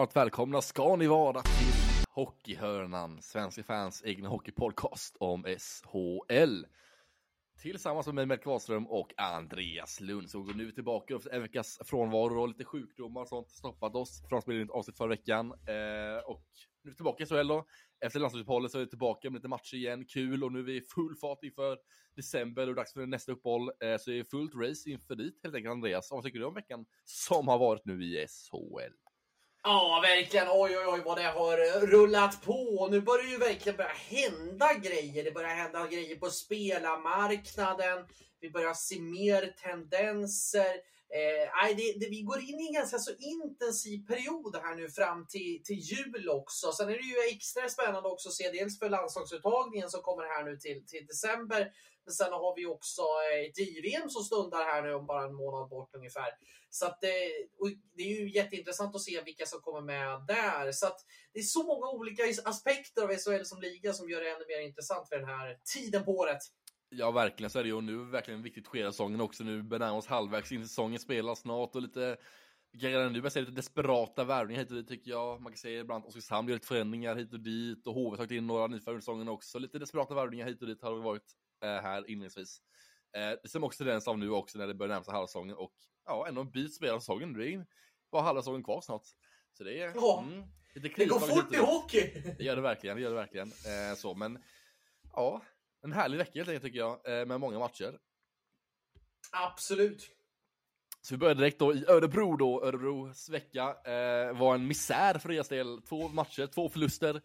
varmt välkomna ska ni vara till Hockeyhörnan, Svenska fans egna hockeypodcast om SHL. Tillsammans med mig, Melker Wahlström och Andreas Lund. Så går nu tillbaka efter en veckas frånvaro och lite sjukdomar och sånt stoppat oss från att avsnitt förra veckan. Eh, och nu tillbaka i SHL då. Efter landslagsuppehållet så är vi tillbaka med lite matcher igen, kul och nu är vi i full fart inför december och dags för nästa uppehåll. Eh, så det är fullt race inför dit helt enkelt Andreas. Vad tycker du om veckan som har varit nu i SHL? Ja, verkligen. Oj, oj, oj vad det har eh, rullat på. Nu börjar det ju verkligen börja hända grejer. Det börjar hända grejer på spelarmarknaden. Vi börjar se mer tendenser. Eh, det, det, vi går in i en ganska så intensiv period här nu fram till, till jul också. Sen är det ju extra spännande också att se dels för landslagsuttagningen som kommer här nu till, till december. Men sen har vi också eh, ett JVM som stundar här nu om bara en månad bort ungefär. Så att det, det är ju jätteintressant att se vilka som kommer med där. Så att det är så många olika aspekter av SHL som liga som gör det ännu mer intressant för den här tiden på året. Ja, verkligen så är det ju. Och nu är det verkligen viktigt skede säsongen också. Nu börjar oss halvvägs in säsongen, spelar snart och lite vi kan redan nu börja se lite desperata värvningar hit och dit tycker jag. Man kan se ibland Oskarshamn gör lite förändringar hit och dit och HV har tagit in några nyförvärv under säsongen också. Lite desperata värvningar hit och dit har det varit eh, här inledningsvis. Eh, det ser man också tendens av nu också när det börjar närma sig halvsäsongen och ja, ändå en bit spelad säsongen. Det är bara halva säsongen kvar snart. Så det är... Ja, mm, det går fort i hockey! Det gör det verkligen, det gör det verkligen. Eh, så, men ja, en härlig vecka helt enkelt tycker jag, eh, med många matcher. Absolut. Så vi börjar direkt då i Örebro då, Örebros vecka eh, var en misär för deras del. Två matcher, två förluster.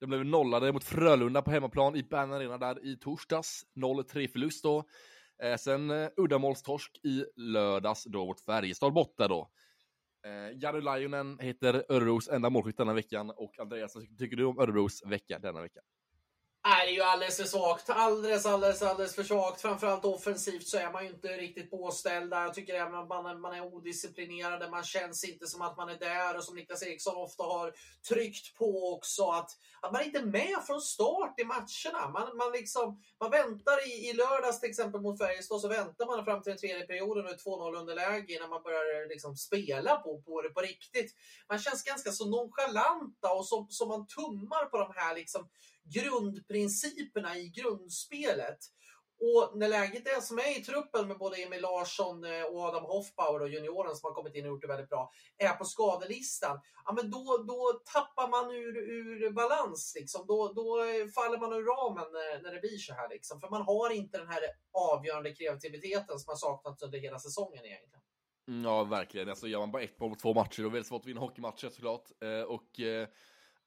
De blev nollade mot Frölunda på hemmaplan i Bern Arena där i torsdags. 0-3 förlust då. Eh, sen eh, uddamålstorsk i lördags då mot Färjestad borta då. Eh, Jari Lajunen heter Örebros enda målskytt denna veckan och Andreas, vad tycker du om Örebros vecka denna vecka? Det är ju alldeles för svagt. Alldeles, alldeles, alldeles för svagt. Framförallt offensivt så är man ju inte riktigt påställda. Jag tycker även att man, man är odisciplinerade. Man känns inte som att man är där och som Niklas Eriksson ofta har tryckt på också. Att, att man inte är med från start i matcherna. Man, man, liksom, man väntar i, i lördags till exempel mot Färjestad så väntar man fram till den tredje perioden och 2-0 underläge innan man börjar liksom spela på, på det på riktigt. Man känns ganska så nonchalanta och som, som man tummar på de här liksom grundprinciperna i grundspelet. Och när läget är som är i truppen med både Emil Larsson eh, och Adam Hoffbauer och junioren som har kommit in och gjort det väldigt bra, är på skadelistan, ja, men då, då tappar man ur, ur balans. Liksom. Då, då faller man ur ramen när, när det blir så här. Liksom. För man har inte den här avgörande kreativiteten som har saknats under hela säsongen egentligen. Ja, verkligen. Alltså, gör man bara ett mål på två matcher, då är det väldigt svårt att vinna hockeymatcher såklart. Eh, och eh,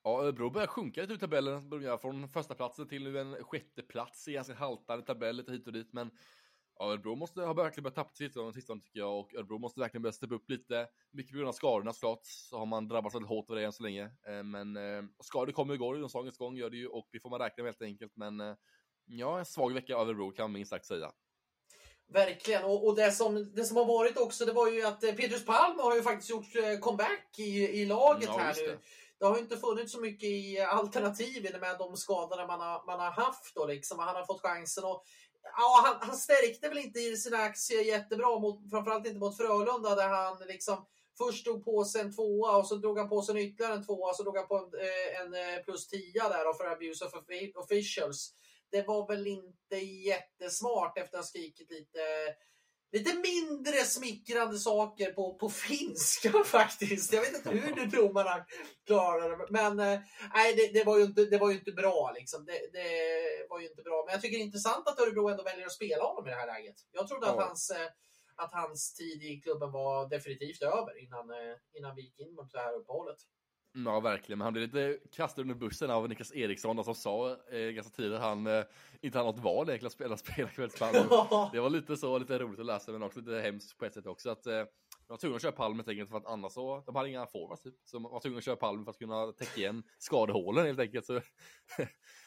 Ja, Örebro börjar sjunka lite i tabellen, börjar från första platsen till nu en sjätte plats i ganska haltande tabell lite hit och dit, men ja, Örebro måste ha verkligen börjat tappa tillstånd, tillstånd tycker jag, och Örebro måste verkligen börja steppa upp lite. Mycket på grund av skadorna såklart, så har man drabbats väldigt hårt av det än så länge. Eh, men eh, skador kommer och går under säsongens gång, gör det ju, och det får man räkna med helt enkelt, men eh, ja, en svag vecka av Örebro kan man minst sagt säga. Verkligen, och, och, det, som, det som har varit också, det var ju att Petrus Palm har ju faktiskt gjort comeback i, i laget ja, här nu det har inte funnits så mycket i eh, alternativ med de skadorna man har, man har haft. Då, liksom. Han har fått chansen. Och, ja, han, han stärkte väl inte i sina aktier jättebra, mot, framförallt inte mot Frölunda där han liksom först drog på sig en tvåa och så drog han på sig en ytterligare en tvåa och så drog han på en, eh, en eh, plus tia där för abuse of officials. Det var väl inte jättesmart efter att ha skrikit lite lite mindre smickrande saker på, på finska faktiskt. Jag vet inte hur du tror man klarar det. Men eh, nej, det, det, var ju inte, det var ju inte bra. Liksom. Det, det, var ju inte bra. Men jag tycker det är intressant att Örebro ändå väljer att spela honom i det här läget. Jag trodde ja. att, hans, eh, att hans tid i klubben var definitivt över innan, eh, innan vi gick in mot det här uppehållet. Ja, verkligen. Men han blev lite kastad under bussen av Niklas Eriksson som sa eh, ganska tidigt att han eh, inte hade något val egentligen att spela spelarkvällspalm. det var lite så, lite roligt att läsa men också lite hemskt på ett sätt också. Att, eh, de var tvungna att köra Palm helt enkelt för att annars så, de hade inga forwards typ. Så de var tvungna att köra Palm för att kunna täcka igen skadehålen helt enkelt. Så,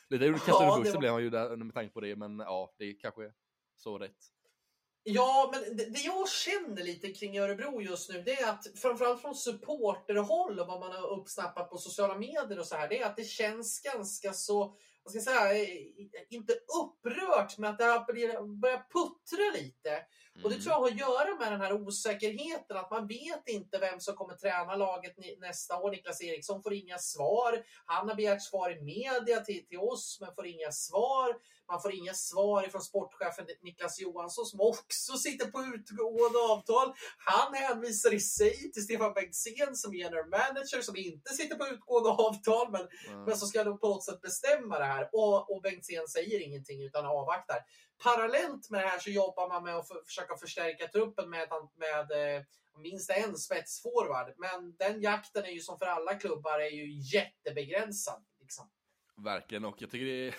lite kastad under bussen var... blev han ju där med tanke på det, men ja, det är kanske så rätt. Ja, men det, det, jag känner lite kring Örebro just nu, det är att framförallt från supporterhåll och vad man har uppsnappat på sociala medier och så här, det är att det känns ganska så, vad ska jag säga, inte upprört, men att det har börjat puttra lite. Mm. Och det mm. tror jag har att göra med den här osäkerheten, att man vet inte vem som kommer träna laget nästa år. Niklas Eriksson får inga svar. Han har begärt svar i media till, till oss, men får inga svar. Man får inga svar från sportchefen Niklas Johansson som också sitter på utgående avtal. Han hänvisar i sig till Stefan Bengtzén som general manager som inte sitter på utgående avtal men, mm. men som ska på något sätt bestämma det här. Och, och Bengtzén säger ingenting utan avvaktar. Parallellt med det här så jobbar man med att för, försöka förstärka truppen med, med eh, minst en spetsforward. Men den jakten är ju som för alla klubbar är ju jättebegränsad. Liksom. Verkligen, och jag tycker det är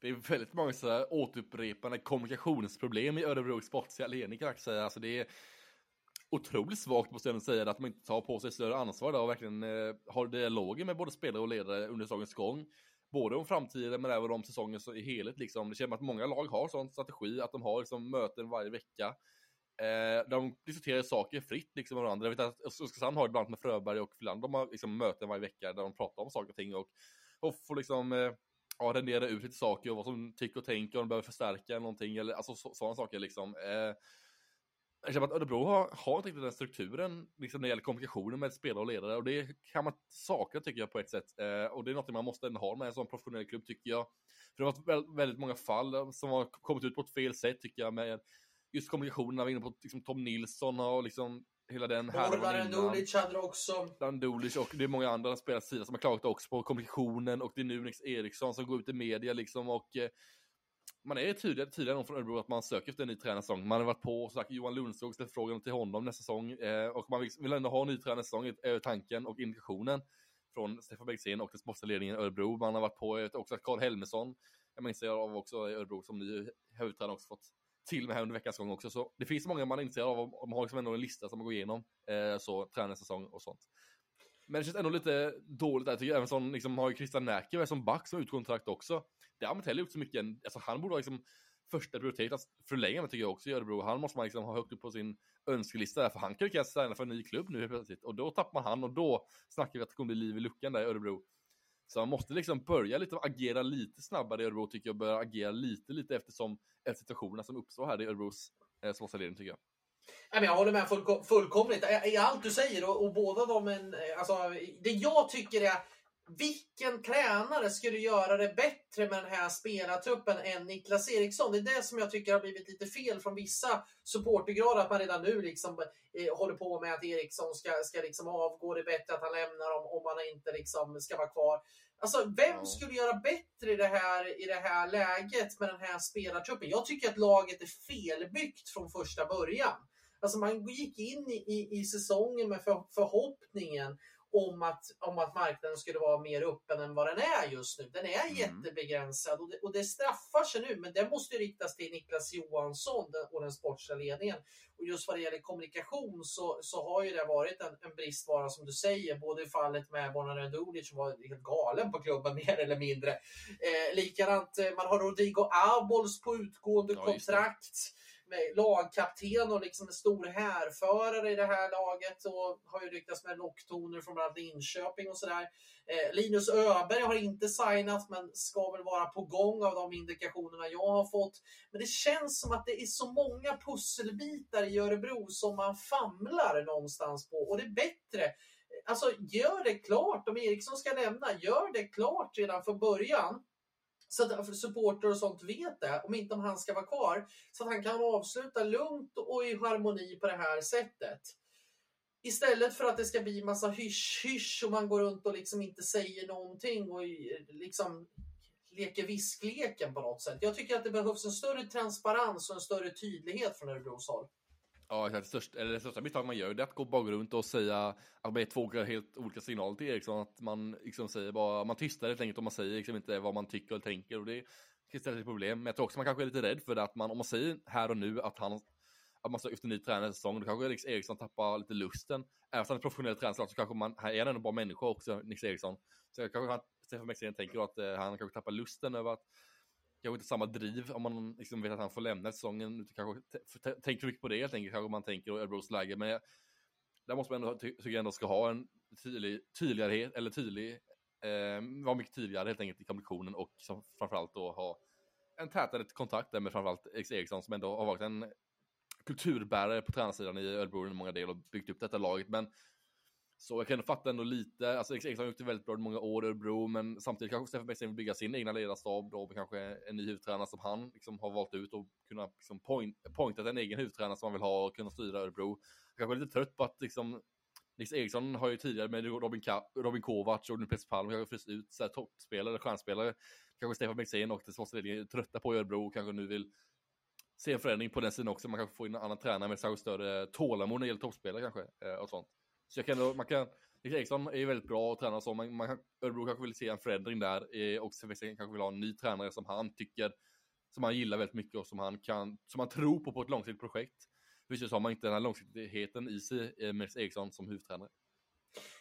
det är väldigt många så här återupprepande kommunikationsproblem i Örebro sportsliga ledning kan jag säga. Alltså det är otroligt svagt måste jag ändå säga att man inte tar på sig större ansvar där och verkligen eh, har dialoger med både spelare och ledare under sagens gång. Både om framtiden men även om säsongen i helhet liksom. Det känns att många lag har sån strategi att de har liksom möten varje vecka. Eh, de diskuterar saker fritt liksom med varandra. Jag vet att Oskarshamn har ibland med Fröberg och Filander, de har liksom möten varje vecka där de pratar om saker och ting och, och får liksom eh, ja, rendera ut lite saker och vad som tycker och tänker om de behöver förstärka någonting eller alltså sådana saker liksom. Eh, jag känner att Örebro har, har inte riktigt den strukturen liksom när det gäller kommunikationen med spelare och ledare och det kan man sakna tycker jag på ett sätt. Eh, och det är något man måste ha med en sån professionell klubb tycker jag. För det har varit väldigt många fall som har kommit ut på ett fel sätt tycker jag med just kommunikationen. Vi var inne på liksom, Tom Nilsson och liksom hela den härvan innan. Dulic hade också. Dulic och det är många andra spelare sida som har klagat också på kommunikationen och det är nu Nix Eriksson som går ut i media liksom och eh, man är tydligare, tydligare från Örebro att man söker efter en ny tränarsäsong. Man har varit på och sagt Johan Lundskog ställt frågan till honom nästa säsong eh, och man vill, vill ändå ha en ny tränarsäsong, är tanken och indikationen från Stefan Bengtzén och den sportsliga ledningen i Örebro. Man har varit på också Karl Helmersson, jag minns jag av också Örebro som ny huvudtränare också fått till med här under veckans gång också. Så det finns många man är intresserad av och man har liksom ändå en lista som man går igenom. Eh, så tränarsäsong och sånt. Men det känns ändå lite dåligt där. Jag även som liksom har ju Christian Näker som back som utkontrakt också. Det har man inte heller gjort så mycket. Alltså han borde ha liksom första prioritet alltså, att förlänga med tycker jag också i Örebro. Han måste man liksom ha högt upp på sin önskelista där, för han kan ju kanske signa för en ny klubb nu helt plötsligt. Och då tappar man han och då snackar vi att det kommer bli liv i luckan där i Örebro. Så man måste liksom börja lite agera lite snabbare i Örebro tycker jag, börja agera lite, lite eftersom efter situationerna som uppstår här i Örebros eh, sportledning tycker jag. jag håller med fullkomligt i allt du säger och, båda de, eh, alltså, det jag tycker är vilken tränare skulle göra det bättre med den här spelartruppen än Niklas Eriksson? Det är det som jag tycker har blivit lite fel från vissa supportergrader, att man redan nu liksom, eh, håller på med att Eriksson ska, ska liksom avgå. Det är bättre att han lämnar om, om han inte liksom ska vara kvar. Alltså, vem skulle göra bättre i det, här, i det här läget med den här spelartruppen? Jag tycker att laget är felbyggt från första början. Alltså man gick in i, i, i säsongen med för, förhoppningen om att, om att marknaden skulle vara mer öppen än vad den är just nu. Den är mm. jättebegränsad och det, och det straffar sig nu, men det måste ju riktas till Niklas Johansson och den sportsliga ledningen. Och just vad det gäller kommunikation så, så har ju det varit en, en bristvara som du säger, både i fallet med Bonan Dulic som var helt galen på klubben mer eller mindre. Eh, likadant, eh, man har Rodrigo Abols på utgående ja, kontrakt lagkapten och liksom en stor härförare i det här laget och har ju lyckats med locktoner från bland annat Linköping och sådär. Eh, Linus Öberg har inte signat men ska väl vara på gång av de indikationerna jag har fått. Men det känns som att det är så många pusselbitar i Örebro som man famlar någonstans på och det är bättre Alltså gör det klart om Eriksson ska lämna, gör det klart redan från början så att supporter och sånt vet det, om inte om han ska vara kvar. Så att han kan avsluta lugnt och i harmoni på det här sättet. Istället för att det ska bli massa hysch-hysch och man går runt och liksom inte säger någonting och liksom leker viskleken på något sätt. Jag tycker att det behövs en större transparens och en större tydlighet från Örebros håll. Ja, det största, eller det största misstag man gör det är att gå bara runt och säga att man är två helt olika signaler till Eriksson. Att man liksom säger bara, man tystar helt enkelt och man säger liksom inte vad man tycker och tänker. Och det kan ställa till problem. Men jag tror också man kanske är lite rädd för det att man, om man säger här och nu att han att man söker efter en ny tränarsäsong, då kanske Nix Eriksson tappar lite lusten. Även om han är professionell tränare så kanske man, här är han ändå bara människa också, Nix Eriksson. Så kanske han, Stefan Mexén tänker att eh, han kanske tappar lusten över att kanske inte samma driv om man liksom vet att han får lämna säsongen. Kanske tänker mycket på det helt enkelt, kanske man tänker Örebros läge. Men där måste man ändå, tycker jag ändå ska ha en tydlig, tydligare, eller tydlig eh, vara mycket tydligare helt enkelt i kommunikationen och som framförallt då ha en tätare kontakt där med framförallt X Eriksson som ändå har varit en kulturbärare på tränarsidan i Örebro i många delar och byggt upp detta laget. Men så jag kan ändå fatta ändå lite, alltså Eriksson har gjort det väldigt bra i många år i Örebro, men samtidigt kanske Stefan Bäckström vill bygga sin egna ledarstab då med kanske en ny huvudtränare som han liksom har valt ut och kunna liksom point, pointat en egen huvudtränare som han vill ha och kunna styra Örebro. Jag kanske är lite trött på att liksom Nils Eriksson har ju tidigare med Robin, Ka Robin Kovacs och nu Peter Palm kanske fryst ut så här toppspelare, stjärnspelare. Kanske Stefan Bengtzén och den svenska ledningen är trötta på Örebro och kanske nu vill se en förändring på den sidan också. Man kanske får in en annan tränare med särskilt större tålamod när det gäller toppspelare kanske eh, och sånt. Så jag kan, man kan, Nils Eriksson är ju väldigt bra att träna så, man, man, Örebro kanske vill se en förändring där eh, och Stefan kanske vill ha en ny tränare som han tycker, som han gillar väldigt mycket och som han kan, som han tror på på ett långsiktigt projekt. Visst har man inte den här långsiktigheten i sig eh, med Nils Eriksson som huvudtränare.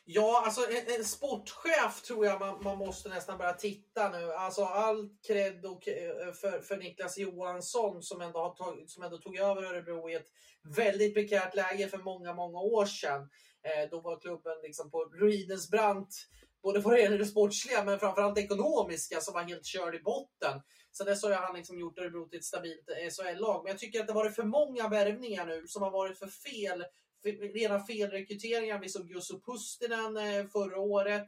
Ja, alltså en, en, sportchef tror jag man, man, måste nästan börja titta nu. Alltså all cred och, eh, för, för Niklas Johansson som ändå, har tag, som ändå tog över Örebro i ett väldigt prekärt läge för många, många år sedan. Eh, då var klubben liksom på ruinens brant, både vad det gäller det sportsliga men framförallt det ekonomiska som var helt körd i botten. Sen dess har han liksom gjort Örebro till ett stabilt eh, SHL-lag. Men jag tycker att det varit för många värvningar nu som har varit för fel rena felrekryteringar. Vi såg Jussi Pustinen eh, förra året.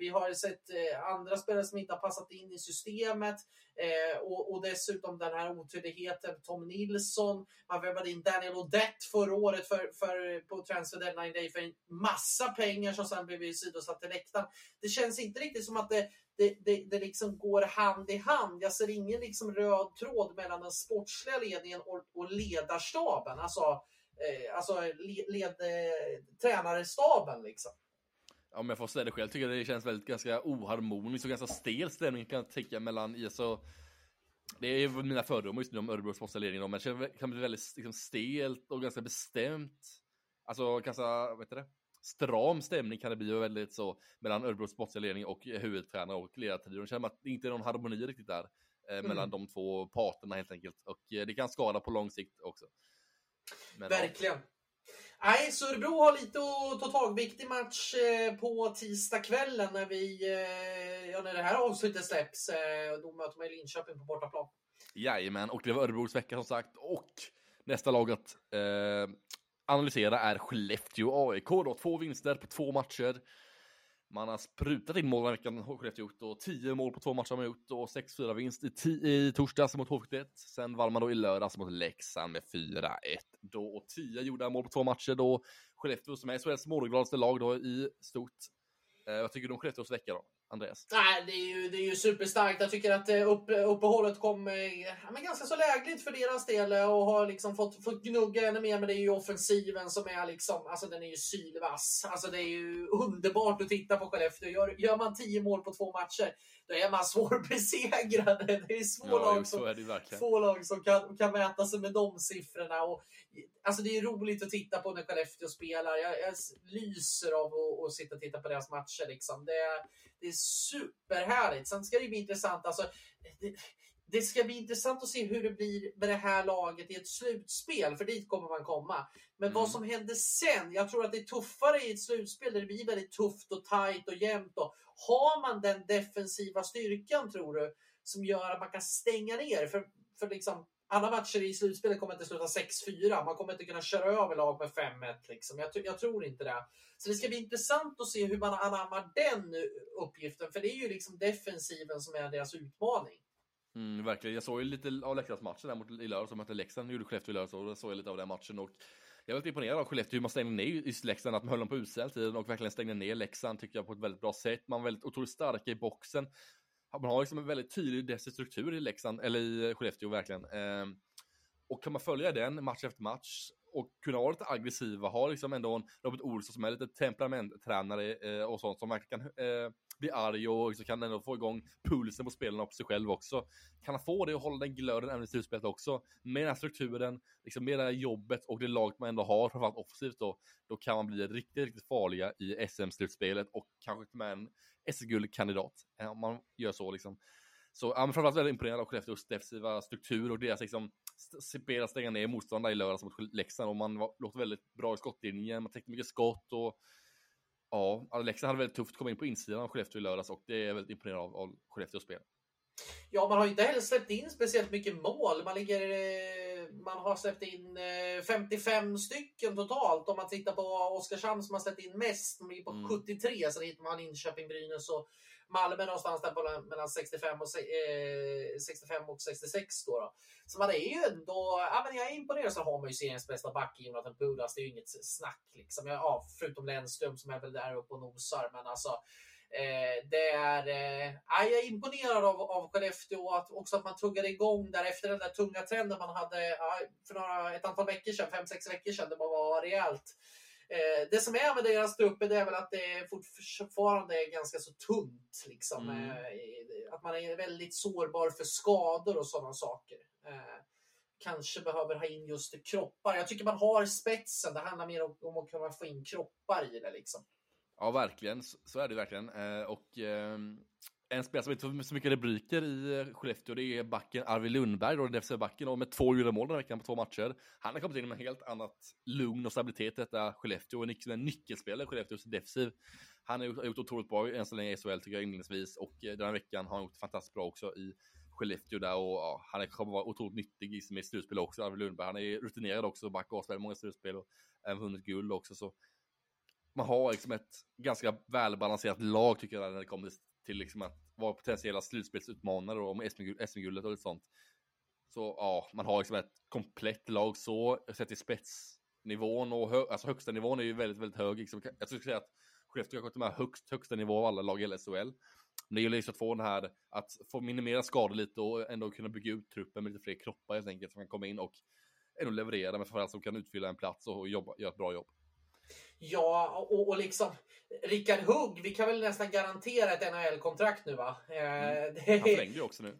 Vi har sett andra spelare som inte har passat in i systemet. Eh, och, dessutom den här otydligheten. Tom Nilsson. Man värvade in Daniel Odette förra året för, för, på Transfer Deadline Day för en massa pengar som sen blev sidosatt till läktaren. Det känns inte riktigt som att det det, det, det liksom går hand i hand. Jag ser ingen liksom röd tråd mellan den sportsliga ledningen och, och ledarstaben. Alltså, eh, alltså led, led eh, liksom. Om jag får säga det själv tycker jag det känns väldigt ganska oharmoniskt och ganska stel stämning kan jag tycka mellan IS och det är mina fördomar just nu om Örebros sportsledning men det kan bli väldigt liksom, stelt och ganska bestämt. Alltså ganska, vad heter det? Stram stämning kan det bli väldigt så mellan Örebros sportsledning och huvudtränare och ledartrio. Det känns att det inte är någon harmoni riktigt där eh, mm. mellan de två parterna helt enkelt och eh, det kan skada på lång sikt också. Men, Verkligen. Ja. Nej, Sörebro har lite att ta tag Viktig match eh, på tisdagskvällen när, vi, eh, ja, när det här avslutet släpps. Eh, då möter man Linköping på bortaplan. Jajamän, och det var Örebros vecka som sagt. Och nästa lag att eh, analysera är Skellefteå AIK. Då, två vinster på två matcher. Man har sprutat in mål den veckan, Skellefteå gjort, och 10 mål på två matcher har man gjort, och 6-4 vinst i, i torsdags mot HV71. Sen vann man då i lördags mot Leksand med 4-1 då, och 10 gjorda mål på två matcher då. Skellefteå som är SHLs målgladaste lag då i stort. Eh, vad tycker du om Skellefteås vecka då? Andreas? Nej, det är ju, det är ju superstarkt. Jag tycker att eh, upp, uppehållet kom eh, ja, men ganska så lägligt för deras del eh, och har liksom fått, fått gnugga ännu mer. Men det är ju offensiven som är liksom, alltså den är ju sylvass. Alltså det är ju underbart att titta på Skellefteå. Gör, gör man tio mål på två matcher, då är man svårbesegrad. Det är få, ja, lag, som, är få lag som kan, kan mäta sig med de siffrorna. Och, alltså det är roligt att titta på när Skellefteå spelar. Jag, jag lyser av att, att sitta och titta på deras matcher. Liksom. Det, det är superhärligt. Sen ska det bli intressant. Alltså, det, det ska bli intressant att se hur det blir med det här laget i ett slutspel, för dit kommer man komma. Men mm. vad som händer sen, jag tror att det är tuffare i ett slutspel där det blir väldigt tufft och tajt och jämnt. Och har man den defensiva styrkan, tror du, som gör att man kan stänga ner? För, för liksom, alla matcher i slutspelet kommer inte sluta 6-4. Man kommer inte kunna köra över lag med 5-1. Liksom. Jag, jag, tror inte det. Så det ska bli intressant att se hur man anammar den uppgiften. För det är ju liksom defensiven som är deras utmaning. Mm, verkligen. Jag såg ju lite av Leksandsmatchen där mot i lördags, som mötte Leksand, gjorde Skellefteå i lördags, och då såg jag lite av den matchen. Och jag var lite imponerad av Skellefteå, hur man stängde ner just Leksand, att man höll dem på utsida tiden och verkligen stängde ner Leksand, tycker jag, på ett väldigt bra sätt. Man var väldigt otroligt starka i boxen. Man har liksom en väldigt tydlig defensiv struktur i Leksand, eller i Skellefteå verkligen. Ehm, och kan man följa den match efter match och kunna vara lite aggressiva, ha liksom ändå en Robert Olsson som är lite temperamenttränare eh, och sånt som verkligen kan eh, bli arg och så kan ändå få igång pulsen på spelarna och på sig själv också. Kan han få det och hålla den glöden även i slutspelet också, med den här strukturen, liksom med det här jobbet och det laget man ändå har, framförallt offensivt då, då kan man bli riktigt, riktigt farliga i SM-slutspelet och kanske med en SM-guldkandidat, eh, om man gör så liksom. Så ja, men framförallt väldigt imponerad av Skellefteås defensiva struktur och deras liksom spela stänga ner motståndare i lördags mot Leksand och man var, låter väldigt bra i skottlinjen, man täckte mycket skott och ja, Leksand hade väldigt tufft att komma in på insidan av Skellefteå i lördags och det är väldigt imponerande av, av Skellefteås spel. Ja, man har inte heller släppt in speciellt mycket mål. Man, ligger, eh, man har släppt in 55 stycken totalt. Om man tittar på Oskarshamn som har släppt in mest, de ligger på mm. 73. Så hittar man Linköping, Brynäs och Malmö någonstans där på mellan 65 och, eh, 65 och 66. Då, då. Så man är ju ändå, ja, men jag är imponerad. Så har man ju seriens bästa back i Jonathan Pudas. Det är ju inget snack liksom. Ja, förutom Lennström som är väl där uppe och nosar. Men alltså, Eh, det är, eh, jag är imponerad av, av Skellefteå att också att man tuggade igång där efter den där tunga trenden man hade för några, ett antal veckor sedan, fem, sex veckor sedan. Det var rejält. Eh, det som är med deras trupp är väl att det fortfarande är ganska så tunt. Liksom. Mm. Eh, att man är väldigt sårbar för skador och sådana saker. Eh, kanske behöver ha in just kroppar. Jag tycker man har spetsen. Det handlar mer om, om att kunna få in kroppar i det. Liksom. Ja, verkligen. Så är det verkligen. Och eh, en spelare som inte får så mycket rubriker i eh, Skellefteå, det är backen Arvid Lundberg, då, defensiva backen, och med två gjorda mål den veckan på två matcher. Han har kommit in med helt annat lugn och stabilitet i detta Skellefteå, och en nyckelspelare i Skellefteås defensiv. Han har gjort, otroligt bra än så länge i SHL tycker jag inledningsvis, och eh, den här veckan har han gjort fantastiskt bra också i Skellefteå där och ja, han kommer vara otroligt nyttig i sitt slutspel också, Arvid Lundberg. Han är rutinerad också, back och har spelat många slutspel och även vunnit guld också, så man har liksom ett ganska välbalanserat lag tycker jag när det kommer till liksom att vara potentiella slutspelsutmanare om SM-guldet och lite sånt. Så ja, man har liksom ett komplett lag så, sett till spetsnivån och hö alltså högsta nivån är ju väldigt, väldigt hög. Liksom. Jag skulle säga att Skellefteå har gått med högst, högsta nivå av alla lag i SHL. Men det gäller just att få den här, att få minimera skador lite och ändå kunna bygga ut truppen med lite fler kroppar helt enkelt som kan komma in och ändå leverera, men framförallt som kan utfylla en plats och jobba, göra ett bra jobb. Ja, och, och liksom Rickard Hugg, vi kan väl nästan garantera ett NHL-kontrakt nu va? Eh, mm. Han förlängde ju också nu.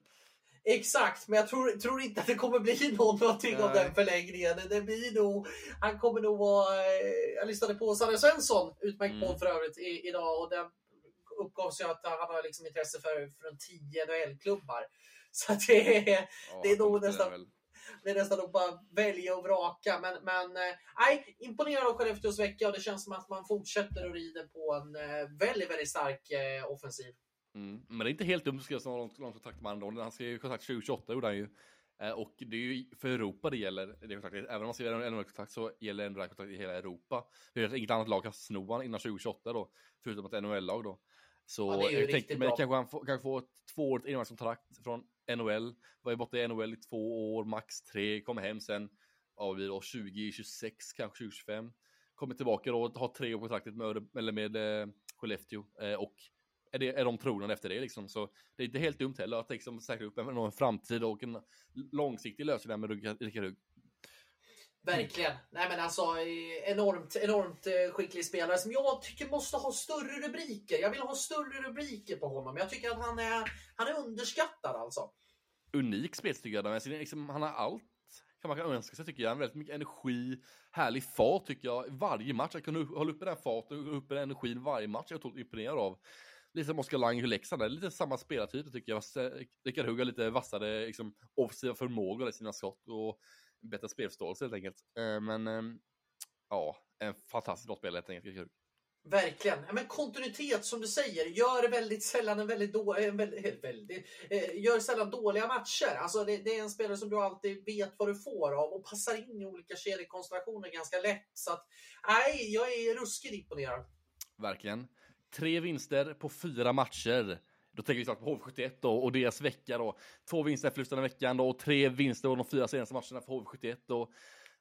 Exakt, men jag tror, tror, inte att det kommer bli någonting Nej. av den förlängningen. Det blir nog, han kommer nog vara... Eh, jag lyssnade på Sanne Svensson, utmärkt mm. podd för övrigt, i, idag. Och den uppgavs ju att han har liksom intresse för, för en tio NHL-klubbar. Så det är, det är nog nästan det är nästan att bara välja och vraka. Men, men eh, nej, imponerad av Skellefteås vecka och det känns som att man fortsätter att rida på en eh, väldigt, väldigt stark eh, offensiv. Mm. Men det är inte helt dumt att skriva så långt, kontrakt med Andron. Han skrev ju kontrakt 2028 gjorde han ju. Och det är ju för Europa det gäller, det kontraktet. Även om man skriver en kontrakt så gäller ändå det här kontraktet i hela Europa. Det är inget annat lag kan sno honom innan 2028 då, förutom ett NHL-lag då. Så ja, jag tänkte, men kanske han får, kanske får ett tvåårigt enmanskontrakt från NHL. Var ju borta i NHL i två år, max tre, kom hem sen, ja, vi då 2026, kanske 2025. Kommer tillbaka då och har tre år på kontraktet med, eller med eh, Skellefteå. Eh, och är, det, är de trogna efter det liksom. Så det är inte helt dumt heller att liksom säkra upp en, en framtid och en långsiktig lösning med Rickard Hugg. Verkligen. Nej men alltså enormt, enormt eh, skicklig spelare som jag tycker måste ha större rubriker. Jag vill ha större rubriker på honom. Jag tycker att han är, han är underskattad alltså. Unik spelstyckare. Alltså, liksom, han har allt kan man kan önska sig tycker jag. Väldigt mycket energi, härlig fart tycker jag. Varje match, att kunna hålla uppe den farten och uppe den energin varje match jag är otroligt imponerad av. Lite som Oskar Lang i Leksand, lite samma spelartyp tycker jag. Rickard Hugg har lite vassare liksom, offensiva förmågor i sina skott. Och bättre spelförståelse helt enkelt. Eh, men ehm, ja, en fantastiskt bra spelare helt enkelt. Verkligen. men kontinuitet som du säger, gör väldigt sällan en väldigt, då, en väldigt, väldigt eh, gör sällan dåliga matcher. Alltså det, det, är en spelare som du alltid vet vad du får av och passar in i olika kedjekonstellationer ganska lätt. Så att, nej, jag är ruskigt imponerad. Verkligen. Tre vinster på fyra matcher. Då tänker vi snart på HV71 då, och deras vecka då. Två vinster efter förlusten veckan då, och tre vinster och de fyra senaste matcherna för HV71 då.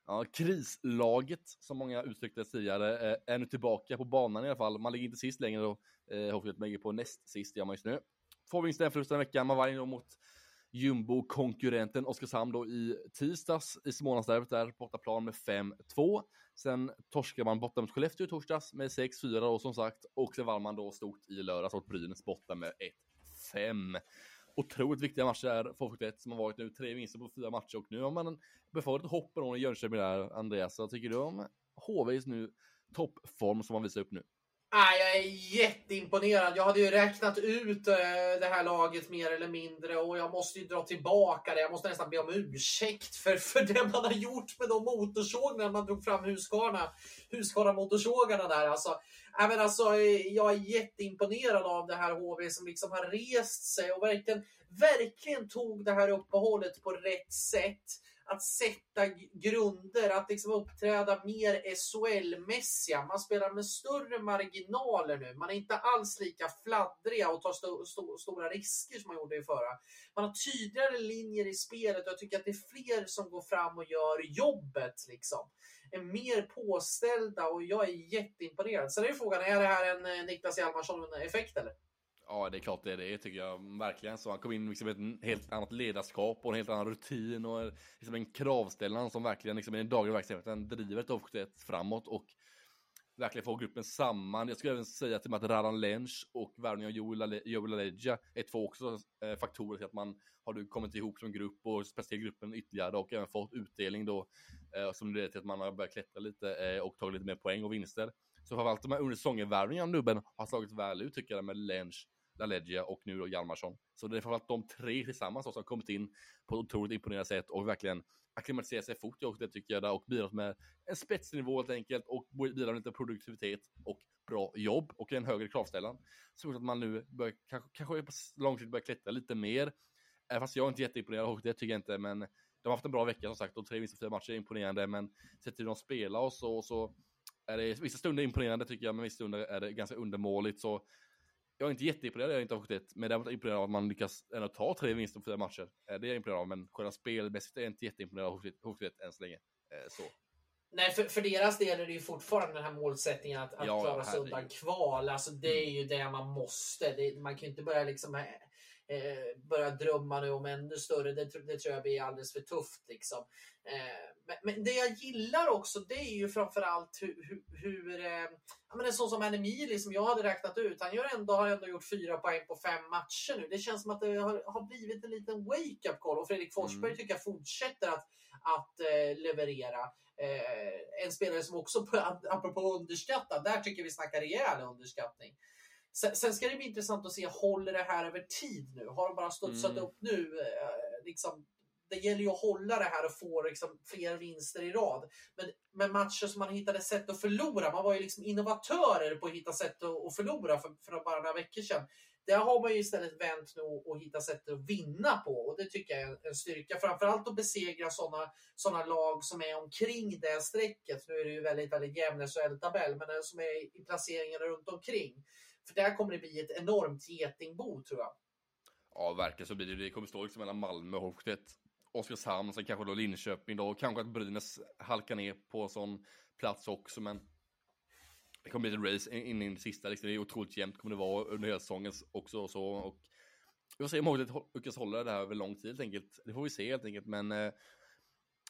Ja, krislaget, som många uttryckte tidigare, eh, är nu tillbaka på banan i alla fall. Man ligger inte sist längre då. Eh, HV71 ligger på näst sist, gör man just nu. Två vinster efter förlusten veckan. Man vann då mot jumbo-konkurrenten Oskarshamn då i tisdags i Smålandsderbyt där, bortaplan med 5-2. Sen torskade man borta mot Skellefteå i torsdags med 6-4 då som sagt. Och sen vann man då stort i lördags mot Brynäs borta med 1-5. Otroligt viktiga matcher där för HV71 som har varit nu tre vinster på fyra matcher och nu har man befarat ett hopp i Jönköping där, Andreas. Vad tycker du om HVs nu toppform som man visar upp nu? Ah, jag är jätteimponerad. Jag hade ju räknat ut eh, det här laget mer eller mindre och jag måste ju dra tillbaka det. Jag måste nästan be om ursäkt för, för det man har gjort med de motorsågarna man drog fram Husqvarna, Husqvarna motorsågarna där. Alltså, äh, men alltså, jag är jätteimponerad av det här HV som liksom har rest sig och verkligen, verkligen tog det här uppehållet på rätt sätt att sätta grunder, att liksom uppträda mer SHL-mässiga. Man spelar med större marginaler nu. Man är inte alls lika fladdriga och tar st st stora risker som man gjorde i förra. Man har tydligare linjer i spelet och jag tycker att det är fler som går fram och gör jobbet. Liksom. Är mer påställda och jag är jätteimponerad. Sen är frågan, är det här en eh, Niklas Hjalmarsson-effekt eller? Ja, det är klart det är det tycker jag verkligen. Så han kom in liksom med ett helt annat ledarskap och en helt annan rutin och liksom en kravställan som verkligen liksom i den dagliga verksamheten driver ett framåt och verkligen får gruppen samman. Jag skulle även säga till att Radan Lench och värvningen av Joel Aleja är två också eh, faktorer till att man har kommit ihop som grupp och speciellt gruppen ytterligare och även fått utdelning då eh, som leder till att man har börjat klättra lite eh, och tagit lite mer poäng och vinster. Så framförallt de här under säsongen-värvningarna av nubben har slagit väl ut tycker jag med Lench LaLeggia och nu då Hjalmarsson. Så det är framförallt de tre tillsammans som har kommit in på ett otroligt imponerande sätt och verkligen acklimatiserat sig fort och det tycker jag och bidragit med en spetsnivå helt enkelt och bidragit med lite produktivitet och bra jobb och en högre kravställan. Så att man nu bör, kanske, kanske på lång sikt börjar klättra lite mer. Fast jag är inte jätteimponerad och det tycker jag inte, men de har haft en bra vecka som sagt och tre vinster fyra matcher är imponerande, men sett till hur de spelar och så, så är det vissa stunder imponerande tycker jag, men vissa stunder är det ganska undermåligt. Så jag är inte jätteimponerad av inte har ett, men däremot imponerad av att man lyckas ändå ta tre vinster på fyra matcher. Eh, det är jag imponerad av, men själva spelmässigt är jag inte jätteimponerad av Hovet än så länge. Eh, så. Nej, för, för deras del är det ju fortfarande den här målsättningen att, att ja, klara sig undan kval. Alltså, det är ju det man måste. Det, man kan ju inte börja liksom eh, eh, börja drömma nu om ännu större. Det, det tror jag blir alldeles för tufft. Liksom. Eh, men, men, det jag gillar också, det är ju framförallt hur, hur, hur eh, ja, men en sån som Anemili som jag hade räknat ut, han gör ändå, har ändå gjort fyra poäng på fem matcher nu. Det känns som att det har, har blivit en liten wake-up call och Fredrik Forsberg mm. tycker jag fortsätter att, att eh, leverera. Eh, en spelare som också, apropå underskatta, där tycker vi snackar rejäl underskattning. Sen, sen, ska det bli intressant att se, håller det här över tid nu? Har de bara studsat mm. upp nu? Eh, liksom, det gäller ju att hålla det här och få liksom fler vinster i rad. Men med matcher som man hittade sätt att förlora, man var ju liksom innovatörer på att hitta sätt att förlora för, för bara några veckor sedan. Där har man ju istället vänt nu och hittat sätt att vinna på och det tycker jag är en styrka. Framförallt att besegra sådana såna lag som är omkring det strecket. Nu är det ju väldigt, väldigt jämn SHL-tabell, men som är i placeringarna runt omkring. För där kommer det bli ett enormt getingbo tror jag. Ja, verkligen så blir det. Det kommer stå liksom mellan Malmö och Oskarshamn, sen kanske då Linköping då, och kanske att Brynäs halkar ner på en sån plats också, men det kommer bli ett race in i det sista, liksom. det är otroligt jämnt kommer det vara under hela säsongen också och så, och vi får se om Hovet lyckas hålla det här över lång tid helt enkelt, det får vi se helt enkelt, men eh,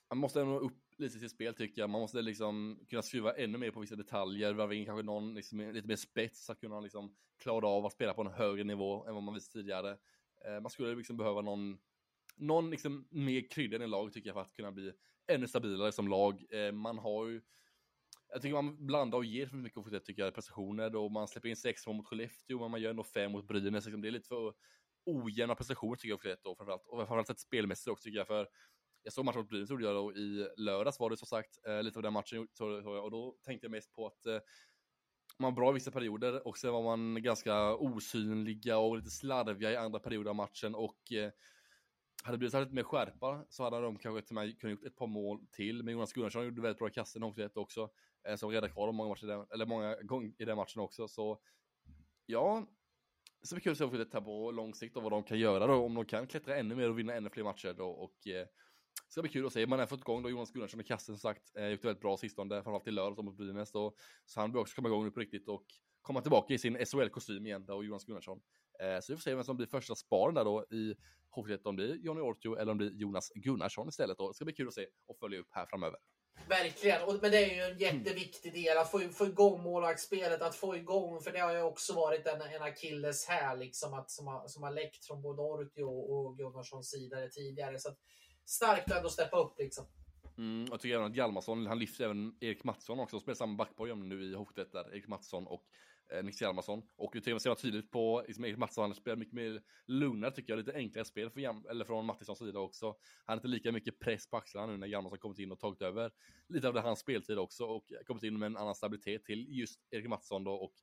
man måste ändå upp lite sitt spel tycker jag, man måste liksom kunna skruva ännu mer på vissa detaljer, varva in kanske någon liksom, lite mer spets, att kunna liksom klara av att spela på en högre nivå än vad man visste tidigare. Eh, man skulle liksom behöva någon någon liksom mer krydda i lag tycker jag för att kunna bli ännu stabilare som lag. Eh, man har ju, jag tycker man blandar och ger för mycket för det tycker jag, prestationer då man släpper in sex mål mot Skellefteå, men man gör ändå fem mot Brynäs, liksom, det är lite för ojämna prestationer tycker jag för det då framförallt, och framförallt sett spelmässigt också tycker jag, för jag såg matchen mot Brynäs gjorde jag då i lördags var det som sagt, eh, lite av den matchen, och då tänkte jag mest på att eh, man var bra i vissa perioder och sen var man ganska osynliga och lite slarviga i andra perioder av matchen och eh, hade det blivit lite mer skärpa så hade de kanske till mig kunnat gjort ett par mål till. Men Jonas Gunnarsson gjorde väldigt bra i kassen också, också eh, som räddade kvar dem många, matcher, eller många gånger i den matchen också. Så ja, så det kul att se lite här på lång sikt och vad de kan göra då, om de kan klättra ännu mer och vinna ännu fler matcher då. Och, eh, ska bli kul att se. Man har fått igång då Jonas Gunnarsson i kassen som sagt. Eh, gjort väldigt bra sistone, framförallt i lördags mot Brynäs då. Så han bör också komma igång nu på riktigt och komma tillbaka i sin SHL-kostym igen då, Jonas Gunnarsson. Eh, så vi får se vem som blir första sparen där då i Hovet, om det blir Johnny Ortio eller om det blir Jonas Gunnarsson istället. Då. Det ska bli kul att se och följa upp här framöver. Verkligen, och, men det är ju en jätteviktig del att få, få igång målvaktsspelet, att få igång, för det har ju också varit en, en akilles här liksom, att, som, har, som har läckt från både Ortio och Gunnarssons sida tidigare. Så att, starkt att ändå steppa upp liksom. Mm, jag tycker även att Hjalmarsson, han lyfter även Erik Mattsson också, spelar samma backborg nu i Hovet där, Erik Mattsson och eh, Nix Hjalmarsson. Och det ser man tydligt på liksom, Erik Mattsson, han spelar mycket mer lugnare tycker jag, lite enklare spel för Jam eller från Mattissons sida också. Han har inte lika mycket press på axlarna nu när Hjalmarsson kommit in och tagit över lite av det hans speltid också och kommit in med en annan stabilitet till just Erik Mattsson då och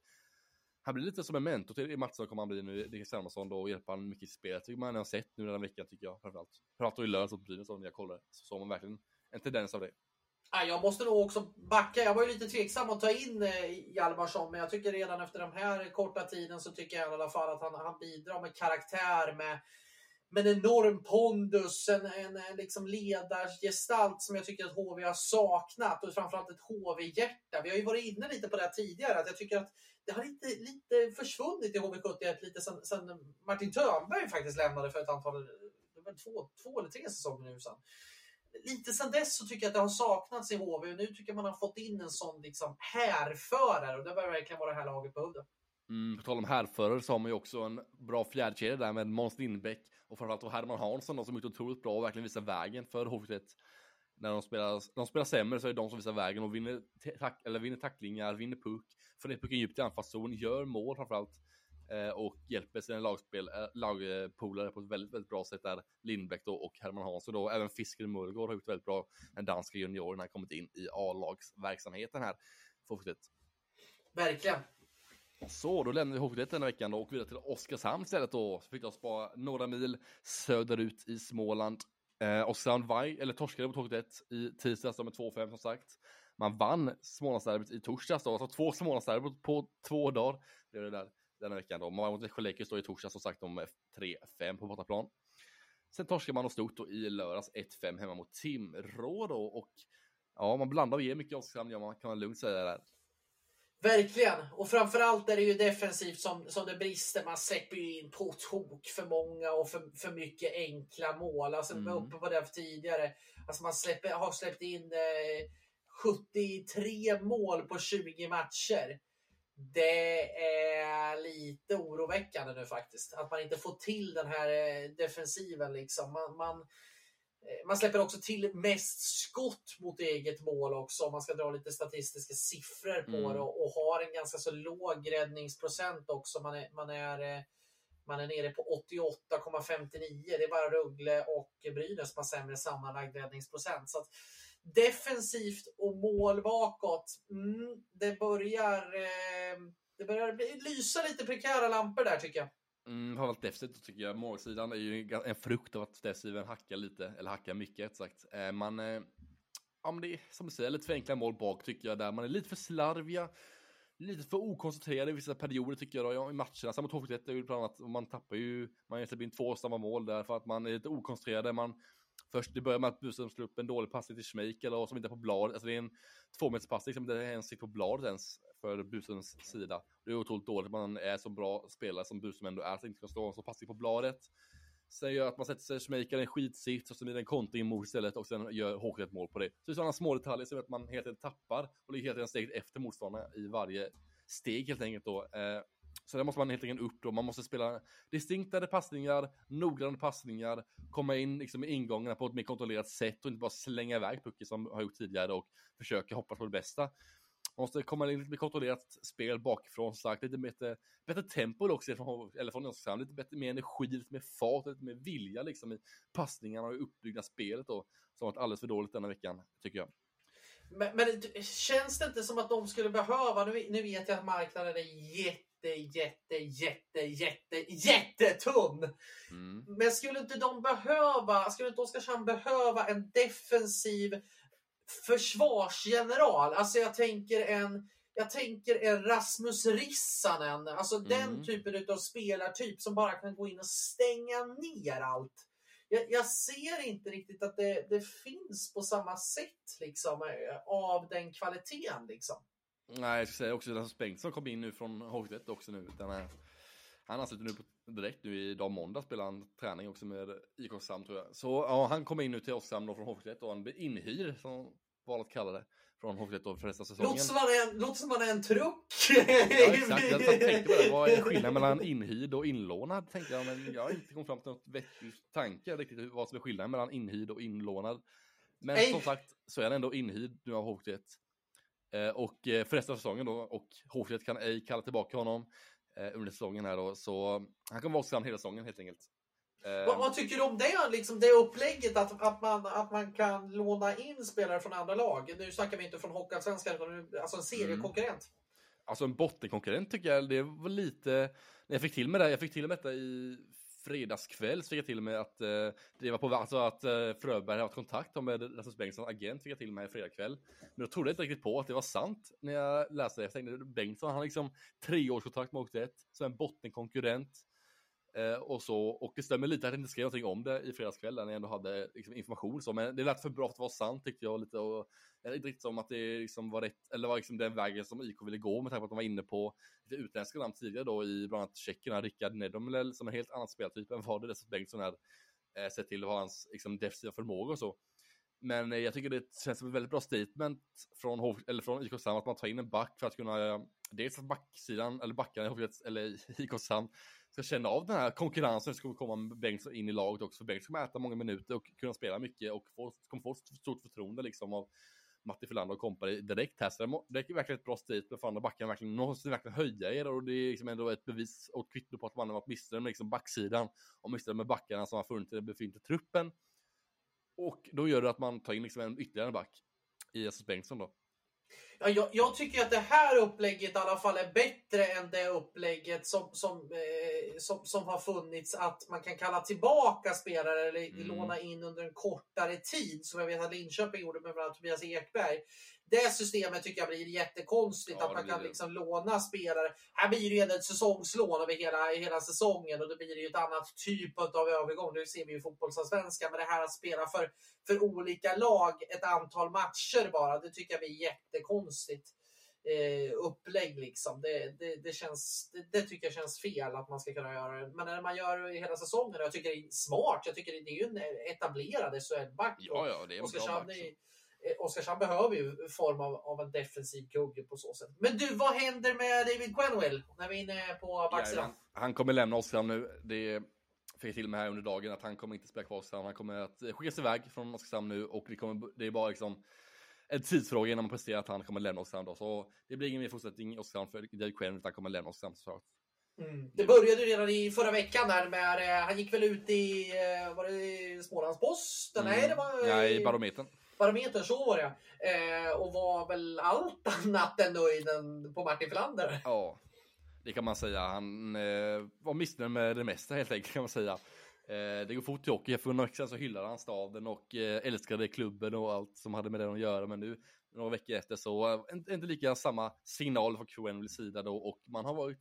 han blir lite som en mentor till Mattsson kommer han bli nu, Niklas Hjalmarsson då och hjälpa honom mycket i spelet. Tycker man har sett nu den här veckan tycker jag framförallt. Framförallt då i lördags mot Brynäs när jag kollade så såg man verkligen en tendens av det. Jag måste nog också backa. Jag var ju lite tveksam att ta in eh, Hjalmarsson, men jag tycker redan efter den här korta tiden så tycker jag i alla fall att han, han bidrar med karaktär, med, med en enorm pondus, en, en, en liksom ledargestalt som jag tycker att HV har saknat och framförallt ett HV-hjärta. Vi har ju varit inne lite på det här tidigare, att jag tycker att det har lite, lite försvunnit i HV71 lite sen, sen Martin Törnberg faktiskt lämnade för ett antal, det var två, två eller tre säsonger nu sedan lite sen dess så tycker jag att det har saknats i HV och nu tycker jag man har fått in en sån liksom härförare och det börjar verkligen vara det här laget behövde. Mm, på tal om härförare så har man ju också en bra fjärdekedja där med Måns Lindbäck och framförallt Herman Hansson då, som är otroligt bra och verkligen visar vägen för HV71. När de spelar, när de spelar sämre så är det de som visar vägen och vinner, tack, eller vinner tacklingar, vinner puck, får ner pucken djupt i anfallszon, gör mål framförallt Eh, och hjälper sina lagspel, eh, lagpolare på ett väldigt, väldigt bra sätt där. Lindbäck då och Herman Hansson då. Även Fisker Mullgård har gjort väldigt bra. Den danska junioren har kommit in i A-lagsverksamheten här. Fotbollet. Verkligen. Så, då lämnar vi Hovet denna veckan då och vidare till Oskarshamn istället då. Så fick jag spara några mil söderut i Småland. Eh, Oskarshamn vaj, eller torskade på Tåget 1 i tisdags med 2-5 som sagt. Man vann Smålandsderbyt i torsdags då, alltså två Smålandsderbyt på två dagar. Det är det där denna veckan då. Man var mot Växjö Lakers då i torsdags som sagt om 3-5 på bortaplan. Sen torskar man och stort då i lördags 1-5 hemma mot Timrå då och ja, man blandar och ger mycket Oskarshamn, ja, man kan man lugnt säga där. Verkligen, och framförallt är det ju defensivt som, som det brister. Man släpper ju in på tok för många och för, för mycket enkla mål. Alltså, mm. vi var uppe på det tidigare. Alltså, man släpper, har släppt in eh, 73 mål på 20 matcher. Det är lite oroväckande nu faktiskt. Att man inte får till den här eh, defensiven. Liksom. Man, man, man släpper också till mest skott mot eget mål också om man ska dra lite statistiska siffror på mm. det och, och, har en ganska så låg räddningsprocent också. Man är, man är, eh, man är nere på 88,59. Det är bara Rögle och Brynäs som har sämre sammanlagd räddningsprocent. Så defensivt och mål bakåt. Mm, det börjar eh, det börjar lysa lite prekära lampor där tycker jag. Mm, framförallt defensivt tycker jag. Målsidan är ju en frukt av att defensiven hackar lite, eller hackar mycket rätt sagt. Eh, man, eh, ja men det är som du säger, lite för enkla mål bak tycker jag där. Man är lite för slarviga, lite för okoncentrerade i vissa perioder tycker jag då, i matcherna. Samma 2 är ju bland annat, man tappar ju, man släpper in två snabba mål där för att man är lite okoncentrerade. Man Först det börjar med att Busen slår upp en dålig passning till Schmeichel och som inte är på bladet. Alltså det är en tvåmeterspassning som inte ens sitter på bladet ens för Busens sida. Det är otroligt dåligt att man är så bra spelare som Busen ändå är, så inte kan stå en sån passning på bladet. Sen gör att man sätter sig Schmeichel i en skitsits och så blir det en kontring mot istället och sen gör Håkan ett mål på det. Så det är sådana små detaljer som att man helt enkelt tappar och ligger helt enkelt steget efter motståndarna i varje steg helt enkelt då. Eh, så det måste man helt enkelt upp då. Man måste spela distinktade passningar, noggrannare passningar, komma in liksom, i ingångarna på ett mer kontrollerat sätt och inte bara slänga iväg pucken som har gjort tidigare och försöka hoppas på det bästa. Man måste komma in lite mer kontrollerat spel bakifrån, sagt, lite bättre, bättre tempo också eller från Oskarshamn, lite bättre, mer energi, lite mer fart, lite mer vilja liksom i passningarna och uppbyggda spelet då, som varit alldeles för dåligt denna veckan, tycker jag. Men, men känns det inte som att de skulle behöva, nu, nu vet jag att marknaden är jätte jätte, jätte, jätte, jätte, jättetunn. Mm. Men skulle inte de behöva, skulle inte Oskarshamn behöva en defensiv försvarsgeneral? Alltså jag tänker en jag tänker en Rasmus Rissanen, alltså mm. den typen av spelartyp som bara kan gå in och stänga ner allt. Jag, jag ser inte riktigt att det, det, finns på samma sätt liksom, av den kvaliteten. Liksom. Nej, jag ska säga också Rasmus Bengtsson kom in nu från Hogsett också nu. Den här, han ansluter nu på, direkt nu idag måndag spelar han träning också med IK Oskarshamn tror jag. Så ja, han kommer in nu till Oskarshamn från Hogsett och han blir inhyr som valt att kalla det. Från Hogsett då för av säsongen. Låter som han är en, låter som han är en truck. ja exakt, jag tänkte på det. Vad är skillnaden mellan inhyrd och inlånad? Tänkte jag, men jag har inte kommit fram till något vettigt tanke riktigt vad som är skillnaden mellan inhyrd och inlånad. Men Nej. som sagt så är han ändå inhyrd nu av Hogsett. Eh, och eh, för resten av säsongen då, och Håklet kan ej kalla tillbaka honom eh, under säsongen här då, så han kommer vara Oskarshamn hela säsongen helt enkelt. Vad, vad, tycker du om det, liksom det upplägget att, att, man, att man kan låna in spelare från andra lag? Nu snackar vi inte från Hockeyallsvenskan, utan alltså en seriekonkurrent. Mm. Alltså en bottenkonkurrent tycker jag, det var lite, jag fick till med det, jag fick till med detta i fredagskväll så fick jag till med att eh, driva på alltså att eh, Fröberg hade haft kontakt med Rasmus Bengtssons agent fick jag till mig fredag. Men jag trodde inte riktigt på att det var sant när jag läste det. Jag tänkte Bengtsson, han har liksom treårskontrakt med Åkte som en bottenkonkurrent. Eh, och så, och det stämmer lite att jag inte skrev någonting om det i fredagskvällen, när jag ändå hade liksom, information så, men det lät för bra för att vara sant tyckte jag lite och jag inte riktigt som att det liksom var rätt, eller var liksom den vägen som IK ville gå med tanke på att de var inne på lite utländska namn tidigare då i bland annat Tjeckien, Rickard Nedomlel som är en helt annan speltyp än vad det Dessutom Bengtsson är, eh, sett till vad hans liksom, defensiva förmåga och så. Men eh, jag tycker det känns som ett väldigt bra statement från, eller från IK Sam att man tar in en back för att kunna, eh, dels att backsidan, eller backarna eller IK Sam ska känna av den här konkurrensen som kommer komma med Bengtsson in i laget också. För Bengtsson kommer äta många minuter och kunna spela mycket och få, kommer få stort förtroende liksom av Matti Frölander och kompani direkt här. Så det är verkligen ett bra statement för andra backen. Verkligen, måste verkligen höja er och det är liksom ändå ett bevis och kvitto på att man har varit missnöjd med liksom backsidan och missnöjd med backarna som har funnits i den befintliga truppen. Och då gör det att man tar in liksom en ytterligare back i Jesus Bengtsson då. Ja, jag, jag, tycker att det här upplägget i alla fall är bättre än det upplägget som, som, eh, som, som har funnits att man kan kalla tillbaka spelare eller mm. låna in under en kortare tid som jag vet att Linköping gjorde med bland annat Tobias Ekberg det systemet tycker jag blir jättekonstigt. Ja, att man kan liksom låna spelare. Här blir det ju ett säsongslån över hela, hela säsongen och då blir det ju ett annat typ av övergång. Nu ser vi ju fotbollsallsvenskan, men det här att spela för, för olika lag ett antal matcher bara, det tycker jag blir jättekonstigt. Eh, upplägg liksom. Det, det, det känns, det, det, tycker jag känns fel att man ska kunna göra det. Men när man gör det hela säsongen, jag tycker det är smart. Jag tycker det är ju en etablerad SHL-back. Ja, ja, det är en bra. Eh, Oskarshamn behöver ju form av, av en defensiv kugge på så sätt. Men du, vad händer med David Quenwell när vi är inne på backsidan? Ja, han kommer lämna Oskarshamn nu. Det fick jag till mig här under dagen att han kommer inte spela kvar Oskarshamn. Han kommer att skickas iväg från Oskarshamn nu och det, kommer, det är bara liksom en tidsfråga innan man presterar att han kommer lämna Oskarshamn då. Så det blir ingen mer fortsättning i Oskarshamn för David Quenwell utan han kommer lämna Oskarshamn såklart. Mm. Det började redan i förra veckan där med, eh, han gick väl ut i, eh, var det Smålandsposten? Mm. Nej, det var... Ja, i Barometern. Barometern, så var det. Eh, och var väl allt annat än nöjd på Martin Flander. Ja, det kan man säga. Han eh, var missnöjd med det mesta helt enkelt kan man säga. Eh, det går fort i hockey. För några veckor sedan så hyllade han staden och eh, älskade klubben och allt som hade med det att göra. Men nu, några veckor efter så, är inte, inte lika samma signal från Quenvilles sida då. Och man har varit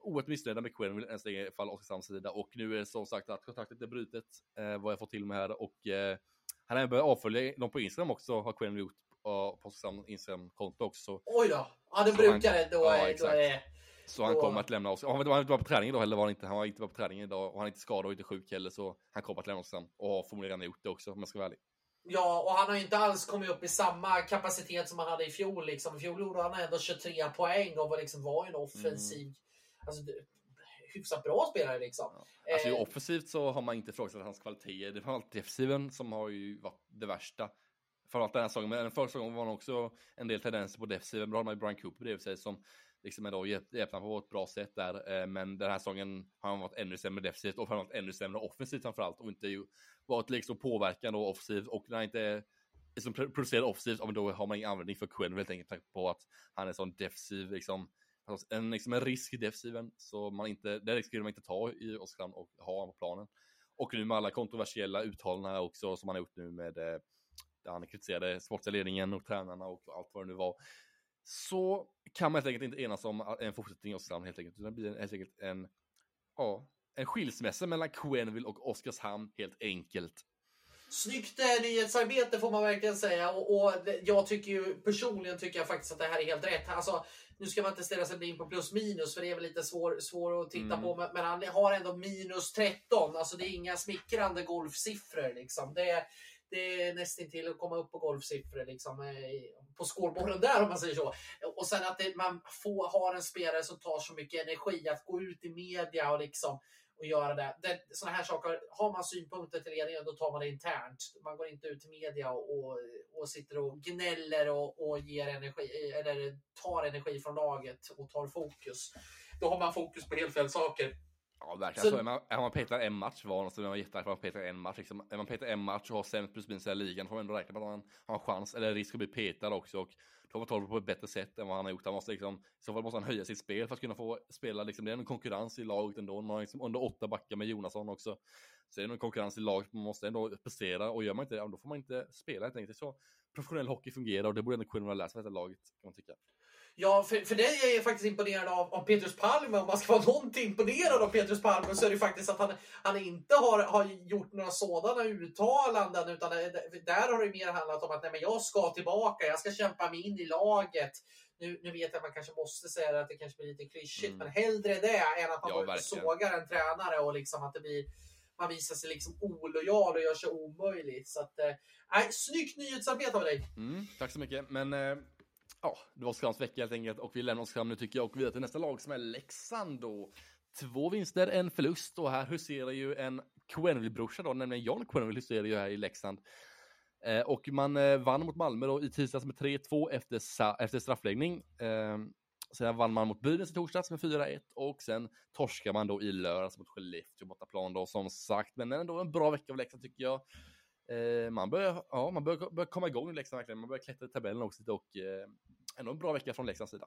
oerhört missnöjda med Quenville, ens i fall Oskarshamns sida. Och nu är det som sagt att kontraktet är brutet, eh, vad jag fått till med här. Och eh, han har även börjat avfölja dem på Instagram också, har Quinn gjort på Oskarshamns Instagram-konto också. Oj då! Ja, det brukar det. Då, ja, är, då är. Så han kommer att lämna oss. Han var inte bara på träning idag heller var han inte. Han var inte bara på träning idag och han är inte skadad och inte sjuk heller så han kommer att lämna oss sen och har förmodligen redan gjort det också om jag ska vara ärlig. Ja, och han har ju inte alls kommit upp i samma kapacitet som han hade i fjol. Liksom. I fjol gjorde han ändå 23 poäng och var, liksom, var en offensiv... Mm. Alltså, hyfsat bra spelare liksom. Ja. Alltså eh, offensivt så har man inte ifrågasatt hans kvaliteter. Det var alltid defensiven som har ju varit det värsta. Framförallt den här säsongen, men förra säsongen var det också en del tendenser på defensiven. Har man ju Brian Cooper bredvid sig som liksom ändå hjälpt honom på ett bra sätt där. Eh, men den här säsongen har han varit ännu sämre defensivt och framförallt ännu sämre offensivt framförallt och inte ju varit liksom påverkande och offensivt och när han inte liksom producerar offensivt, då har man ingen användning för Quinn helt enkelt på att han är sån defensiv liksom Alltså, en, liksom en risk i defensiven, så man inte, den risken vill man inte ta i Oskarshamn och ha honom på planen. Och nu med alla kontroversiella uttalanden också som han har gjort nu med eh, där han kritiserade sportsliga ledningen och tränarna och allt vad det nu var. Så kan man helt enkelt inte enas om en fortsättning i Oskarshamn helt enkelt. Det blir helt enkelt en, ja, en skilsmässa mellan Quenneville och Oskarshamn helt enkelt. Snyggt eh, nyhetsarbete får man verkligen säga och, och, jag tycker ju personligen tycker jag faktiskt att det här är helt rätt. Alltså, nu ska man inte ställa sig in på plus minus för det är väl lite svår, svår att titta mm. på. Men, men, han har ändå minus 13. Alltså det är inga smickrande golfsiffror. Liksom. Det, det är nästan till att komma upp på golfsiffror liksom, eh, på scoreboarden där om man säger så. Och sen att det, man får, har en spelare som tar så mycket energi att gå ut i media och liksom och göra det. det sådana här saker, har man synpunkter till ledningen då tar man det internt. Man går inte ut till media och, och, och sitter och gnäller och, och ger energi, eller tar energi från laget och tar fokus. Då har man fokus på helt fel saker. Ja, verkligen. Så... Så är, man, är man petar en match var, så är man jättearg för man petar en match. Liksom. Är man petar en match och har sämst plus minus i ligan får man ändå räkna med att man har en chans, eller risk att bli petad också. Och då får man på ett bättre sätt än vad han har gjort. Han måste liksom, I så fall måste han höja sitt spel för att kunna få spela. Liksom, det är en konkurrens i laget ändå. Man har liksom under åtta backar med Jonasson också. Så det är en konkurrens i laget. Man måste ändå prestera och gör man inte det, då får man inte spela helt enkelt. Så professionell hockey fungerar och det borde ändå kunna lära sig detta laget kan man tycka. Ja, för, för det är jag faktiskt imponerad av, av Petrus Palme. Om man ska vara någonting imponerad av Petrus Palme så är det faktiskt att han, han inte har, har gjort några sådana uttalanden. Utan där har det mer handlat om att nej, men jag ska tillbaka, jag ska kämpa mig in i laget. Nu, nu vet jag att man kanske måste säga det, att det kanske blir lite klyschigt, mm. men hellre det än att man ja, sågar en tränare och liksom att det blir man visar sig liksom olojal och gör sig omöjligt. Så att, eh, snyggt nyhetsarbete av dig! Mm, tack så mycket. Men eh, ja, det var Oskarshamns vecka helt enkelt och vi lämnar Oskarshamn nu tycker jag och vidare till nästa lag som är Leksand då. Två vinster, en förlust och här huserar ju en Quenneville-brorsa då, nämligen John Quenneville huserar ju här i Leksand. Eh, och man eh, vann mot Malmö då i tisdags med 3-2 efter, efter straffläggning. Eh, sen vann man mot Brynäs i torsdags med 4-1 och sen torskar man då i lördags mot Skellefteå bortaplan då som sagt. Men ändå en bra vecka av Leksand tycker jag. Eh, man börjar, ja, man börjar, börjar komma igång i Leksand verkligen. Man börjar klättra i tabellen också och eh, ändå en bra vecka från Leksands sida.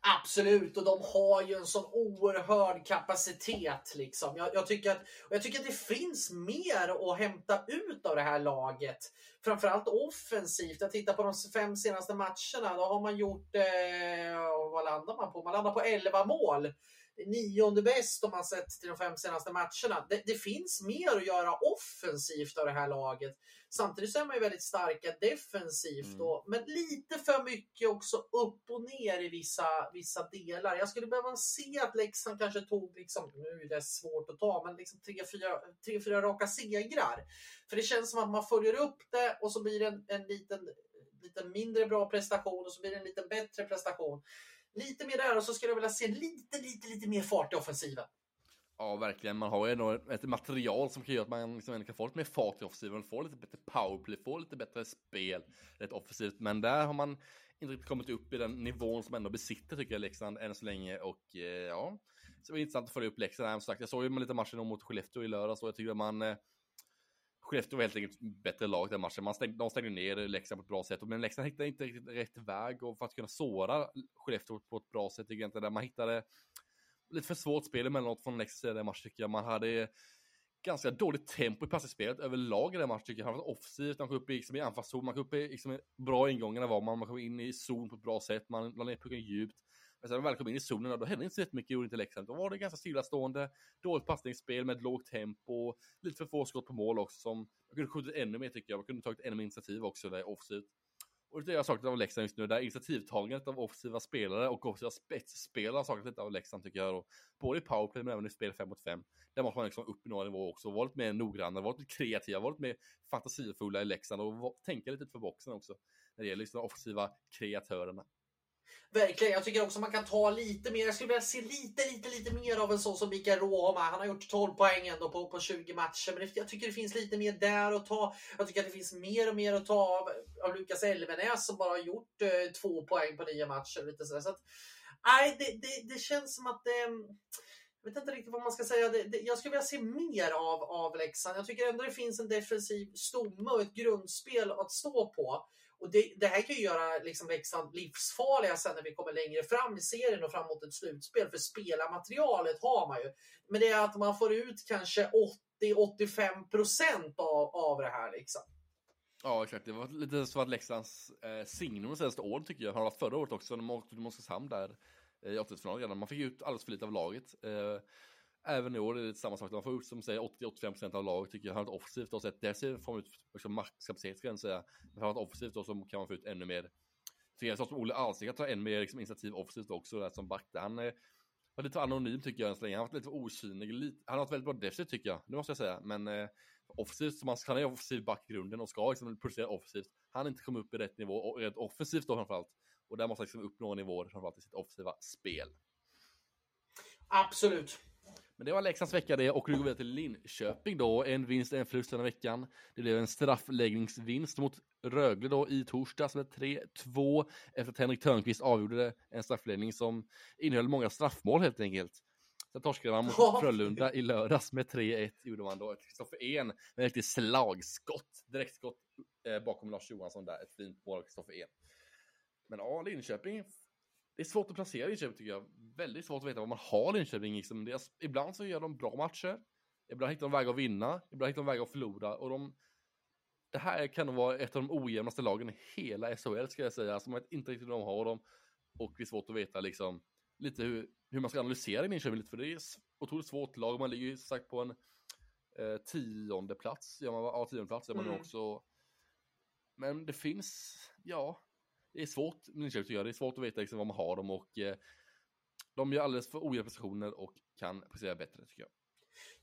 Absolut, och de har ju en sån oerhörd kapacitet. Liksom. Jag, jag, tycker att, och jag tycker att det finns mer att hämta ut av det här laget. Framförallt offensivt. Jag tittar på de fem senaste matcherna. Då har man gjort, eh, vad landar man på? Man landar på 11 mål nionde bäst om man sett till de fem senaste matcherna. Det, det, finns mer att göra offensivt av det här laget. Samtidigt så är man ju väldigt starka defensivt, mm. då, men lite för mycket också upp och ner i vissa, vissa delar. Jag skulle behöva se att Leksand kanske tog, liksom, nu är det svårt att ta, men liksom tre, fyra, tre, fyra raka segrar. För det känns som att man följer upp det och så blir det en, en liten, lite mindre bra prestation och så blir det en lite bättre prestation. Lite mer där och så skulle jag vilja se lite, lite, lite mer fart i offensiven. Ja, verkligen. Man har ju ändå ett material som kan göra att man liksom kan få lite mer fart i offensiven, få lite bättre powerplay, få lite bättre spel rätt offensivt. Men där har man inte riktigt kommit upp i den nivån som ändå besitter tycker jag Leksand än så länge och eh, ja, så det var intressant att följa upp Leksand. Jag såg ju lite matchen mot Skellefteå i lördags och jag tycker att man eh, Skellefteå var helt enkelt bättre lag den matchen. Man stängde, de stängde ner Leksand på ett bra sätt, men Leksand hittade inte riktigt rätt väg och för att kunna såra Skellefteå på ett bra sätt. Tycker där man hittade lite för svårt spel emellanåt från Leksands sida i matchen tycker jag. Man hade ganska dåligt tempo i passningsspelet överlag i den matchen tycker jag. Framförallt var offensivt, man kom upp i, liksom, i anfallszon, man kom upp i liksom, bra ingångarna var man, man kom in i zon på ett bra sätt, man la ner pucken djupt. Men sen när man väl kom in i zonen, då hände inte så jättemycket, gjorde inte Leksand. Då var det ganska stillastående, dåligt passningsspel med ett lågt tempo, lite för få skott på mål också som man kunde skjutit ännu mer tycker jag. Man kunde tagit ännu mer initiativ också där offensivt. Och det jag saknat av Leksand just nu, där initiativtagandet av offensiva spelare och offensiva spetsspelare har saknat lite av Leksand tycker jag. Och både i powerplay men även i spel 5 mot 5. Där måste man liksom upp i några nivåer också, vara lite mer noggranna, vara lite kreativa, vara lite mer fantasifulla i Leksand och tänka lite för boxen också. När det gäller liksom de offensiva kreatörerna. Verkligen. Jag tycker också man kan ta lite mer. Jag skulle vilja se lite, lite, lite mer av en sån som Mikael Råhammar. Han har gjort 12 poäng ändå på, på 20 matcher. Men jag tycker det finns lite mer där att ta. Jag tycker att det finns mer och mer att ta av, av Lukas Elvenäs som bara har gjort eh, två poäng på nio matcher. Lite så, så att, nej, det, det, det känns som att det... Eh, jag vet inte riktigt vad man ska säga. Det, det, jag skulle vilja se mer av, av Leksand. Jag tycker ändå det finns en defensiv stomme och ett grundspel att stå på. Och det, det, här kan ju göra liksom Leksand livsfarliga sen när vi kommer längre fram i serien och framåt ett slutspel. För spelarmaterialet har man ju. Men det är att man får ut kanske 80-85 procent av, av det här. Liksom. Ja, exakt. Det var lite så att Leksands eh, signum de senaste åren tycker jag. Har haft förra året också när man åkte till Oskarshamn där eh, i åttondelsfinalen. Man fick ut alldeles för lite av laget. Eh, Även i år är det samma sak. Man får ut som säger 80-85% av laget tycker jag har ett offensivt och sett det ser får man ut liksom maxkapacitet ska jag säga. Men har ett offensivt då så kan man få ut ännu mer. Så jag som Olle Alsing kan ta ännu mer liksom, initiativ offensivt också där som back. Han är var lite anonym tycker jag än så länge. Han har varit lite osynlig. Lite, han har varit väldigt bra defensivt tycker jag. Det måste jag säga. Men eh, offensivt, så man, han är offensiv back i grunden och ska liksom producera offensivt. Han har inte kommit upp i rätt nivå och rätt offensivt då framförallt. Och där måste han liksom upp några nivåer framförallt i sitt offensiva spel. Absolut. Men det var Leksands vecka det och nu går vi till Linköping då. En vinst, en förlust den här veckan. Det blev en straffläggningsvinst mot Rögle då i torsdags med 3-2 efter att Henrik Törnqvist avgjorde det. En straffläggning som innehöll många straffmål helt enkelt. Sen torskade man mot. Frölunda i lördags med 3-1 gjorde man då. Kristoffer En med ett riktigt slagskott, direktskott eh, bakom Lars Johansson där. Ett fint mål av Kristoffer En. Men ja, Linköping. Det är svårt att placera Linköping tycker jag. Väldigt svårt att veta vad man har Linköping. Liksom. Deras, ibland så gör de bra matcher. Ibland hittar de vägar att vinna. Ibland hittar de vägar att förlora. Och de, det här kan nog vara ett av de ojämnaste lagen i hela SHL ska jag säga. Alltså man inte riktigt de har dem. Och det är svårt att veta liksom lite hur, hur man ska analysera Linköping lite. För det är s- otroligt svårt lag. Man ligger ju som sagt på en eh, tionde plats. Gör man, ja, tionde plats gör man Mm. också. Men det finns, ja, det är svårt med Linköping tycker jag. Det är svårt att veta liksom vad man har dem och eh, de gör alldeles för ojämna prestationer och kan prestera bättre tycker jag.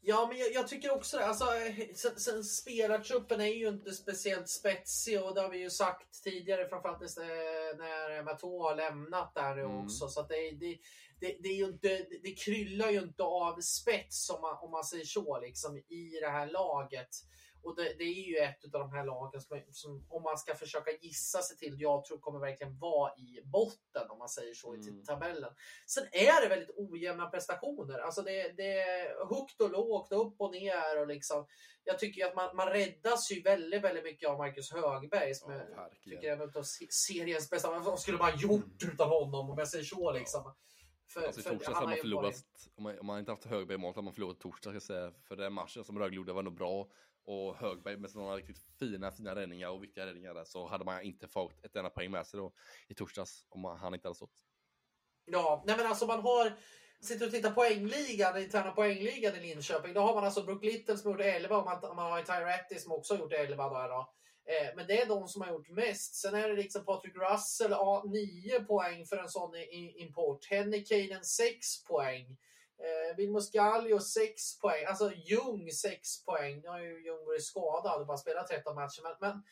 Ja, men jag, jag tycker också det. Alltså, eh, sen, sen spelartruppen är ju inte speciellt spetsig och det har vi ju sagt tidigare, framförallt när, när Matå har lämnat där nu Mm. också. Så det, det, det, det, är ju inte, det kryllar ju inte av spets om man, om man säger så, liksom, i det här laget. Och det, det är ju ett av de här lagen som, som, om man ska försöka gissa sig till, jag tror kommer verkligen vara i botten, om man säger så, i Mm. tabellen. Sen är det väldigt ojämna prestationer. Alltså det, det är högt och lågt, upp och ner. Och liksom, jag tycker att man, man räddas ju väldigt, väldigt mycket av Marcus Högberg som jag verkligen. tycker är en av se- seriens bästa. Vad skulle man gjort utan honom om jag säger så liksom? För, Alltså i för torsdags hade man förlorat, varit- om man, om man inte haft Högberg i målet hade man förlorat i torsdag ska jag säga. För den matchen som Rögle gjorde var nog bra. Och Högberg med sådana riktigt fina, fina räddningar och viktiga räddningar där så hade man inte fått ett enda poäng med sig då i torsdags om man, han inte hade stått. Ja, nej men alltså man har sitter och tittar poängligan, den interna poängligan i Linköping. Då har man alltså Brook Little som gjort 11 och man, man har ju Tyretti som också har gjort 11 där då. Eh, men det är de som har gjort mest. Sen är det liksom Patrick Russell, ja, 9 poäng för en sån i, i import. Henry Kaden, 6 poäng. Eh, Vilmos Gallio 6 poäng. Alltså Ljung 6 poäng. Nu har ju Ljung varit skadad och bara spelat 13 matcher. Men, men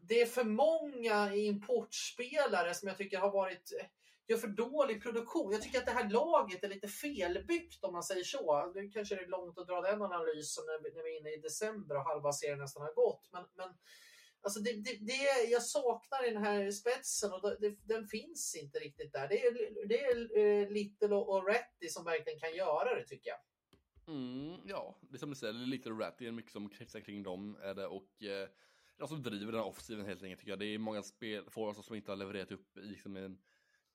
det är för många importspelare som jag tycker har varit eh, gör för dålig produktion. Jag tycker att det här laget är lite felbyggt om man säger så. Nu kanske det är långt att dra den analysen när vi, när vi är inne i december och halva serien nästan har gått. Men, men alltså det, det, det jag saknar den här spetsen och det, det, den finns inte riktigt där. Det är, det är eh, Little och, och Retty som verkligen kan göra det tycker jag. Mm, ja, det är som du säger, Little och lite det är mycket som kretsar kring dem är det och eh, de som driver den här offensiven helt enkelt tycker jag. Det är många spel, forwards alltså som inte har levererat upp i liksom en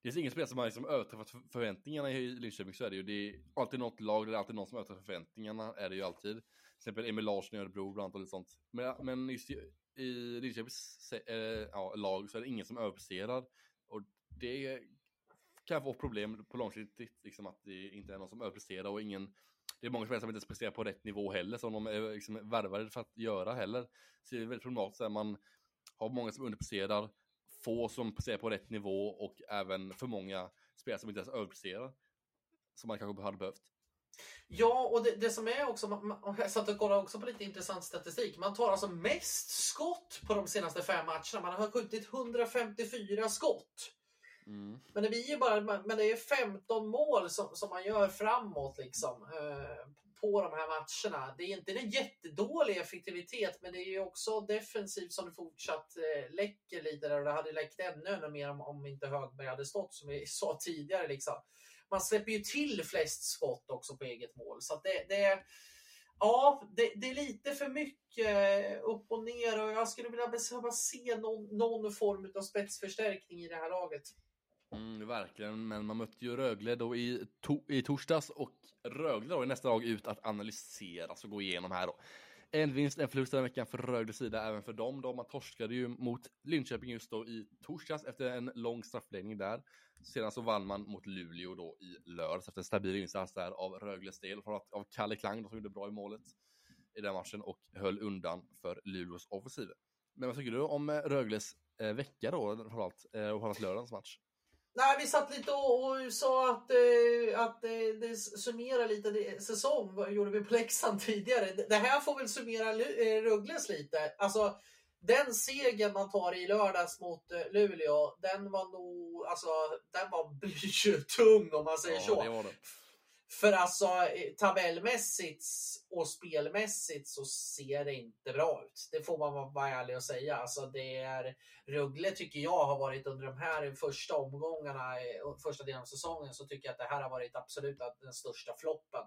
det finns ingen spel som har liksom överträffat förväntningarna i Linköping så är det ju. Det är alltid något lag, det är alltid någon som överträffar förväntningarna, är det ju alltid. Till exempel Emil Larsson i Örebro bland annat och lite sånt. Men, men just i, Linköpings äh, ja, lag så är det ingen som överpresterar. Och det kan få problem på långsiktigt, liksom att det inte är någon som överpresterar och ingen det är många spelare som inte presterar på rätt nivå heller, som de är liksom värvade för att göra heller. Så det är väldigt problematiskt att man har många som underpresterar, få som presterar på rätt nivå och även för många spelare som inte ens överpresterar. Som man kanske hade behövt. Ja, och det, det som är också, man, jag satt och kollade också på lite intressant statistik. Man tar alltså mest skott på de senaste fem matcherna. Man har skjutit 154 skott. Mm. Men det ju bara, men det är 15 mål som, som man gör framåt liksom. Eh, på de här matcherna. Det är inte en jättedålig effektivitet, men det är ju också defensivt som det fortsatt eh, läcker lite där och det hade läckt ännu, ännu mer om, om inte Högberg hade stått som vi sa tidigare liksom. Man släpper ju till flest skott också på eget mål, så att det, det Ja, det, det är lite för mycket upp och ner och jag skulle vilja behöva se någon, någon form av spetsförstärkning i det här laget. Mm, verkligen, men man mötte ju Rögle då i, to i torsdags och Rögle då är nästa lag ut att analysera och gå igenom här då. En vinst, en förlust den här veckan för Rögles sida, även för dem då. Man torskade ju mot Linköping just då i torsdags efter en lång straffläggning där. Sedan så vann man mot Luleå då i lördags efter en stabil insats där av Rögles del, framförallt av Kalle Klang då, som gjorde bra i målet i den matchen och höll undan för Luleås offensiv. Men vad tycker du om eh, Rögles eh, vecka då, framförallt, eh, och framförallt lördagens match? Nej, vi satt lite och, och sa att, eh, att eh, det summerar lite det, säsong. Vad gjorde vi på Leksand tidigare? Det, det här får väl summera eh, Ruggles lite. Alltså, den segern man tar i lördags mot eh, Luleå, den var nog, alltså, den var blytung om man säger så. det det. För alltså tabellmässigt och spelmässigt så ser det inte bra ut. Det får man vara ärlig och säga. Alltså det är Ruggle tycker jag har varit under de här första omgångarna, första delen av säsongen så tycker jag att det här har varit absolut den största floppen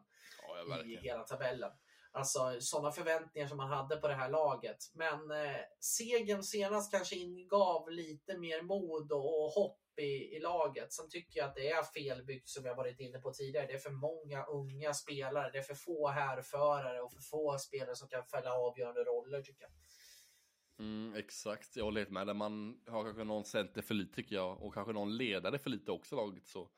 ja, i hela tabellen. Alltså sådana förväntningar som man hade på det här laget. Men eh, segern senast kanske ingav lite mer mod och hopp i, i laget. Sen tycker jag att det är felbyggt som jag varit inne på tidigare. Det är för många unga spelare. Det är för få härförare och för få spelare som kan fälla avgörande roller tycker jag. Mm, exakt, jag håller helt med. Man har kanske någon center för lite tycker jag och kanske någon ledare för lite också laget. Så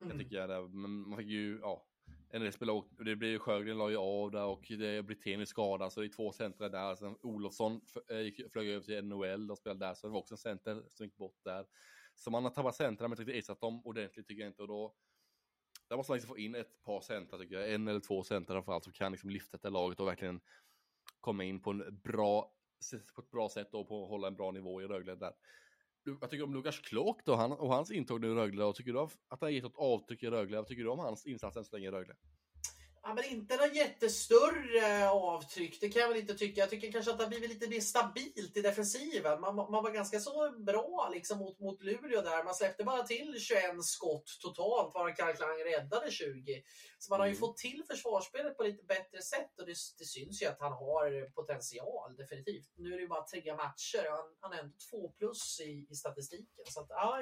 mm. jag tycker det, men man fick ju, ja, en del spelare, det blir ju Sjögren la ju av där och det Brithén skadad så det är två centra där. Sen Olofsson eh, flög över till NHL och spelade där så det var också en center som gick bort där. Så man har tappat centra men inte riktigt ersatt dem ordentligt tycker jag inte och då där måste man liksom få in ett par centra tycker jag, en eller två centra framförallt som kan liksom lyfta det laget och verkligen komma in på en bra på ett bra sätt och på att hålla en bra nivå i Rögle där. Vad tycker du om Lukas Klok då han, och hans intåg i Rögle och tycker du att han har gett något avtryck i Rögle? Vad tycker du om hans insats än så länge i Rögle? Ja, men inte något jättestörre avtryck, det kan jag väl inte tycka. Jag tycker kanske att det har blivit lite mer stabilt i defensiven. Man, man var ganska så bra liksom mot, mot Luleå där. Man släppte bara till 21 skott totalt, varav Klang räddade 20. Så man har ju mm. fått till försvarsspelet på lite bättre sätt och det, det, syns ju att han har potential, definitivt. Nu är det ju bara tre matcher och han, han är ändå två plus i, i statistiken. Så att, ja,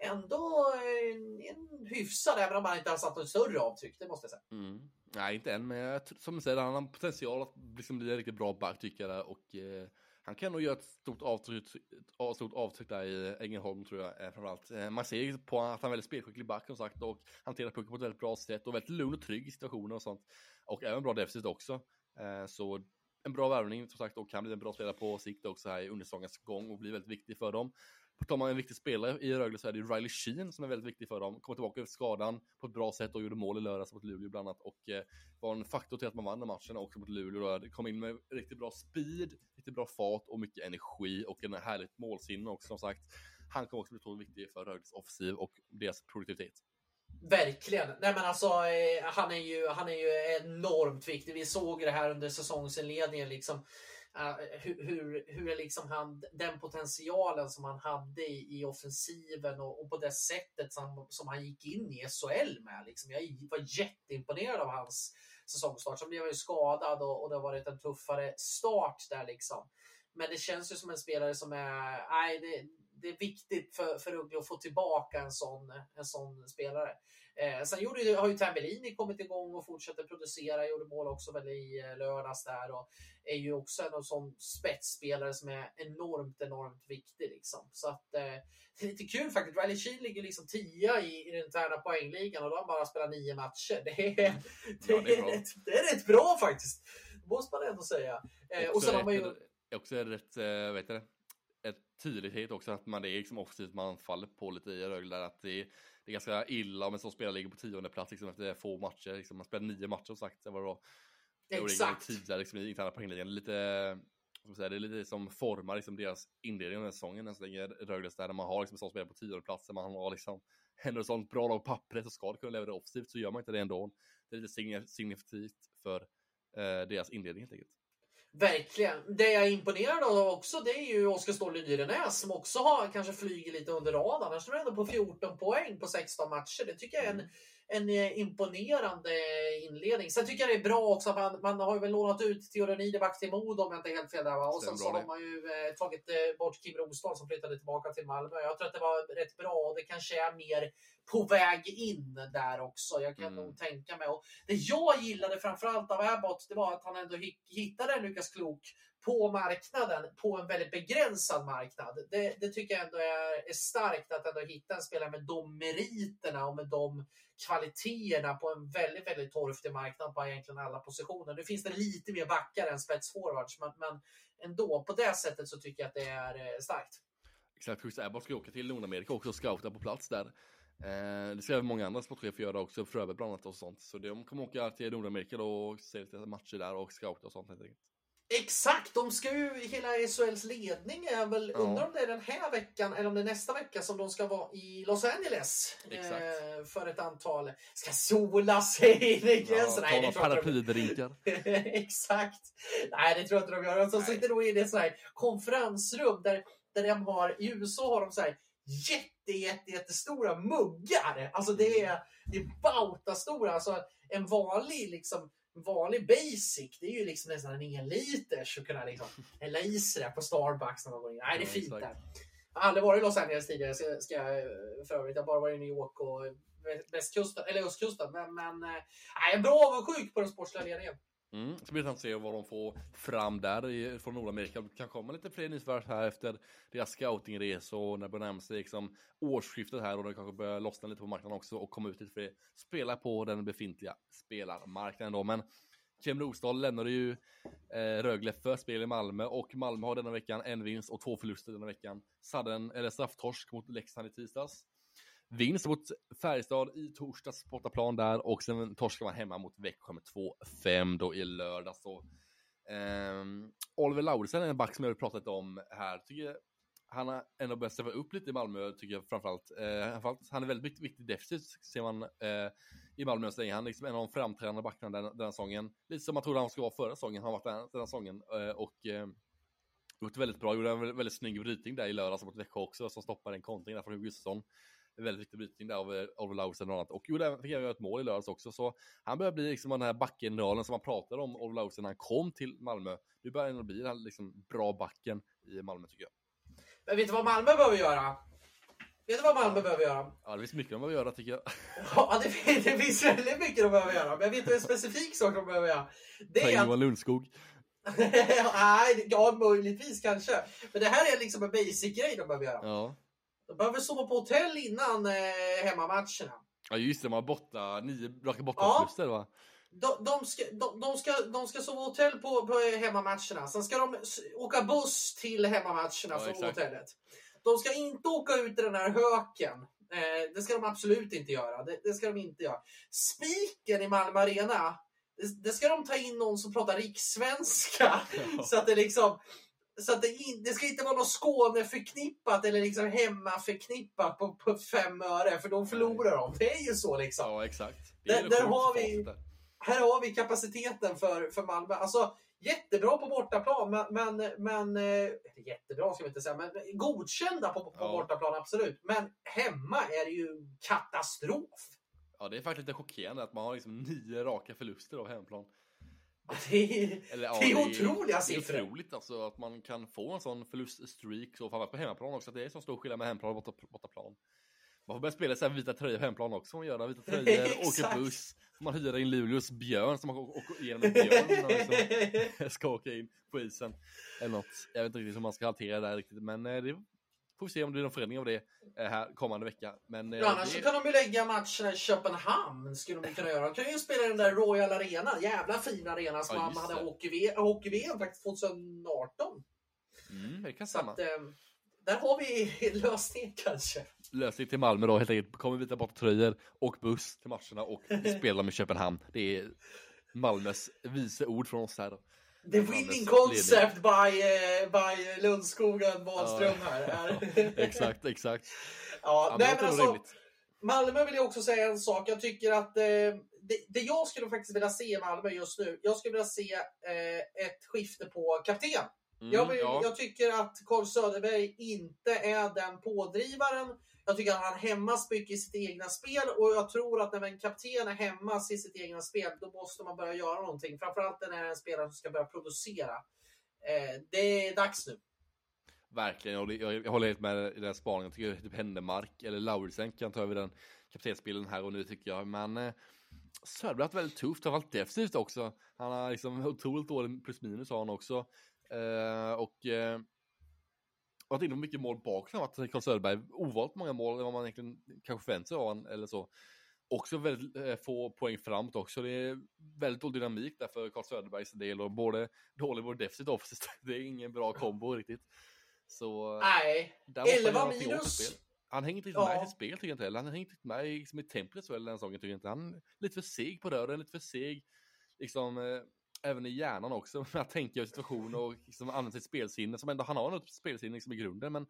ändå en, en hyfsad, även om han inte har satt något större avtryck, det måste jag säga. Mm. Nej, inte än, men som du säger, han har potential att liksom bli en riktigt bra back tycker jag. Och eh, han kan nog göra ett stort avtryck, ett stort avtryck där i Ängelholm tror jag eh, framförallt. Eh, man ser ju på att han är väldigt spelskicklig back som sagt och hanterar pucken på ett väldigt bra sätt och väldigt lugn och trygg i situationer och sånt. Och även bra defensivt också. Eh, så en bra värvning som sagt och kan bli en bra spelare på sikt också här i undersäsongens gång och bli väldigt viktig för dem. På tal om en viktig spelare i Rögle så är det ju Riley Sheen som är väldigt viktig för dem. Kommer tillbaka efter skadan på ett bra sätt och gjorde mål i lördags mot Luleå bland annat och eh, var en faktor till att man vann den matchen också mot Luleå. Det kom in med riktigt bra speed, riktigt bra fart och mycket energi och en härligt målsinne också som sagt. Han kommer också bli otroligt viktig för Rögles offensiv och deras produktivitet. Verkligen. Nej men alltså, eh, han, är ju, han är ju enormt viktig. Vi såg det här under säsongsinledningen. Liksom uh, hur, hur, hur liksom han, den potentialen som han hade i, i offensiven och, och, på det sättet som, som han gick in i SHL med. Liksom. Jag var jätteimponerad av hans säsongstart. Sen blev han ju skadad och, och det har varit en tuffare start där liksom. Men det känns ju som en spelare som är, nej, det, det är viktigt för, för Rögle att få tillbaka en sån, en sån spelare. Eh, sen gjorde, har ju Tambellini kommit igång och fortsätter producera, gjorde mål också väl i eh, lördags där och är ju också en sån spetsspelare som är enormt, enormt viktig liksom. Så att eh, det är lite kul faktiskt. Riley Sheen ligger liksom tia i, i den interna poängligan och han bara spelat nio matcher. Det är, det, ja, det är, rätt, det är rätt bra faktiskt. Måste man ändå säga. Eh, och sen har man ju... Också är det rätt, äh, vet du, ett tydlighet också att man det är liksom offensivt man faller på lite i Rögle att det är, det är ganska illa om en sån spelare ligger på tionde plats liksom efter få matcher. Liksom, man spelar nio matcher som sagt. Det var Exakt. Tidigare liksom, i interna poängligan. Lite, som säga, det är lite som formar liksom, deras inledning av den säsongen än så länge Rögle där man har liksom, en sån spelare på tionde plats. Där man har liksom sånt bra lag på pappret och ska kunna leverera offensivt så gör man inte det ändå. Det är lite signifikativt för eh, deras inledning helt enkelt. Verkligen. Det jag är imponerad av också det är ju Oskar Ståhle Dyrenäs som också har kanske flyger lite under radarn. Han står ändå på 14 poäng på 16 matcher. Det tycker jag är en, mm en eh, imponerande inledning. Sen tycker jag det är bra också att man, man har ju väl lånat ut Theodor Niederback till Modo om jag inte är helt fel där. Va? Och sen så har man ju eh, tagit eh, bort Kim Rostad som flyttade tillbaka till Malmö. Jag tror att det var rätt bra och det kanske är mer på väg in där också. Jag kan mm. nog tänka mig. Och det jag gillade framförallt av Abbott, det var att han ändå hittade Lukas Klok på marknaden, på en väldigt begränsad marknad. Det, det tycker jag ändå är, är, starkt att ändå hitta en spelare med de meriterna och med de kvaliteterna på en väldigt, väldigt torftig marknad på egentligen alla positioner. Nu finns det lite mer backar än spetsforwards, men, men ändå på det sättet så tycker jag att det är eh, starkt. Exakt, Chris Abbott ska åka till Nordamerika också och scouta på plats där. Eh, det ska även många andra sportchefer göra också, Fröberg bland annat och sånt. Så de kommer åka till Nordamerika då och se lite matcher där och scouta och sånt helt enkelt. Exakt, de ska ju, hela SHLs ledning är väl, Ja. undrar om det är den här veckan eller om det är nästa vecka som de ska vara i Los Angeles. Eh, för ett antal, ska sola sig i Ja, gränsen. Nej, inte de paraplydrinkar. Exakt. Nej, det tror jag inte de gör. De Nej. sitter inne i ett här konferensrum där, där de har, i USA har de så här jätte, jätte, jättestora muggar. Alltså det är, det är bautastora. Alltså en vanlig liksom vanlig basic, det är ju liksom nästan en enliters att kunna liksom hälla i sig där på Starbucks när man går in. Nej, det är fint där. Jag har aldrig varit i Los Angeles tidigare, ska, ska jag eh, för övrigt. Jag har bara varit i New York och väst- västkusten, eller östkusten. Men, men eh, nej, jag är bra avundsjuk på den sportsliga ledningen. Mm, så blir det att se vad de får fram där i, från Nordamerika. Det kan komma lite fler nyförvärv här efter deras scoutingresor och när det börjar närma sig liksom årsskiftet här och det kanske börjar lossna lite på marknaden också och komma ut lite fler spelare på den befintliga spelarmarknaden då. Men Kim Rosdahl lämnade ju eh, Rögle för spel i Malmö och Malmö har denna veckan en vinst och två förluster denna veckan. Sadden, eller strafftorsk mot Leksand i tisdags. Vinst mot Färjestad i torsdags på bortaplan där och sen torskar man hemma mot Växjö med 2-5 då i lördags. Så, ehm, Oliver Lauritsen är en back som jag har pratat om här. Tycker han har ändå börjat steppa upp lite i Malmö tycker jag framförallt. Eh, framförallt han är väldigt viktig, defensivt ser man eh, i Malmö så länge. Han är liksom en av de framträdande backarna den, den säsongen. Lite som man trodde han skulle vara förra säsongen. Han har varit den, den säsongen eh, och eh, gjort väldigt bra. Gjorde en väldigt, väldigt snygg brytning där i lördags mot Växjö också som stoppade en kontring där från Hugo Gustafsson. En väldigt viktig brytning där av eh, Oliver Lauritsen och annat. Och gjorde, även- fick även göra ett mål i lördags också. Så han börjar bli liksom den här backgeneralen som man pratade om Oliver Lauritsen när han kom till Malmö. Nu börjar han bli den här liksom bra backen i Malmö tycker jag. Men vet du vad Malmö behöver göra? Vet du vad Malmö behöver göra? Ja, det finns mycket de behöver göra tycker jag. Ja, det, finns- det finns väldigt mycket de behöver göra. Men jag vet inte en specifik sak de behöver göra. Det är Johan Lundskog. Nej, ja möjligtvis kanske. Men det här är liksom en basic grej de behöver göra. Ja. De behöver sova på hotell innan eh, hemmamatcherna. Ja just det, de har borta, nio raka Ja. bortaförluster va? De, de, ska, de, de, ska, de ska sova hotell på, på hemmamatcherna. Sen ska de åka buss till hemmamatcherna Ja, från exakt. hotellet. De ska inte åka ut i den här höken. Eh, det ska de absolut inte göra. Det, det ska de inte göra. Spiken i Malmö Arena. Det, det ska de ta in någon som pratar rikssvenska. Så att det liksom så att det, det ska inte vara något Skåne förknippat eller liksom hemma förknippat på, på fem öre för då förlorar de. Det är ju så liksom. Ja exakt. Där- där har vi-. Här har vi kapaciteten för, för Malmö. Alltså jättebra på bortaplan men, men, men eh, jättebra ska vi inte säga, men godkända på, på Ja. bortaplan absolut. Men hemma är det ju katastrof. Ja det är faktiskt lite chockerande att man har liksom nio raka förluster av hemmaplan. Det är, Eller, ja, det är otroliga Det siffror. är otroligt alltså att man kan få en sån förluststreak så framförallt på hemmaplan också. Att det är så stor skillnad med hemplan och borta- bortaplan. Man får börja spela så här vita tröjor på hemplan också. Man gör vita tröjor, åker buss. Man hyr in Luleås björn som man åker igenom en björn när man liksom ska åka in på isen. Eller något. Jag vet inte riktigt hur man ska hantera det där riktigt. Men eh, det får vi se om det är någon förändring av det eh, här kommande vecka. Men eh, Ja, annars så det, kan de ju lägga matcherna i Köpenhamn. Skulle de kunna göra. De kan ju spela i den där Royal Arena. Jävla fin arena som Ja, hade hockey-VM hockey faktiskt 2018. mm, det kan stämma. att, eh, där har vi lösningen kanske. Lösning till Malmö då helt enkelt. Kommer vita borta tröjor och buss till matcherna och spela i Köpenhamn. Det är Malmös vice ord från oss här. då. The winning concept by, eh, by Lundskogen Wahlström här. Är. Exakt, exakt. ja, Ja, nej, men alltså. Malmö vill jag också säga en sak. Jag tycker att eh, det, det jag skulle faktiskt vilja se i Malmö just nu. Jag skulle vilja se eh, ett skifte på kapten. Mm, Jag, vill, ja. jag tycker att Carl Söderberg inte är den pådrivaren. Jag tycker att han hämmas mycket i sitt egna spel och jag tror att när en kapten är hämmas i sitt egna spel då måste man börja göra någonting. Framförallt när det är en spelare som ska börja producera. Eh, det är dags nu. Verkligen, jag, jag, jag håller helt med i den spaningen. Jag tycker typ Händemark eller Lauritsen kan ta över den kaptensbilden här och nu tycker jag. Men eh, Söderberg har haft väldigt tufft, framförallt defensivt också. Han har liksom otroligt dålig plus minus har han också. Eh, och eh, varit inne på mycket mål bakåt. Att Carl Söderberg ovalt många mål än vad man egentligen kanske förväntar sig av honom eller så. Också väldigt eh, få poäng framåt också. Det är väldigt dålig dynamik där för Carl Söderbergs del och både dålig både defensivt och offensivt. Det är ingen bra kombo riktigt. Så Nej, måste han 11 göra någonting åt minus. Han hänger inte riktigt Ja. med i sitt spel tycker jag inte heller. Han hänger inte riktigt med i, som i templet så eller den säsongen tycker jag inte. Han är lite för seg på rören, lite för seg. Liksom, eh, även i hjärnan också, med att tänka ut situationer och liksom använda sitt spelsinne, som ändå, han har något spelsinne liksom i grunden, men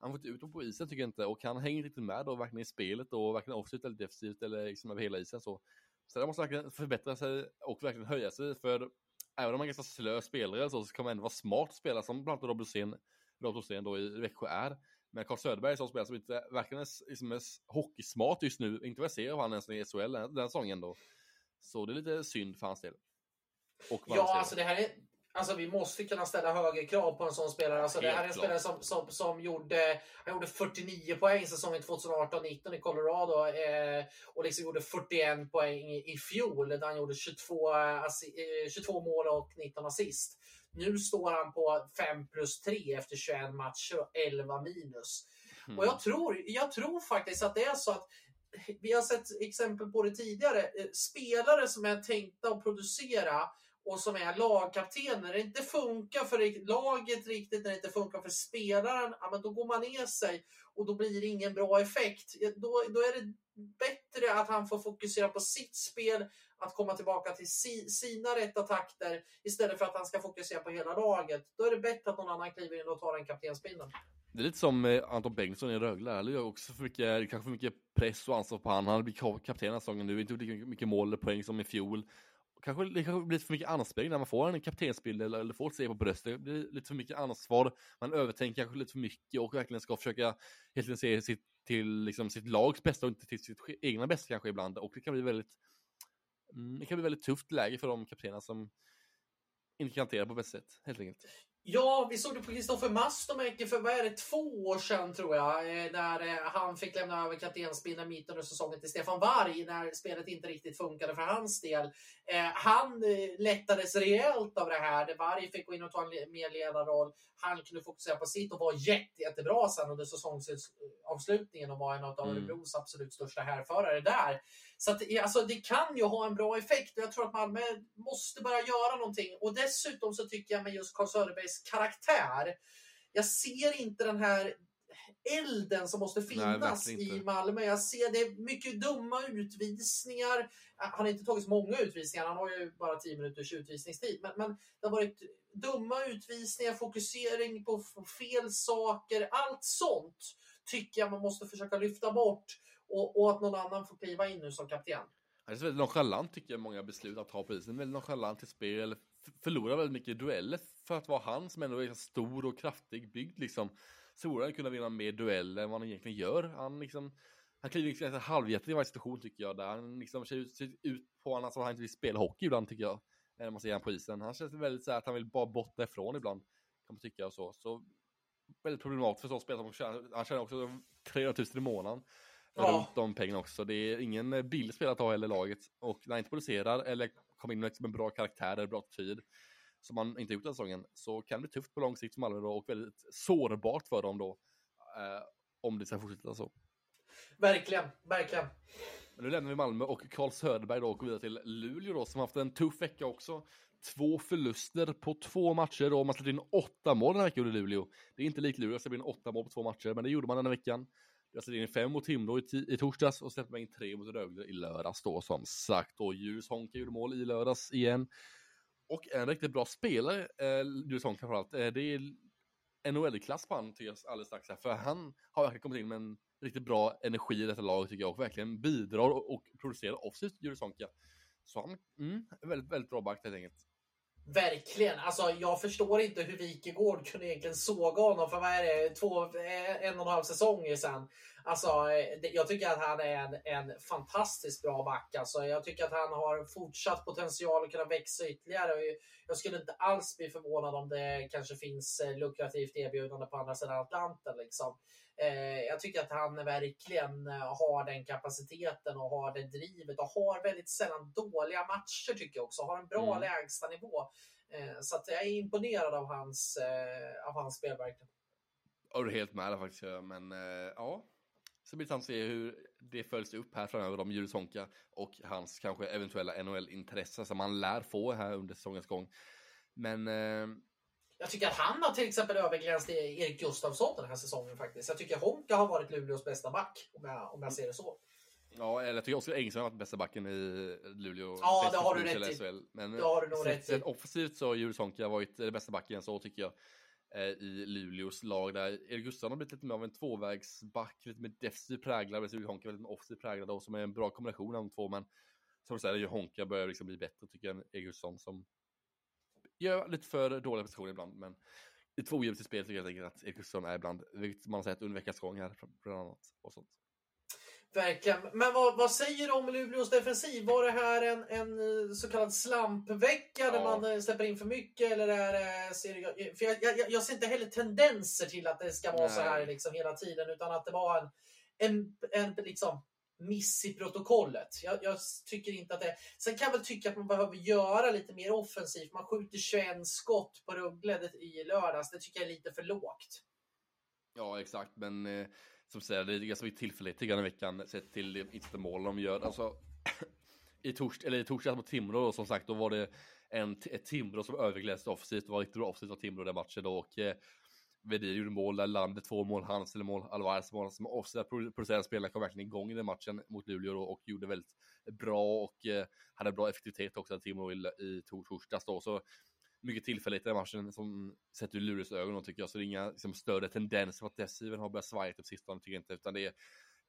han får inte ut dem på isen tycker jag inte, och han hänger inte riktigt med då varken i spelet och varken offensivt eller defensivt eller liksom över hela isen så. Så där måste verkligen förbättra sig och verkligen höja sig, för även om man är ganska slö spelare så, så kan man ändå vara smart spelare som bland annat Robert Rosén, Rosén då i Växjö är. Men Carl Söderberg är en sån spelare som inte verkligen är, liksom är hockeysmart just nu, inte vad jag ser av han ens i SHL den, den säsongen då. Så det är lite synd för hans del ja, alltså det här är, Alltså vi måste kunna ställa högre krav på en sån spelare. Alltså, det här är en spelare som, som, som gjorde, han gjorde 49 poäng säsongen 2018-19 i Colorado eh, och liksom gjorde 41 poäng i, fjol där han gjorde 22, eh, 22 mål och 19 assist. Nu står han på 5 plus 3 efter 21 matcher och 11 minus. Mm. Och jag tror, jag tror faktiskt att det är så att vi har sett exempel på det tidigare. Eh, spelare som är tänkta att producera och som är lagkapten, när det inte funkar för laget riktigt, när det inte funkar för spelaren, ja, men då går man ner sig och då blir det ingen bra effekt. Då, då är det bättre att han får fokusera på sitt spel, att komma tillbaka till si, sina rätta takter istället för att han ska fokusera på hela laget. Då är det bättre att någon annan kliver in och tar den kaptensbindeln. Det är lite som eh, Anton Bengtsson i Rögle, eller gör också för mycket, kanske för mycket press och ansvar på han. Han blir kapten den här säsongen nu, inte gjort lika mycket mål eller poäng som i fjol kanske, det kanske blir för mycket anspelning när man får en kaptensbild eller, eller får ett se på bröstet. Det blir lite för mycket ansvar. Man övertänker kanske lite för mycket och verkligen ska försöka helt se sitt, till liksom, sitt lags bästa och inte till sitt egna bästa kanske ibland. Och det kan bli väldigt, mm, det kan bli väldigt tufft läge för de kaptenerna som inte kan hantera på bästa sätt, helt enkelt. Ja, vi såg det på Kristoffer Mastomäki för vad är det, två år sedan tror jag. Eh, när eh, han fick lämna över kaptensbindeln mitten under säsongen till Stefan Varg när spelet inte riktigt funkade för hans del. Eh, han lättades rejält av det här. Varg fick gå in och ta en mer ledarroll. Han kunde fokusera på sitt och var jätte, jättebra sen under säsongsavslutningen och var en av mm. Örebros absolut största härförare där. Så att, alltså, det kan ju ha en bra effekt och jag tror att Malmö måste börja göra någonting. Och dessutom så tycker jag med just Carl Söderbergs karaktär, jag ser inte den här elden som måste finnas Nej, i Malmö. Jag ser det är mycket dumma utvisningar. Han har inte tagit så många utvisningar, han har ju bara 10 minuters utvisningstid. Men, men det har varit dumma utvisningar, fokusering på fel saker, allt sånt tycker jag man måste försöka lyfta bort och, och att någon annan får kliva in nu som kapten. Det är väldigt nonchalant tycker jag många beslut att ta på isen. Väldigt nonchalant i spel, förlorar väldigt mycket dueller för att vara han som ändå är stor och kraftig byggd liksom. Han kunna vinna mer dueller än vad han egentligen gör. Han liksom, han kliver liksom halvhjärtat i varje situation tycker jag. Där han liksom ser ut, ser ut på honom som att han inte vill spela hockey ibland tycker jag. När man ser honom på isen. Han känns väldigt så här att han vill bara bort ifrån ibland. Kan man tycka och så. Så väldigt problematiskt för så spelare. Han tjänar också 300 000 i månaden ja. runt de pengarna också. Det är ingen billig spelare att ha heller laget. Och när han inte producerar eller kommer in med en bra karaktär eller bra tid som man inte gjort den säsongen så kan det bli tufft på lång sikt för Malmö då och väldigt sårbart för dem då. Eh, om det ska fortsätta så. Verkligen, verkligen. Men nu lämnar vi Malmö och Karl Söderberg då och går vidare till Luleå då som haft en tuff vecka också. Två förluster på två matcher då. Man släppte in åtta mål den här veckan under Luleå. Det är inte likt Luleå släppa in åtta mål på två matcher, men det gjorde man den här veckan. Jag släppte in fem mot Timrå i, i torsdags och släppte in tre mot Rögle i lördags då som sagt. Och Julius Honka gjorde mål i lördags igen. Och en riktigt bra spelare, eh, Julius framförallt, eh, det är NHL-klass på han tycker jag alldeles strax här. För han har verkligen kommit in med en riktigt bra energi i detta lag tycker jag och verkligen bidrar och, och producerar offensivt Julius Så han, mm, väldigt, väldigt bra back helt enkelt. Verkligen. Alltså, jag förstår inte hur Wikegård kunde egentligen såga honom för vad är det, två, eh, en och en halv säsonger sedan. Alltså, jag tycker att han är en, en fantastiskt bra back. Alltså, jag tycker att han har fortsatt potential att kunna växa ytterligare. Jag skulle inte alls bli förvånad om det kanske finns eh, lukrativt erbjudande på andra sidan Atlanten. Liksom. Eh, jag tycker att han verkligen eh, har den kapaciteten och har det drivet och har väldigt sällan dåliga matcher tycker jag också. Har en bra mm. lägstanivå. Eh, så att jag är imponerad av hans, av hans spelverk. Jag är helt med faktiskt. Men ja, så blir det intressant att se hur det följs upp här framöver om Julius Honka och hans kanske eventuella NHL-intresse som han lär få här under säsongens gång. Men jag tycker att han har till exempel överglänst Erik Gustafsson den här säsongen faktiskt. Jag tycker Honka har varit Luleås bästa back, om jag, om jag ser det så. Ja, eller jag tycker Oskar Engström har varit bästa backen i Luleå. Ja, det har du rätt i. Men Det har du nog rätt i. offensivt så har Julius Honka varit bästa backen, så tycker jag. Eh, I Luleås lag där Erik Gustafsson har blivit lite mer av en tvåvägsback, lite mer defensiv präglad, medan Julius Honka är mer offensiv präglad och som är en bra kombination av de två. Men som du säger, Honka börjar liksom bli bättre tycker jag än Erik Gustafsson som gör lite för dåliga prestationer ibland. Men i två i spel tycker jag helt enkelt att Erik Gustafsson är ibland, vilket man har sett under veckans gång här bland annat. Och sånt. Verkligen. Men vad, vad säger du om Luleås defensiv? Var det här en, en eh, så kallad slampvecka där Ja. man eh, släpper in för mycket? Eller är det, ser jag, för jag, jag, jag ser inte heller tendenser till att det ska vara så här Nej. liksom hela tiden, utan att det var en, en, en liksom miss i protokollet. Jag, jag tycker inte att det... Sen kan jag väl tycka att man behöver göra lite mer offensivt. Man skjuter 21 skott på Rögle i lördags. Det tycker jag är lite för lågt. Ja, exakt, men eh, som säger, det är ganska mycket tillfällighet i veckan sett till det inte mål de gör. Alltså, i, tors eller i torsdags mot Timrå då, som sagt, då var det en, ett Timrå som överglänste offensivt. Det var riktigt bra offensivt av Timrå den matchen då och eh, Vedin gjorde mål, där landet två mål, hans eller mål, Alvarez mål som offside producerande spelare kom verkligen igång i den matchen mot Luleå då, och gjorde väldigt bra och eh, hade bra effektivitet också, Timrå i, i torsdags då. Så mycket tillfällighet i den matchen som sett ur Luleås ögon tycker jag. Så det är inga liksom, större tendenser att defensiven har börjat svaja på sistone tycker jag inte. Utan det är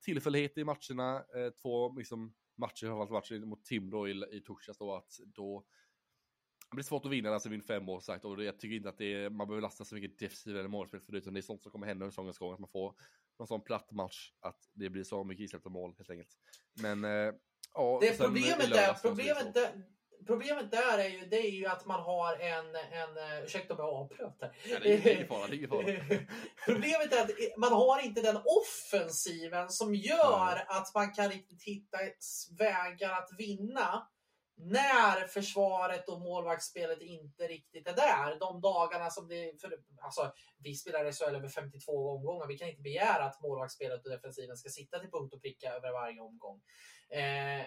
tillfällighet i matcherna. Eh, två liksom, matcher, matcher mot Timrå i, i torsdags då. Att då det blir svårt att vinna alltså vinner fem år sagt och jag tycker inte att det är, man behöver lasta så mycket defensiv eller målspel för det utan det är sånt som kommer hända under säsongens gång att man får någon sån platt match att det blir så mycket isläppta mål helt enkelt. Men eh, ja, Det i problemet, där, lördags är det problemet, där, problemet där är ju, det är ju att man har en, en eh, ursäkta om jag avbröt här. Ja, det är det är ingen fara, det är ingen fara. Problemet är att man har inte den offensiven som gör att man kan riktigt hitta vägar att vinna när försvaret och målvaktsspelet inte riktigt är där. De dagarna som det... För, alltså, vi spelar SHL över 52 omgångar. Vi kan inte begära att målvaktsspelet och defensiven ska sitta till punkt och pricka över varje omgång. Eh,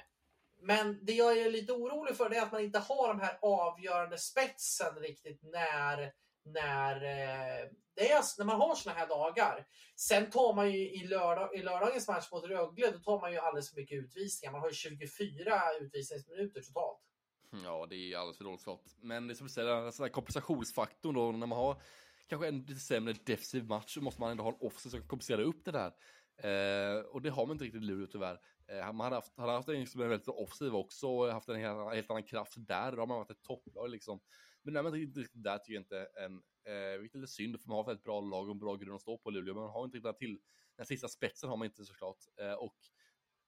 men det jag är lite orolig för det är att man inte har de här avgörande spetsen riktigt när, när, eh, det är, alltså, när man har såna här dagar. Sen tar man ju i, lördag, i lördagens match mot Rögle, då tar man ju alldeles för mycket utvisningar. Man har ju 24 utvisningsminuter totalt. Ja, det är alldeles för dåligt klart. Men det är som du säger, den här kompensationsfaktorn då, när man har kanske en lite sämre defensiv match så måste man ändå ha en offensiv som kan kompensera upp det där. Eh, och det har man inte riktigt i Luleå tyvärr. Eh, han man hade haft, hade haft en som är väldigt offensiv också och haft en helt, helt annan kraft där. Då har man varit ett topplag liksom. Men när man inte riktigt där tycker jag inte en, eh, vilket är lite synd för man har ett väldigt bra lag och en bra grund att stå på i Luleå. Men man har inte riktigt den till, den sista spetsen har man inte såklart. Eh, och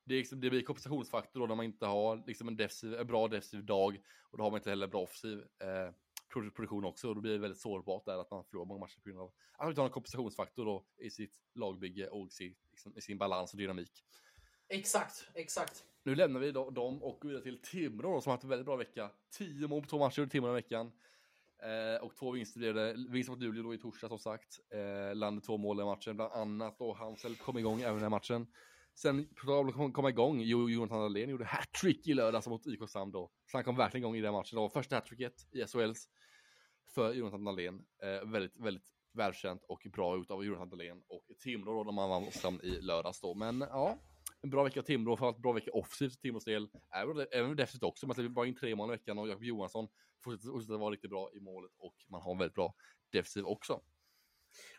det, liksom, det blir kompensationsfaktor då när man inte har liksom en, defensiv, en bra defensiv dag och då har man inte heller bra offensiv eh, produktion också och då blir det väldigt sårbart där att man förlorar många matcher på grund av att man inte har en kompensationsfaktor då i sitt lagbygge och sitt, liksom, i sin balans och dynamik. Exakt, exakt. Nu lämnar vi då, dem och går vidare till Timrå då, som har haft en väldigt bra vecka. 10 mål på två matcher i Timrå den veckan. Eh, och två vinster blev det. Vinst mot Luleå då i torsdag som sagt. Eh, landet två mål i matchen, bland annat då Hansel kom igång även i den här matchen. Sen på tal om att kom- komma igång, Jo- Jonathan Dahlén gjorde hattrick i lördags mot IK Sam då. Så han kom verkligen igång i den matchen. Det var första hattricket i SHLs för Jonathan Dahlén. Eh, väldigt, väldigt välkänt och bra ut av Jonathan Dahlén och Timrå då, när man vann mot Sam i lördags då. Men ja, en bra vecka Timrå, framförallt bra vecka offensivt för Timrås del. Även, även defensivt också, man släpper bara in tre mål i veckan och Jakob Johansson fortsätter, vara riktigt bra i målet och man har en väldigt bra defensiv också.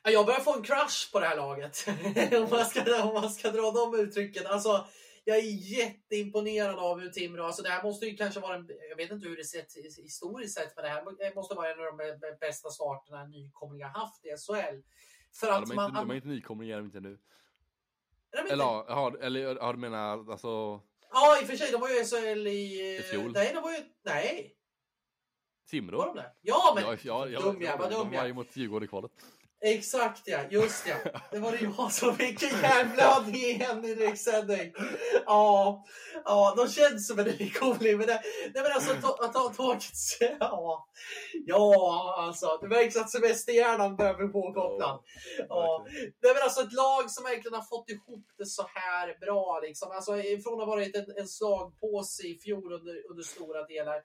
Ja, Jag börjar få en crush på det här laget. om, man ska, om man ska dra de uttrycken. Alltså, jag är jätteimponerad av hur Timrå, alltså det här måste ju kanske vara en, jag vet inte hur det sett historiskt sett, men det här måste vara en av de bästa starterna nykomlingar haft i SHL. För Ja, att de, är man... inte, de är inte nykomlingar, inte nu. Eller, inte- har, eller har du menat alltså Ja, i och för sig, de var ju SHL i... I fjol. Nej, de var ju... Nej, Timrå? var de det? Ja, men... ja, ja, ja, dum ja, vad de dum var ju mot Djurgården i kvalet. Exakt ja, just ja. Det var det jag som fick en hjärnblödning i direktsändning. Ja, ja, de känns som en nykomling. Men, det, nej, men alltså att ha tagit sig... Ja, ja, alltså. Det märks att semesterhjärnan börjar bli påkopplad. Ja. är väl alltså ett lag som verkligen har fått ihop det så här bra. Liksom. Alltså, från att ha varit en, en slagpåse i fjol under, under stora delar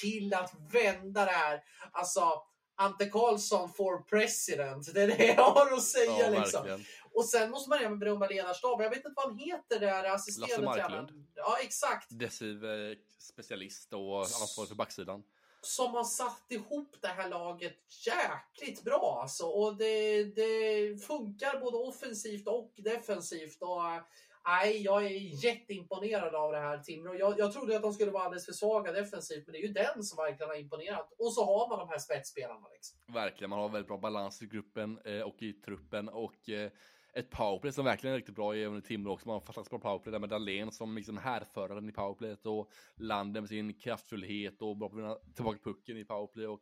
till att vända det här. Alltså, Ante Karlsson for president. Det är det jag har att säga. Ja, liksom. Och sen måste man även berömma ledarstaben. Jag vet inte vad han heter där, assisterande Lasse. Marklund. Ja, exakt. Defensiv eh, specialist och ansvarig för backsidan. Som har satt ihop det här laget jäkligt bra alltså. Och det, det funkar både offensivt och defensivt. Och, nej, jag är jätteimponerad av det här Timrå. Jag, jag trodde att de skulle vara alldeles för svaga defensivt, men det är ju den som verkligen har imponerat. Och så har man de här spetsspelarna. Liksom. Verkligen, man har väldigt bra balans i gruppen eh, och i truppen och eh, ett powerplay som verkligen är riktigt bra även i Timrå också. Man har fantastiskt bra powerplay där med Dahlén som liksom härföraren i powerplayet och Landen med sin kraftfullhet och bra på att vinna tillbaka pucken i powerplay och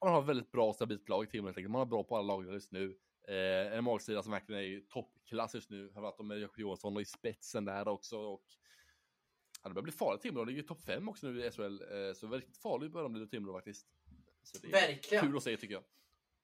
man har ett väldigt bra stabilt lag i Timrå helt enkelt. Man har bra på alla lag just nu. Eh, en magsida som verkligen är i toppklass just nu. Har varit med Jakob Johansson i spetsen där också och ja, det börjar bli farligt Timrå. Det ligger topp fem också nu i SHL. Eh, så väldigt farligt börjar de bli Timrå faktiskt. Så det är Verkligen. kul att se tycker jag.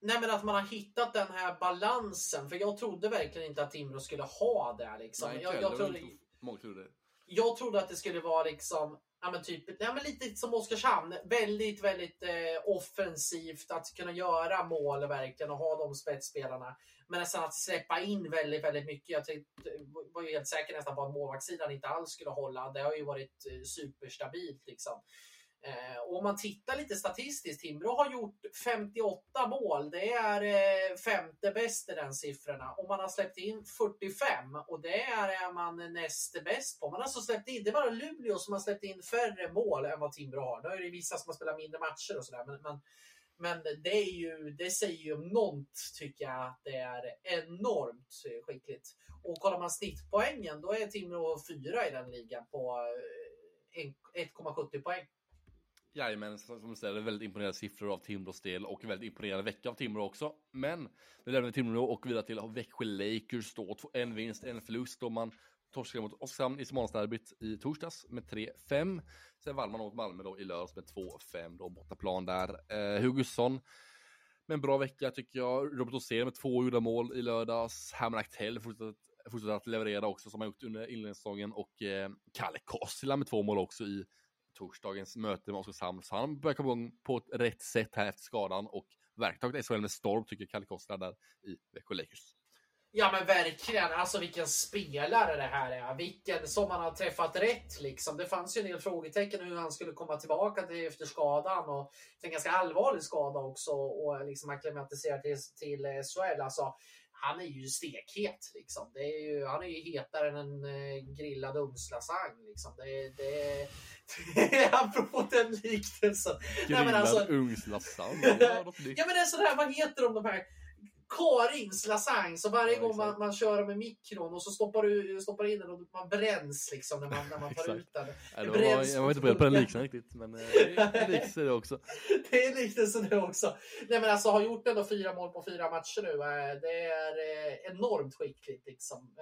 Nej, men att man har hittat den här balansen. För jag trodde verkligen inte att Timrå skulle ha det. Liksom. Nej, jag, jag, jag, trodde, Många trodde jag trodde att det skulle vara liksom, ja, men typ, ja, men lite som Oskarshamn. Väldigt, väldigt eh, offensivt. Att kunna göra mål verkligen och ha de spetsspelarna. Men sen att släppa in väldigt, väldigt mycket. Jag tänkte, var ju helt säker nästan på att målvaktssidan inte alls skulle hålla. Det har ju varit eh, superstabilt liksom. Eh, och om man tittar lite statistiskt, Timrå har gjort 58 mål. Det är eh, femte bäst i den siffrorna. Och man har släppt in 45 och det är man näst bäst på. Man har alltså släppt in, det är bara Luleå som har släppt in färre mål än vad Timrå har. Nu är det vissa som har spelat mindre matcher och sådär. Men, men, men det, är ju, det säger ju om något, tycker jag, att det är enormt skickligt. Och kollar man snittpoängen, då är Timrå fyra i den ligan på eh, 1,70 poäng. Jajamän, som du säger, väldigt imponerande siffror av Timrås del och väldigt imponerande vecka av Timrå också. Men nu lämnar vi Timrå och vidare till Växjö Lakers då. En vinst, en förlust då man torskade mot Oskarshamn i Smålandsderbyt i torsdags med 3-5. Sen vann man mot Malmö då i lördags med 2-5 då bortaplan där. Eh, Hugosson med en bra vecka tycker jag. Robert Åsén med två gjorda mål i lördags. Herman Aktell fortsätter, fortsätter att leverera också som han gjort under inledningssäsongen och eh, Kalle Kossila med två mål också i torsdagens möte med Oskarshamn. Så han börjar komma igång på ett rätt sätt här efter skadan och verkligen SHL med storm tycker Kalle Kostra där i Växjö Lakers. Ja men verkligen, alltså vilken spelare det här är. Vilken som han har träffat rätt liksom. Det fanns ju en del frågetecken hur han skulle komma tillbaka till efter skadan och en ganska allvarlig skada också och liksom acklimatisera till, till SHL. Alltså, han är ju stekhet liksom. Det är ju, han är ju hetare än en eh, grillad ugnslasang liksom. Det, det, det, apropå den liknelsen. Grillad alltså- nytt. Ja men det är sådär, vad heter de de här? Karins lasagne, så varje Ja, gång man, man kör i mikron och så stoppar du stoppar in den och man bränns liksom när man, när man tar ut den. Det var, jag var inte beredd på den liknelsen riktigt, men eh, det likt det också. Det är så det också. Nej men alltså har gjort ändå fyra mål på fyra matcher nu. eh, Det är eh, enormt skickligt liksom.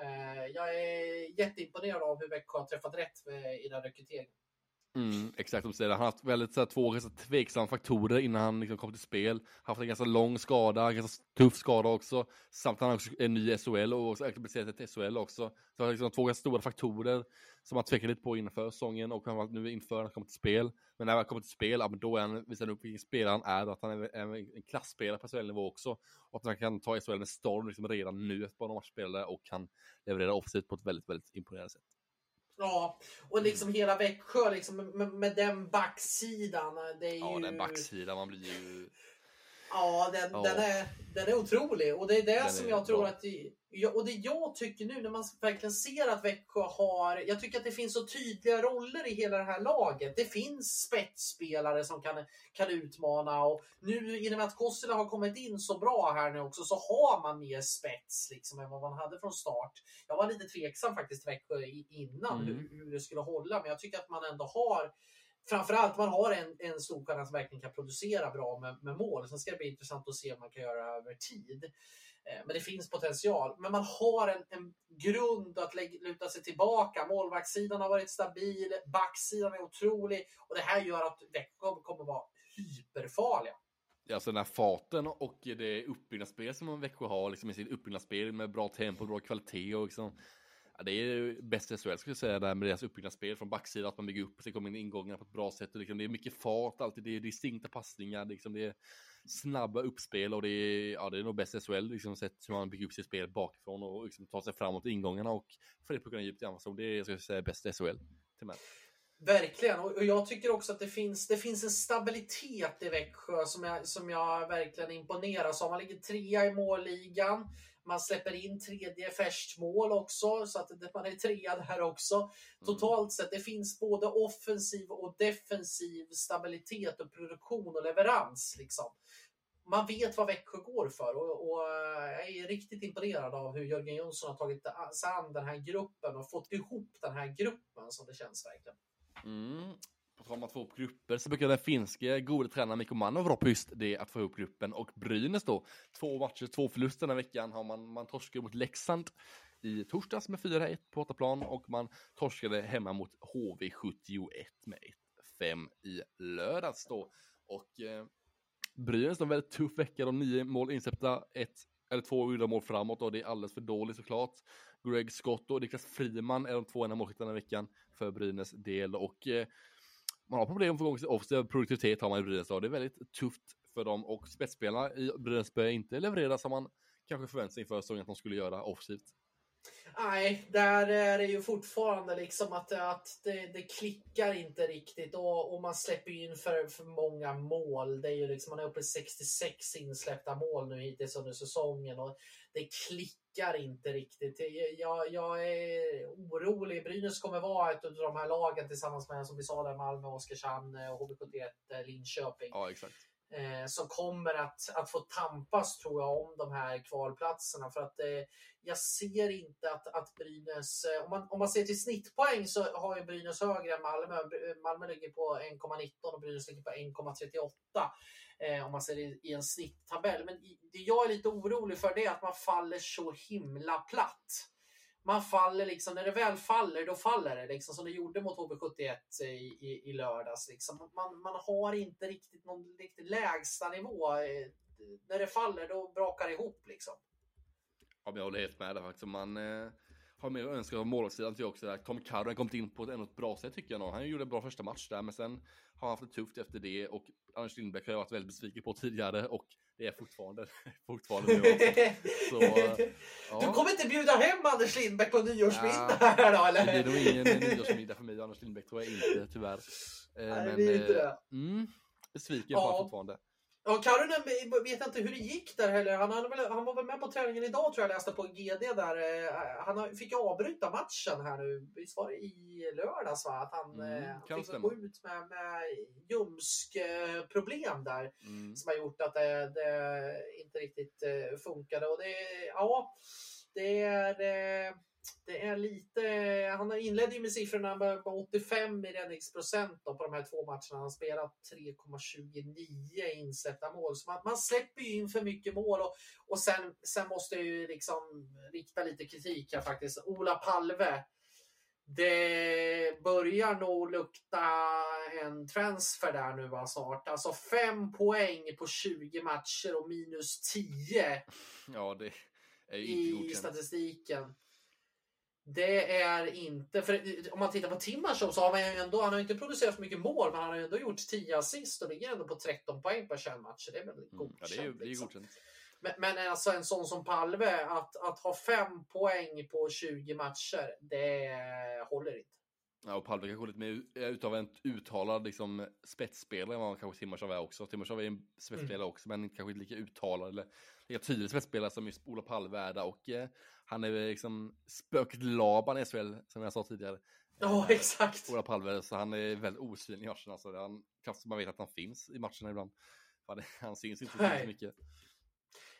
Jag är jätteimponerad av hur Växjö har träffat rätt med- i den rekryteringen. Mm, exakt som du säger, han har haft väldigt så här, två ganska tveksamma faktorer innan han liksom kom till spel. Haft en ganska lång skada, en ganska tuff skada också. Samt han har också en ny SHL och aktualiserat ett SHL också. Så han har liksom två ganska stora faktorer som han tvekade lite på inför säsongen och han nu inför han kommer till spel. Men när han kommer till spel, ja, men då är han, visar han upp vilken spelare han är att han är, en, en klassspelare på SHL-nivå också. Och att han kan ta SHL med storm liksom redan nu efter bara några matchspelare och kan leverera offensivt på ett väldigt, väldigt imponerande sätt. Ja, och liksom hela Växjö liksom, med, med den backsidan. Det är ju... Ja, den backsidan, man blir ju... Ja, den, Ja. Den, är, den är otrolig. Och det är det Den som är jag tror bra. att... Ja, och det jag tycker nu när man verkligen ser att Växjö har... Jag tycker att det finns så tydliga roller i hela det här laget. Det finns spetsspelare som kan, kan utmana. Och nu i och med att Kossila har kommit in så bra här nu också så har man mer spets liksom, än vad man hade från start. Jag var lite tveksam faktiskt till Växjö innan Mm. hur, hur det skulle hålla. Men jag tycker att man ändå har framförallt man har en, en storstjärna som verkligen kan producera bra med, med mål. Sen ska det bli intressant att se om man kan göra det över tid. Eh, Men det finns potential. Men man har en, en grund att lägga, luta sig tillbaka. Målvaktssidan har varit stabil, backsidan är otrolig och det här gör att Växjö kommer vara hyperfarliga. Alltså den här farten och det uppbyggnadsspel som Växjö har liksom i sitt uppbyggnadsspel med bra tempo, bra kvalitet och liksom det är bäst i SHL skulle jag säga, där med deras uppbyggnadsspel från backsidan, att man bygger upp sig, kommer in ingångarna på ett bra sätt. Och liksom, det är mycket fart alltid, det är distinkta passningar, liksom, det är snabba uppspel och det är, ja, det är nog bäst i SHL, liksom, sett hur man bygger upp sitt spel bakifrån och liksom, tar sig framåt i ingångarna och får det puckarna djupt i Amazon. Det är, ska jag säga, bäst i SHL. Till mig. Verkligen, och jag tycker också att det finns, det finns en stabilitet i Växjö som jag, som jag verkligen imponeras av. Man ligger trea i målligan. Man släpper in tredje färskt mål också, så att man är trea där också. Mm. Totalt sett, det finns både offensiv och defensiv stabilitet och produktion och leverans. Liksom. Man vet vad Växjö går för och, och jag är riktigt imponerad av hur Jörgen Jönsson har tagit sig an den här gruppen och fått ihop den här gruppen som det känns verkligen. Mm. På tal om att få ihop grupper så brukar den finske gode tränaren Mikko Manov vara på just det att få ihop gruppen. Och Brynäs då, två matcher, två förluster den här veckan har man, man torskade mot Leksand i torsdags med 4-1 på bortaplan och man torskade hemma mot HV71 med 1-5 i lördags då. Och eh, Brynäs de väldigt tuff vecka, de nio mål insläppta, ett eller två gjorda mål framåt och det är alldeles för dåligt såklart. Greg Scott och Niklas Friman är de två enda målskyttarna i veckan för Brynäs del och eh, man har problem för gång offensiv produktivitet har man i Brynäs det är väldigt tufft för dem och spetsspelarna i Brynäs börjar inte leverera som man kanske förväntade sig inför säsongen att de skulle göra offensivt. Nej, där är det ju fortfarande liksom att, att det, det klickar inte riktigt och, och man släpper in för, för många mål. Det är ju liksom, man är uppe i 66 insläppta mål nu hittills under säsongen och det klickar inte riktigt. Jag, jag är orolig. Brynäs kommer vara ett av de här lagen tillsammans med, som vi sa, där Malmö, Oskarshamn, HV71, Linköping. Ja, exakt eh, som kommer att, att få tampas tror jag om de här kvalplatserna. För att eh, jag ser inte att, att Brynäs, eh, om, man, om man ser till snittpoäng så har ju Brynäs högre än Malmö. Malmö ligger på 1,19 och Brynäs ligger på 1,38 eh, om man ser i, i en snitttabell. Men det jag är lite orolig för det är att man faller så himla platt man faller liksom, när det väl faller, då faller det liksom som det gjorde mot HV71 i, i, i lördags. Liksom. Man, man har inte riktigt någon riktigt lägsta nivå. Eh, när det faller, då brakar det ihop liksom. Ja, jag håller helt med där faktiskt. Man eh, har mer att önska av målvaktssidan till också. Där. Tom har kommit in på ett, ett bra sätt tycker jag nog. Han gjorde en bra första match där, men sen har han haft det tufft efter det och Anders Lindbäck har jag varit väldigt besviken på tidigare och det är fortfarande, fortfarande nu Så, ja. Du kommer inte bjuda hem Anders Lindbäck på nyårsmiddag ja, här då eller? Det blir nog ingen nyårsmiddag för mig och Anders Lindbäck tror jag inte tyvärr. Eh, Nej, men, det är inte det. Mm, besviken ja. fortfarande. Ja, Karonen vet inte hur det gick där heller. Han, han, han var väl med på träningen idag tror jag läste på GD där. Eh, han fick avbryta matchen här nu. Visst var det i lördags va? Att han, mm, eh, han fick gå ut med, med ljumskproblem där. Mm. Som har gjort att det, det inte riktigt eh, funkade. Och det, ja, det är det är lite, han inledde ju med siffrorna på 85 i räddningsprocent på de här två matcherna. Han har spelat 3,29 insläppta mål. Så man, man, släpper ju in för mycket mål och, och sen, sen måste jag ju liksom rikta lite kritik här faktiskt. Ola Palve. Det börjar nog lukta en transfer där nu va, snart. Alltså fem poäng på 20 matcher och minus 10. Ja, det är ju inte godkänt. I statistiken. Det är inte, för om man tittar på Timashov så har han ju ändå, han har inte producerat för mycket mål, men han har ändå gjort 10 assist och ligger ändå på 13 poäng per 21 matcher. Det är väl godkänt. Mm, ja, det är, det är liksom. godkänt. Men, men alltså en sån som Palve, att, att ha 5 poäng på 20 matcher, det håller inte. Ja, och Palve kanske lite mer utav en uttalad liksom, spetsspelare än vad kanske Timashov är också. Timashov är en spetsspelare mm. också, men kanske inte lika uttalad eller lika tydlig spetsspelare som just Ola Palve är där. Och eh, han är liksom spöket Laban i SHL, som jag sa tidigare. Ja, oh, exakt. Ola Palve, så han är väldigt osynlig i matcherna. Så han, kanske man vet att han finns i matcherna ibland. Han syns inte så mycket.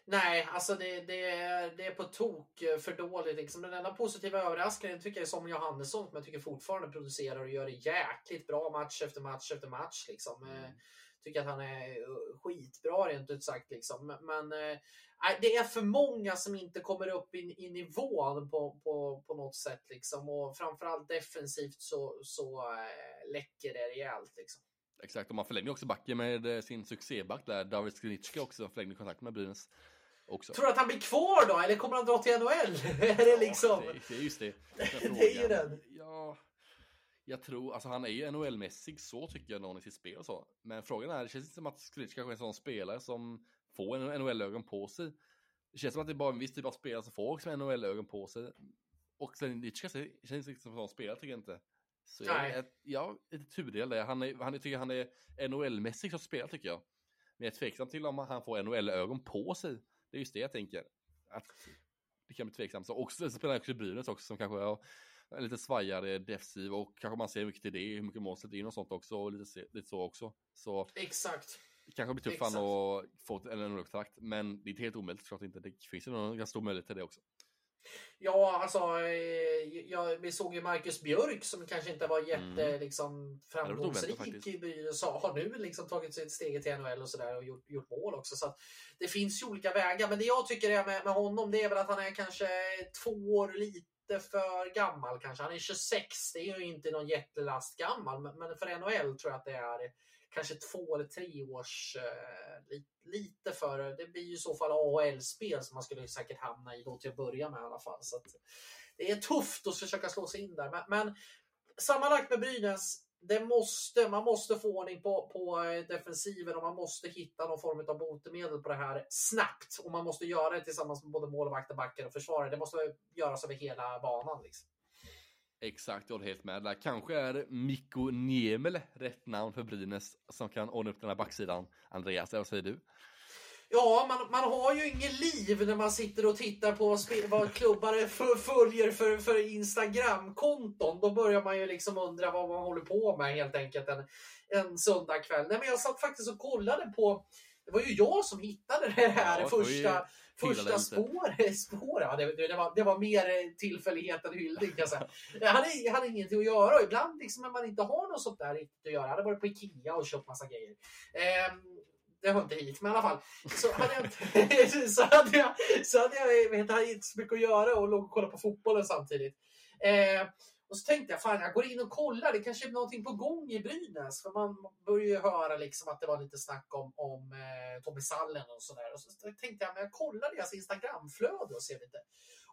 Nej, alltså det, det, är, det är på tok för dåligt. Liksom. Den enda positiva överraskningen tycker jag är som Johannesson, som jag tycker fortfarande producerar och gör det jäkligt bra match efter match efter match. Liksom. Mm. Tycker att han är skitbra rent ut sagt. Liksom. Men det är för många som inte kommer upp i, i nivån på, på, på något sätt. Liksom. Och framförallt defensivt så, så äh, läcker det rejält. Liksom. Exakt, och man förlängde också backen med sin succéback där, David Skrinitska också förlängde kontakt med Brynäs. också. Tror du att han blir kvar då, eller kommer han dra till NHL? är det liksom... Ja, det, är just det. det är ju den. Ja, jag tror, alltså han är ju NHL-mässig så tycker jag någon i sitt spel och så. Men frågan är, det känns inte som att Skric kanske är en sån spelare som en NHL-ögon på sig. Det känns som att det är bara en viss typ av spelare som får också NHL-ögon på sig. Och sen det känns, inte som en sån spelare tycker jag inte. Så jag, Nej. är, jag är lite tudelad där. Han, är, han är, tycker han är NHL-mässig som spelare tycker jag. Men jag är tveksam till om han får NHL-ögon på sig. Det är just det jag tänker. Att det kan bli tveksamt. Så också, så spelar han också i Brynäs också som kanske är en lite svajigare defensiv och kanske man ser mycket till det, hur mycket mål in och sånt också och lite, lite så också. Så Exakt. Det kanske blir han att få ett NHL-kontrakt, men det är helt omöjligt såklart inte. Det finns ju någon ganska stor möjlighet till det också. Ja, alltså, eh, ja, vi såg ju Marcus Björk som kanske inte var jätte Mm. liksom, oväntat framgångsrik faktiskt. i Brynäs. Har nu liksom tagit sig ett steg till NHL och sådär och gjort, gjort mål också. Så det finns ju olika vägar. Men det jag tycker är med, med honom, det är väl att han är kanske två år lite för gammal kanske. Han är 26, det är ju inte någon jättelast gammal. Men, men för NHL tror jag att det är kanske två eller tre års eh, lite för. Det blir ju i så fall AHL-spel som man skulle säkert hamna i då till att börja med i alla fall. Så att det är tufft att försöka slå sig in där. Men, men sammanlagt med Brynäs, det måste, man måste få ordning på, på eh, defensiven och man måste hitta någon form av botemedel på det här snabbt. Och man måste göra det tillsammans med både målvakter, backar och försvarare. Det måste göras över hela banan. Liksom. Exakt, jag håller helt med där. Kanske är Mikko Niemel rätt namn för Brynäs som kan ordna upp den här backsidan. Andreas, vad säger du? Ja, man, man har ju ingen liv när man sitter och tittar på vad klubbar följer för, för Instagram-konton. Då börjar man ju liksom undra vad man håller på med helt enkelt en, en söndagkväll. Nej, men jag satt faktiskt och kollade på det var ju jag som hittade det här Ja, första, första lite. spår, spår. Ja, det, det, var, det var mer eh, tillfällighet än hyllning kan jag. Jag hade, jag hade ingenting att göra och ibland liksom när man inte har något sånt där riktigt att göra. Jag hade varit på Ikea och köpt massa grejer. Ehm, det hör inte hit, men i alla fall. Så hade jag, så hade jag, så hade jag vet, hade inte så mycket att göra och låg och kollade på fotbollen samtidigt. Eh, och så tänkte jag, fan jag går in och kollar, det kanske är någonting på gång i Brynäs. För man börjar ju höra liksom att det var lite snack om, om eh, Tommy Sallen och sådär. Och så tänkte jag, men jag kollar deras Instagramflöde och ser lite.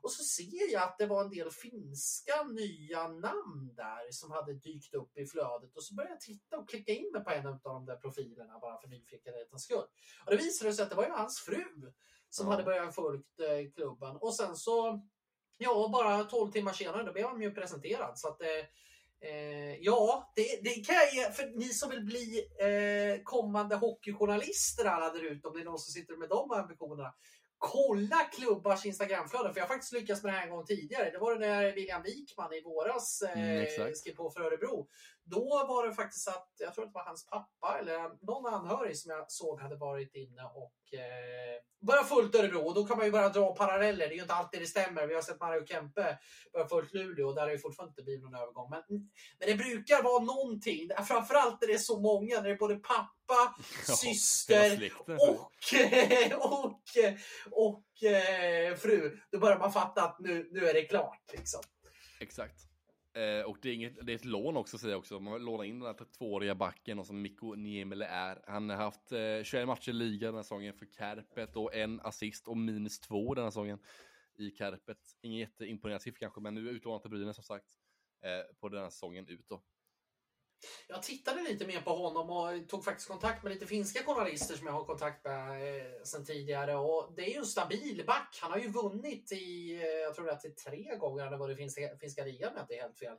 Och så ser jag att det var en del finska nya namn där som hade dykt upp i flödet. Och så började jag titta och klicka in mig på en av de där profilerna bara för nyfikenhetens skull. Och det visade sig att det var ju hans fru som Ja. hade börjat följt eh, klubben. Och sen så, ja, bara 12 timmar senare, då blev han ju presenterad. Så att, eh, eh, ja, det, det kan jag ge, för ni som vill bli eh, kommande hockeyjournalister alla där ute, om det är någon som sitter med de ambitionerna. Kolla klubbars Instagramflöden, för jag har faktiskt lyckats med det här en gång tidigare. Det var det när William Wikman i våras eh, Mm, skrev på för Örebro. Då var det faktiskt att, jag tror att det var hans pappa eller någon anhörig som jag såg hade varit inne och eh, börjat följt Örebro. Och då kan man ju bara dra paralleller. Det är ju inte alltid det stämmer. Vi har sett Mario Kempe börja följt Luleå och där har ju fortfarande inte blivit någon övergång. Men, men det brukar vara någonting. Framförallt när det är så många. När det är både pappa, hela syster och, och, och eh, fru. Då börjar man fatta att nu, nu är det klart. Liksom. Exakt. Eh, och det är, inget, det är ett lån också säger jag också. Man lånar in den här tvååriga backen och som Mikko Niemele är. Han har haft eh, 21 matcher i ligan den här säsongen för Kärpet och en assist och minus två den här säsongen i Kärpet. Ingen jätteimponerande siffra kanske, men nu är utlånat till Brynäs som sagt eh, på den här säsongen ut då. Jag tittade lite mer på honom och tog faktiskt kontakt med lite finska journalister som jag har kontakt med eh, sedan tidigare. Och det är ju en stabil back. Han har ju vunnit i, eh, jag tror att det är tre gånger han har varit i finska, finska ligan om jag inte är helt fel.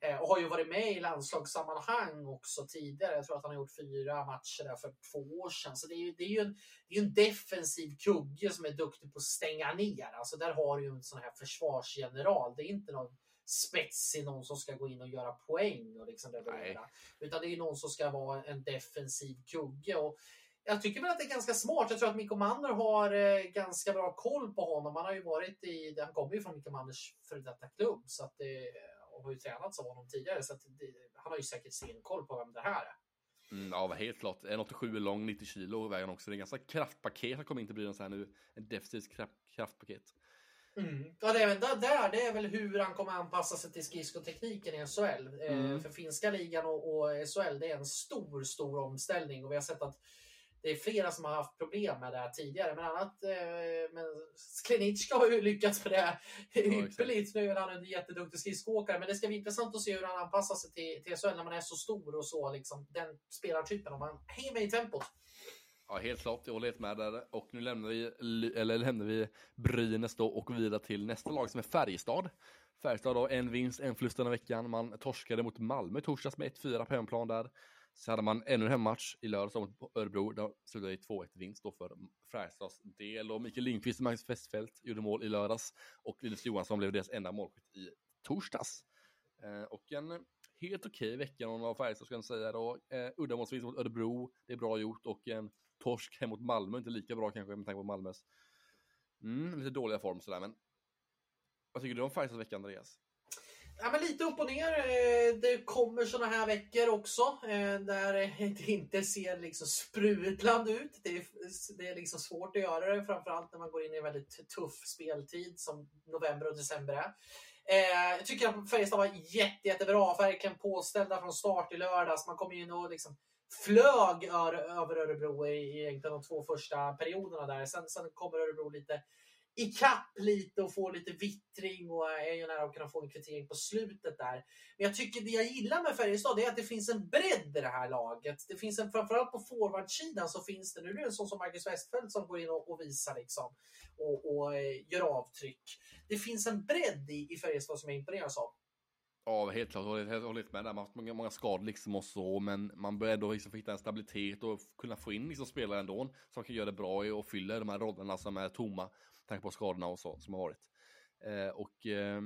Eh, och har ju varit med i landslagssammanhang också tidigare. Jag tror att han har gjort fyra matcher där för två år sedan. Så det är det är ju, en, det är en defensiv kugge som är duktig på att stänga ner. Alltså där har du ju en sån här försvarsgeneral. Det är inte någon spetsig någon som ska gå in och göra poäng och liksom leverera. Utan det är någon som ska vara en defensiv kugge. Och jag tycker väl att det är ganska smart. Jag tror att Mikko Manner har eh, ganska bra koll på honom. Han har ju varit i, han kommer ju från Mikko Manners före detta klubb så att det, och har ju tränats av honom tidigare. Så det, han har ju säkert sin koll på vem det här är. Mm, ja, helt klart. 1,87 är lång, 90 kilo väger han också. Det är en ganska kraftpaket som kommer in till Brynäs här nu. En defensivt kraft, kraftpaket. Mm. Ja, det är väl där, det är väl hur han kommer anpassa sig till skridskotekniken i SHL. Eh, Mm. för finska ligan och, och SHL, det är en stor, stor omställning och vi har sett att det är flera som har haft problem med det här tidigare. Men annat, eh, men Sklenicka har ju lyckats med det ypperligt. Nu är han en jätteduktig skridskoåkare, men det ska bli intressant att se hur han anpassar sig till, till SHL när man är så stor och så, liksom, den spelartypen, om man hänger med i tempot. Ja, helt klart. Jag håller helt med där. Och nu lämnar vi, eller lämnar vi Brynäs då och vidare till nästa lag som är Färjestad. Färjestad har en vinst, en förlust den veckan. Man torskade mot Malmö torsdags med 1-4 på hemplan där. Så hade man ännu en hemmatch i lördags mot Örebro. Där slutade i 2-1 vinst då för Färjestads del. Och Mikael Lindqvist och Magnus Westfeldt gjorde mål i lördags. Och Linus Johansson blev deras enda målskytt i torsdags. Eh, och en helt okej okay vecka av Färjestad ska jag säga då. Eh, Uddamålsvinst mot Örebro, det är bra gjort. Och en torsk hem mot Malmö, inte lika bra kanske med tanke på Malmös mm, lite dåliga form sådär. Men vad tycker du om Färjestads vecka Andreas? Ja, men lite upp och ner. Eh, det kommer såna här veckor också eh, där det inte ser liksom sprudlande ut. Det är, det är liksom svårt att göra det, framförallt när man går in i en väldigt tuff speltid som november och december är. Eh, jag tycker att Färjestad var jätte, jättebra, verkligen påställda från start i lördags. Man kommer in och liksom flög över Örebro i egentligen de två första perioderna där. Sen, sen kommer Örebro lite ikapp lite och får lite vittring och är ju nära att kunna få en kvittering på slutet där. Men jag tycker det jag gillar med Färjestad är att det finns en bredd i det här laget. Det finns en, framförallt på forwardsidan så finns det, nu är det en sån som Marcus Westfeldt som går in och, och visar liksom och, och eh, gör avtryck. Det finns en bredd i, i Färjestad som jag imponeras av. Ja, helt klart. Jag håller hållit med där. Man har haft många, många skador liksom och så, men man börjar ändå liksom hitta en stabilitet och kunna få in liksom spelare ändå som kan göra det bra och fylla de här rollerna som är tomma tanke på skadorna och så som har varit. Eh, och eh,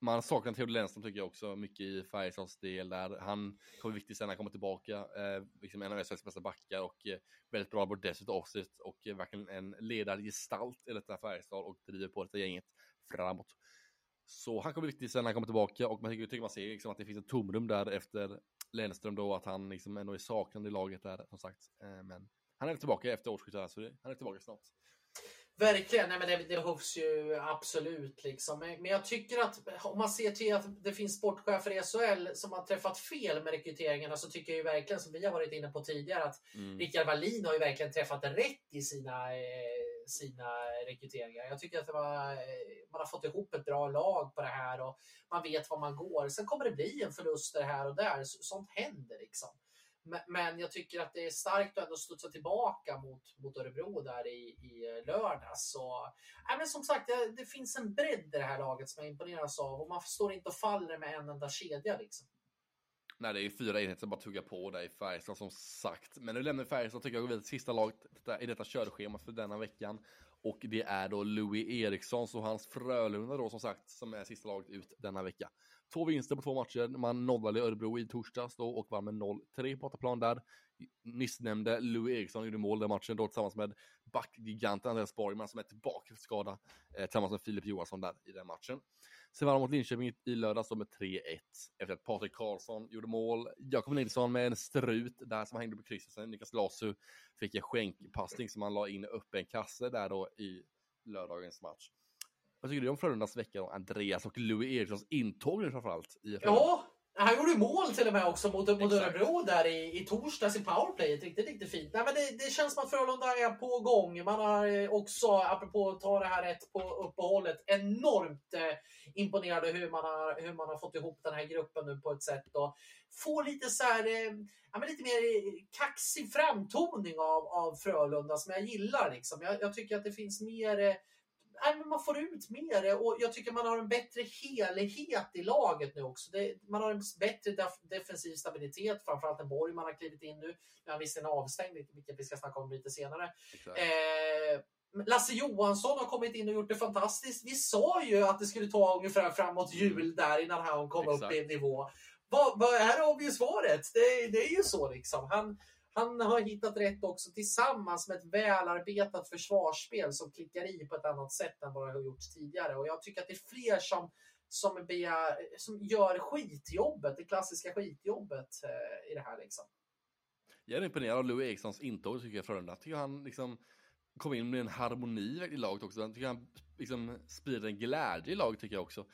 man saknar Theodor Lennström tycker jag också mycket i Färjestads del där. Han kommer viktigt sen när han kommer tillbaka. Eh, liksom en av Sveriges bästa backar och eh, väldigt bra både dessutom offset och eh, verkligen en ledargestalt i detta Färjestad och driver på detta gänget framåt. Så han kommer viktigt sen när han kommer tillbaka och man tycker, tycker man ser liksom att det finns ett tomrum där efter Lennström då, att han liksom ändå är saknad i laget där som sagt. Eh, men han är tillbaka efter årsskiftet, så han är tillbaka snart. Verkligen, nej men det, det behövs ju absolut. Liksom. Men jag tycker att om man ser till att det finns sportchefer i SHL som har träffat fel med rekryteringarna så tycker jag ju verkligen, som vi har varit inne på tidigare, att mm. Rickard Wallin har ju verkligen träffat rätt i sina, eh, sina rekryteringar. Jag tycker att var, eh, man har fått ihop ett bra lag på det här och man vet var man går. Sen kommer det bli en förlust här och där. Sånt händer liksom. Men jag tycker att det är starkt att ändå studsa tillbaka mot, mot Örebro där i, i eh, lördags. Så, äh, men som sagt, det, det, finns en bredd i det här laget som jag imponeras av och man står inte och faller med en enda kedja. Liksom. Nej, det är fyra enheter som bara tuggar på där i Färjestad som sagt. Men nu lämnar vi Färjestad tycker jag går vidare till sista laget i detta körschema för denna veckan. Och det är då Louis Eriksson och hans Frölunda då som sagt som är sista laget ut denna vecka. Två vinster på två matcher. Man nollade Örebro i torsdags då och vann med 0-3 på bortaplan där. Nyss nämnde Louis Eriksson gjorde mål den matchen då tillsammans med backgiganten Andreas Borgman som är tillbaka för skada eh, tillsammans med Filip Johansson där i den matchen. Sen vann de mot Linköping i lördags med 3-1 efter att Patrik Karlsson gjorde mål. Jakob Nilsson med en strut där som hängde på krysset. Sen Niklas Lasu fick en skänkpassning som han la in upp en kasse där då i lördagens match. Vad tycker du om Frölundas vecka då? Andreas och Louis Erikssons intåg framförallt? I ja, han gjorde mål till och med också mot, mot Örebro där i, i torsdags i powerplayet. Riktigt, riktigt fint. Nej, men det, det känns som att Frölunda är på gång. Man har eh, också, apropå att ta det här rätt på uppehållet, enormt eh, imponerade hur man, har, hur man har fått ihop den här gruppen nu på ett sätt. Och få lite så här, eh, ja, lite mer kaxig framtoning av, av Frölunda som jag gillar. Liksom. Jag, jag tycker att det finns mer eh, nej, men man får ut mer och jag tycker man har en bättre helhet i laget nu också. Det, man har en bättre def defensiv stabilitet, framförallt en Borg man har klivit in nu. Nu har visserligen avstängd, vilket vi ska snacka om lite senare. Eh, Lasse Johansson har kommit in och gjort det fantastiskt. Vi sa ju att det skulle ta ungefär framåt jul där innan han kom Exakt. upp i nivå. Vad, vad är det svaret? Det, det är ju så liksom. Han, han har hittat rätt också tillsammans med ett välarbetat försvarsspel som klickar i på ett annat sätt än vad det har gjort tidigare. Och jag tycker att det är fler som, som, begär, som gör skitjobbet, det klassiska skitjobbet eh, i det här. Liksom. Jag är imponerad av Louis Erikssons intåg tycker jag Frölunda. Jag tycker han liksom kom in med en harmoni i laget också. Jag tycker han liksom sprider en glädje i laget tycker jag också.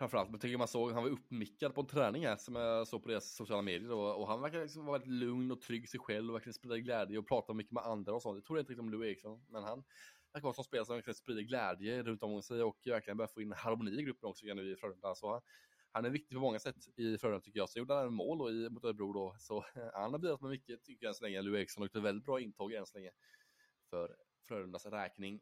Framförallt, jag tycker man såg, han var uppmickad på en träning här som jag såg på deras sociala medier och, och han verkar liksom vara väldigt lugn och trygg sig själv och verkligen sprida glädje och prata mycket med andra och sånt. Det tror jag inte riktigt om Louis Eriksson, men han verkar vara som spelare som verkligen sprider glädje runt om sig och verkligen börjar få in harmoni i gruppen också nu i Frölunda. Så han, han är viktig på många sätt i Frölunda tycker jag. Så gjorde han mål och i, mot Örebro då, så han har bidragit med mycket tycker jag än så länge. Louis Eriksson och ett väldigt bra intåg än så länge för Frölundas räkning.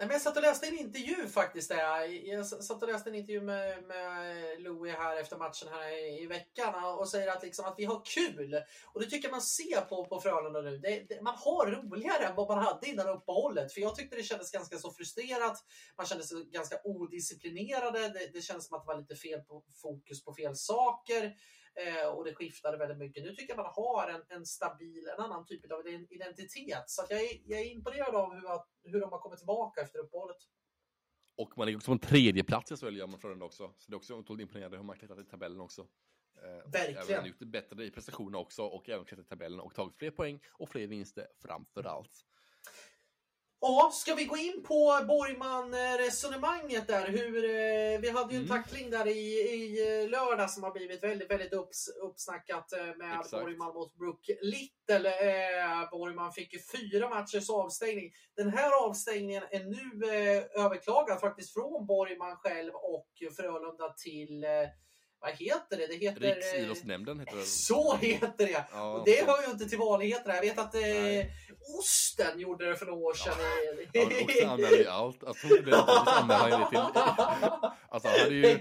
Nej, men jag satt och läste en intervju faktiskt. Där. Jag satt och läste en intervju med, med Louis här efter matchen här i, i veckan och säger att, liksom, att vi har kul. Och det tycker jag man ser på, på Frölunda nu. Det, det, man har roligare än vad man hade innan uppehållet. För jag tyckte det kändes ganska så frustrerat. Man kände sig ganska odisciplinerade. Det, det kändes som att det var lite fel på, fokus på fel saker. Eh, och det skiftade väldigt mycket. Nu tycker jag man har en, en stabil, en annan typ av identitet. Så jag, är, jag är imponerad av hur, hur de har kommit tillbaka efter uppehållet. Och man ligger också på en tredje plats i SHL gör man Frölunda också. Så det är också otroligt imponerande hur man klättrat i tabellen också. Eh, Verkligen. Även gjort det bättre i prestationerna också och även klättrat i tabellen och tagit fler poäng och fler vinster framför allt. Ja, ska vi gå in på Borgman-resonemanget där? Hur, eh, vi hade ju en mm. tackling där i, i eh, lördag som har blivit väldigt, väldigt upps, uppsnackat eh, med Exakt. Borgman mot Brook Little. Eh, Borgman fick ju fyra matchers avstängning. Den här avstängningen är nu eh, överklagad faktiskt från Borgman själv och Frölunda till eh, vad heter det? Det heter... Riksidrottsnämnden heter det. Så heter det! Ja, och det hör ju inte till vanligheterna. Jag vet att eh, Osten gjorde det för några år sedan. Ja, Osten anmäler ju allt. Han till... Alltså, han hade ju,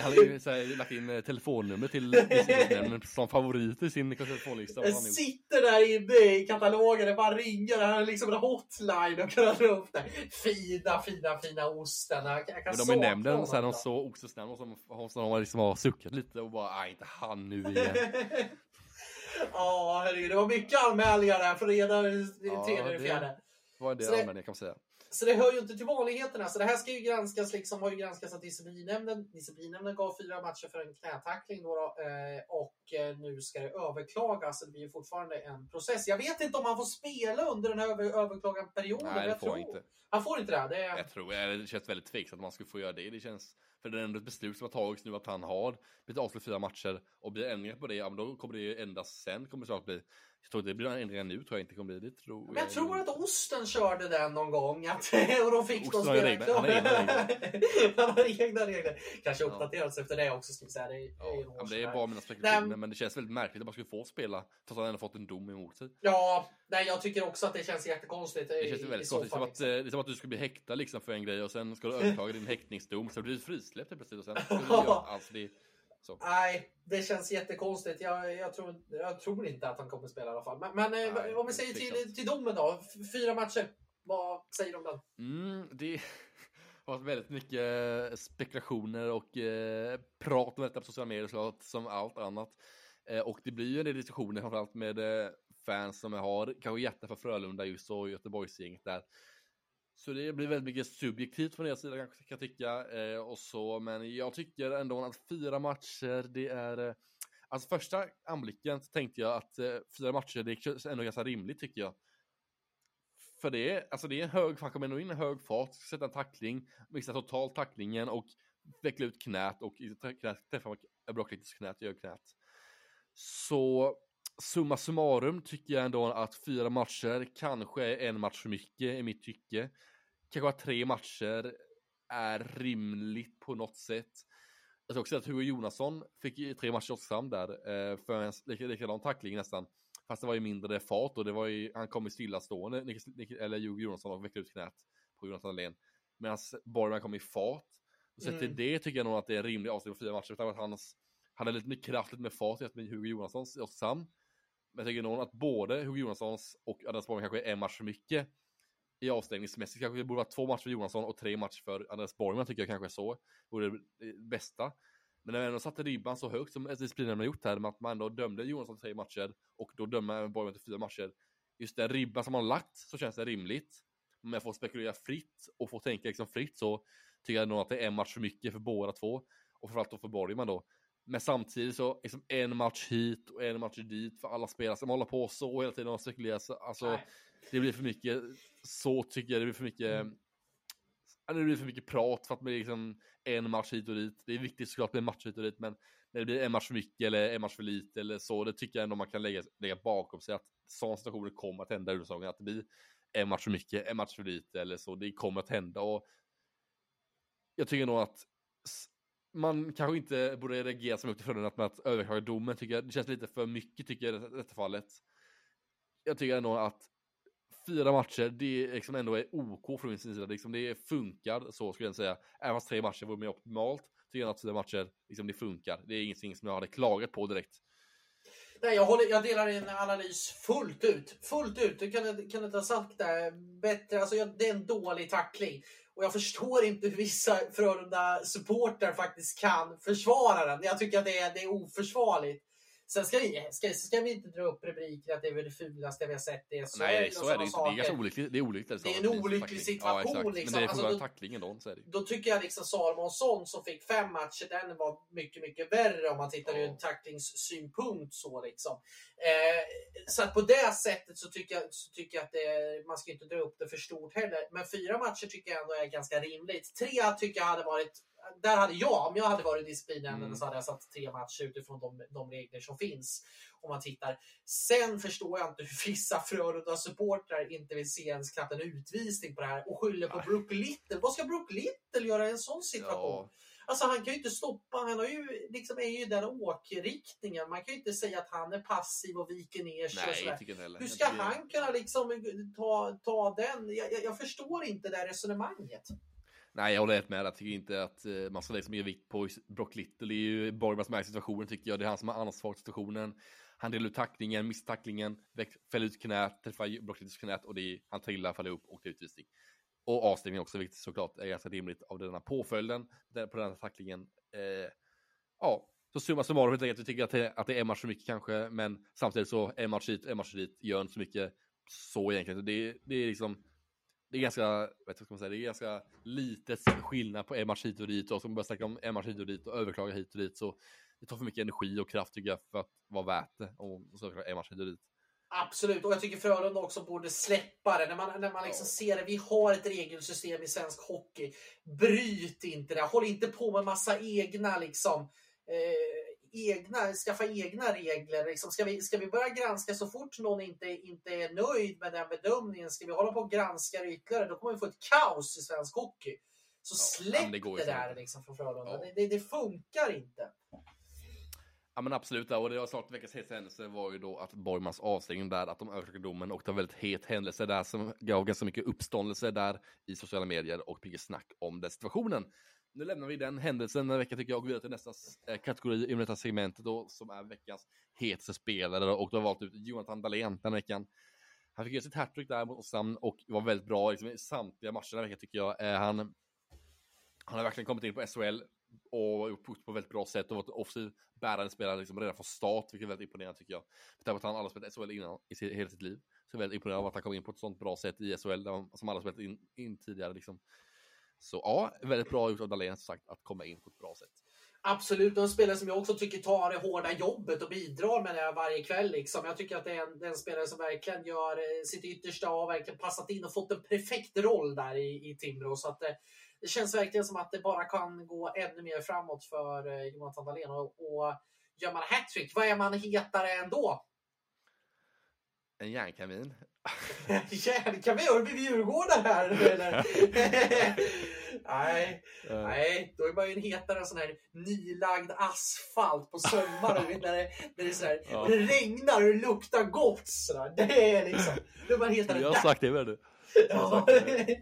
han hade ju så här, lagt in eh, telefonnummer till Riksidrottsnämnden som favorit i sin telefonlista. Jag sitter där inne i katalogen, det bara ringer. Han har liksom en hotline och kan dra upp det. Fina, fina, fina Osten. Jag kan Men de i nämnden, så här, de såg Ostens namn och som de liksom har suckat lite och bara, nej inte han nu igen. Ja, herregud. Det var mycket anmälningar där för redan ja, tredje eller fjärde. Det var en del anmälningar kan man säga. Så det hör ju inte till vanligheterna. Så det här ska ju granskas, liksom, har ju granskats av disciplinnämnden. Disciplinnämnden gav fyra matcher för en knätackling då, då eh, och eh, nu ska det överklagas. Så det blir ju fortfarande en process. Jag vet inte om han får spela under den här över överklaganperioden. Nej, det får han inte. Han får inte det? det är... Jag tror det känns väldigt tveksamt att man skulle få göra det. Det känns för det är ändå ett beslut som har tagits nu att han har blivit avslut fyra matcher och blir ändringar på det, ja men då kommer det ju endast sen kommer det snart bli. Jag tror det blir ändringar nu tror jag inte kommer bli det. Tror men jag, jag tror att Osten körde den någon gång att, och de fick Osten dem spela Han har egna regler. Kanske uppdaterats ja. efter det också ska vi säga. Det är, ja. ja det är bara mina spekulationer men, men det känns väldigt märkligt att man skulle få spela trots att han ändå fått en dom emot sig. Ja, nej jag tycker också att det känns jättekonstigt. Det känns väldigt konstigt. Som att, eh, det är som att du skulle bli häktad liksom för en grej och sen ska du överklaga din häktningsdom så blir du frisläppt plötsligt och sen alltså det, så. Nej, det känns jättekonstigt. Jag, jag, tror, jag tror inte att han kommer spela i alla fall. Men, men eh, Nej, om vi säger till, till domen då. Fyra matcher. Vad säger du om den? Mm, det har varit väldigt mycket spekulationer och eh, prat om detta på sociala medier som allt annat. Eh, och det blir ju en del diskussioner framförallt med eh, fans som har kanske hjärta för Frölunda just och Göteborgsgänget där. Så det blir väldigt mycket subjektivt från deras sida kanske kan jag tycka. Eh, och så, men jag tycker ändå att fyra matcher, det är... Eh, alltså första anblicken så tänkte jag att eh, fyra matcher, det är ändå ganska rimligt tycker jag. För det är, alltså det är en hög, han kommer ändå in i hög fart, sätta en tackling, missa totalt tacklingen och veckla ut knät och träffa Brocklitis knät, gör knät. Så summa summarum tycker jag ändå att fyra matcher kanske är en match för mycket i mitt tycke. Kanske att tre matcher är rimligt på något sätt. Jag tror också att Hugo Jonasson fick tre matcher också där eh, för en likadan tackling nästan. Fast det var ju mindre fart och det var ju, han kom i stillastående, eller Hugo Jonasson och vecklade ut knät på Jonathan Dahlén. Medan Borgman kom i fart. Och sett till mm. det tycker jag nog att det är en rimlig avslutning på fyra matcher. För att hans, han hade lite mer kraft, lite mer fart med Hugo Jonassons och Sam. Men jag tycker nog att både Hugo Jonassons och Andreas Borg kanske är en match för mycket. I avstängningsmässigt kanske det borde vara två matcher för Jonasson och tre matcher för Andreas Borgman tycker jag kanske är så. Vore det bästa. Men när man ändå satte ribban så högt som disciplinen har gjort här med att man ändå dömde Jonasson till tre matcher och då dömer Borgman till fyra matcher. Just den ribban som man har lagt så känns det rimligt. Men jag får spekulera fritt och får tänka liksom fritt så tycker jag nog att det är en match för mycket för båda två. Och framförallt då för Borgman då. Men samtidigt så, liksom en match hit och en match dit för alla spelare som håller på så hela tiden och spekulerar. Alltså, det blir för mycket, så tycker jag, det blir för mycket mm. det blir för mycket prat för att det blir liksom en match hit och dit. Det är viktigt såklart med en match hit och dit, men när det blir en match för mycket eller en match för lite eller så, det tycker jag ändå man kan lägga, lägga bakom sig att sådana situationer kommer att hända i säsongen, att det blir en match för mycket, en match för lite eller så. Det kommer att hända och jag tycker nog att man kanske inte borde reagera så mycket för den med att överklaga domen, tycker jag. Det känns lite för mycket, tycker jag, i detta fallet. Jag tycker ändå att fyra matcher, det liksom ändå är OK från min sida. Liksom det funkar, så skulle jag säga. Även fast tre matcher vore mer optimalt, tycker jag att fyra matcher, liksom det funkar. Det är ingenting som jag hade klagat på direkt. Nej, jag, håller, jag delar din analys fullt ut. Fullt ut. Du kan, kan inte ha sagt det bättre. Alltså, det är en dålig tackling. Och jag förstår inte hur vissa Frölunda supportrar faktiskt kan försvara den. Jag tycker att det är, det är oförsvarligt. Sen ska vi, ska, ska vi inte dra upp rubriker att det är väl det fulaste vi har sett i SHL. Nej, så är det inte. Det är ganska olyckligt. Det är, olyckligt, det är en olycklig situation. Ja, liksom. Men det är alltså, då, tacklingen då, så är det. då tycker jag liksom Salomonsson som fick fem matcher, den var mycket, mycket värre om man tittar ja. ur en tacklingssynpunkt. Så, liksom. Eh, så på det sättet så tycker jag, så tycker jag att det, man ska inte dra upp det för stort heller. Men fyra matcher tycker jag ändå är ganska rimligt. Tre tycker jag hade varit där hade jag, om jag hade varit disciplinnämnden mm. så hade jag satt tre matcher utifrån de, de regler som finns. Om man tittar. Sen förstår jag inte hur vissa Frölunda-supportrar inte vill se ens knappt en utvisning på det här och skyller på Brook Little. Vad ska Brook Little göra i en sån situation? Ja. Alltså han kan ju inte stoppa, han har ju, liksom, är ju den åkriktningen. Man kan ju inte säga att han är passiv och viker ner sig. Nej, Hur ska han kunna liksom ta, ta den? Jag, jag, jag förstår inte det resonemanget. Nej, jag håller helt med. Jag tycker inte att eh, man ska lägga så mycket vikt på Brock Little. Det är ju Borgman som är i situationen tycker jag. Det är han som har ansvar för situationen. Han delar ut tacklingen, missar tacklingen, fäller ut knät, träffar Brock Littles knät och det är, han trillar, faller upp och det är utvisning. Och avstängning också vilket såklart. Är ganska rimligt av denna påföljden på den här tacklingen. Eh, ja, så summa summarum helt enkelt. Vi tycker att det, att det är en match för mycket kanske, men samtidigt så en match hit, en match dit gör inte så mycket så egentligen. Det, det är liksom det är ganska, vet ska man säga, det är ganska litet skillnad på en match hit och dit och ska man börja snacka om en match hit och dit och överklaga hit och dit så det tar för mycket energi och kraft tycker jag för att vara värt det om så en match hit och dit. Absolut, och jag tycker Frölunda också borde släppa det. När man, när man liksom ser det, vi har ett regelsystem i svensk hockey. Bryt inte det, håll inte på med massa egna liksom eh, egna, skaffa egna regler. Liksom, ska, vi, ska vi börja granska så fort någon inte, inte är nöjd med den bedömningen? Ska vi hålla på och granska det ytterligare? Då kommer vi få ett kaos i svensk hockey. Så släpp det, det, där liksom från Frölunda. Ja. Det, det, det, funkar inte. Ja men absolut, och det var snart veckans hetaste händelse var ju då att Borgmans avstängning där, att de överklagade domen och det var väldigt het händelse där som gav ganska mycket uppståndelse där i sociala medier och mycket snack om den situationen nu lämnar vi den händelsen den här veckan tycker jag och går vidare till nästa eh, kategori i detta segmentet då, som är veckans hetaste spelare och då har valt ut Jonathan Dahlén den veckan. Han fick göra sitt hattrick där mot Oskarshamn och var väldigt bra liksom, i samtliga matcher den här veckan tycker jag. Eh, han, han har verkligen kommit in på SHL och gjort på väldigt bra sätt och varit offensiv bärande spelare liksom redan från start, vilket är väldigt imponerande tycker jag. För att han aldrig spelat SHL innan i hela sitt liv. Så jag är väldigt imponerad av att han kom in på ett sånt bra sätt i SHL, som alla spelat in, in tidigare liksom. Så ja, väldigt bra gjort av Dahlén som sagt att komma in på ett bra sätt. Absolut, och en spelare som jag också tycker tar det hårda jobbet och bidrar med det varje kväll. Liksom. Jag tycker att det är en, det är en spelare som verkligen gör eh, sitt yttersta och verkligen passat in och fått en perfekt roll där i, i Timrå. Så att det, eh, det känns verkligen som att det bara kan gå ännu mer framåt för eh, Jonathan Dahlén. Och, och gör man hattrick, vad är man hetare än då? En järnkamin. järnkamin? Har du blivit djurgårdare här eller? nej, uh. nej, då är man ju en hetare sån här nylagd asfalt på sommaren. när, det, när det, är sådär, ja. det regnar och det luktar gott. Sådär. Det är liksom, då är man hetare Jag har sagt det du. Ja.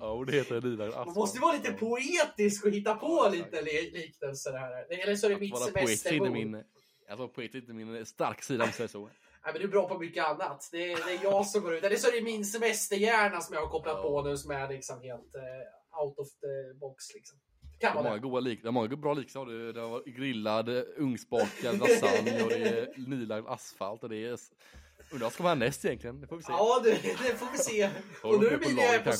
ja, det heter nylagd asfalt. Man måste vara lite poetisk och hitta på ja, lite liknelser här. Eller så är det mitt semesterbo. Alltså poet är inte min stark sida om jag så. Nej, men du är bra på mycket annat. Det är, det är jag som går ut. Eller så är det min semesterhjärna som jag har kopplat ja. på nu som är liksom helt uh, out of the box. Liksom. Kan det, är många goda lik, det är många bra liksaker. Det, det har grillad, ugnsbakad lasagne och det är nylagd asfalt. Och det är... Undrar vad ska man härnäst egentligen? Det får vi se. Ja, det, det får vi se. och nu blir det på,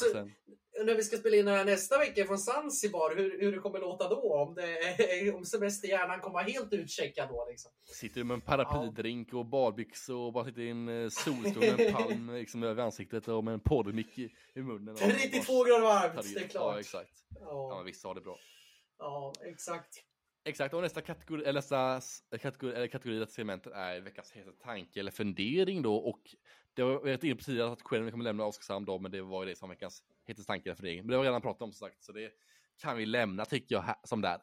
när vi ska spela in här nästa vecka från Zanzibar, hur, hur det kommer låta då? Om, det, om semesterhjärnan kommer helt utcheckad då liksom. Sitter du med en paraplydrink och badbyxor och bara sitter i en eh, solstol med en palm liksom över ansiktet och med en poddmick i, i munnen. 32 grader varmt, det är klart. Ja, exakt. Ja, ja men visst har det bra. Ja, exakt. Exakt, och nästa kategori, eller nästa kategori, eller kategori i segmentet är veckans hetaste tanke eller fundering då och det vi varit inne på tidigare att själv kommer lämna Oskarshamn då, men det var ju det som veckans hetaste tanke eller fundering. Men det har vi redan pratat om som sagt, så det kan vi lämna tycker jag som där.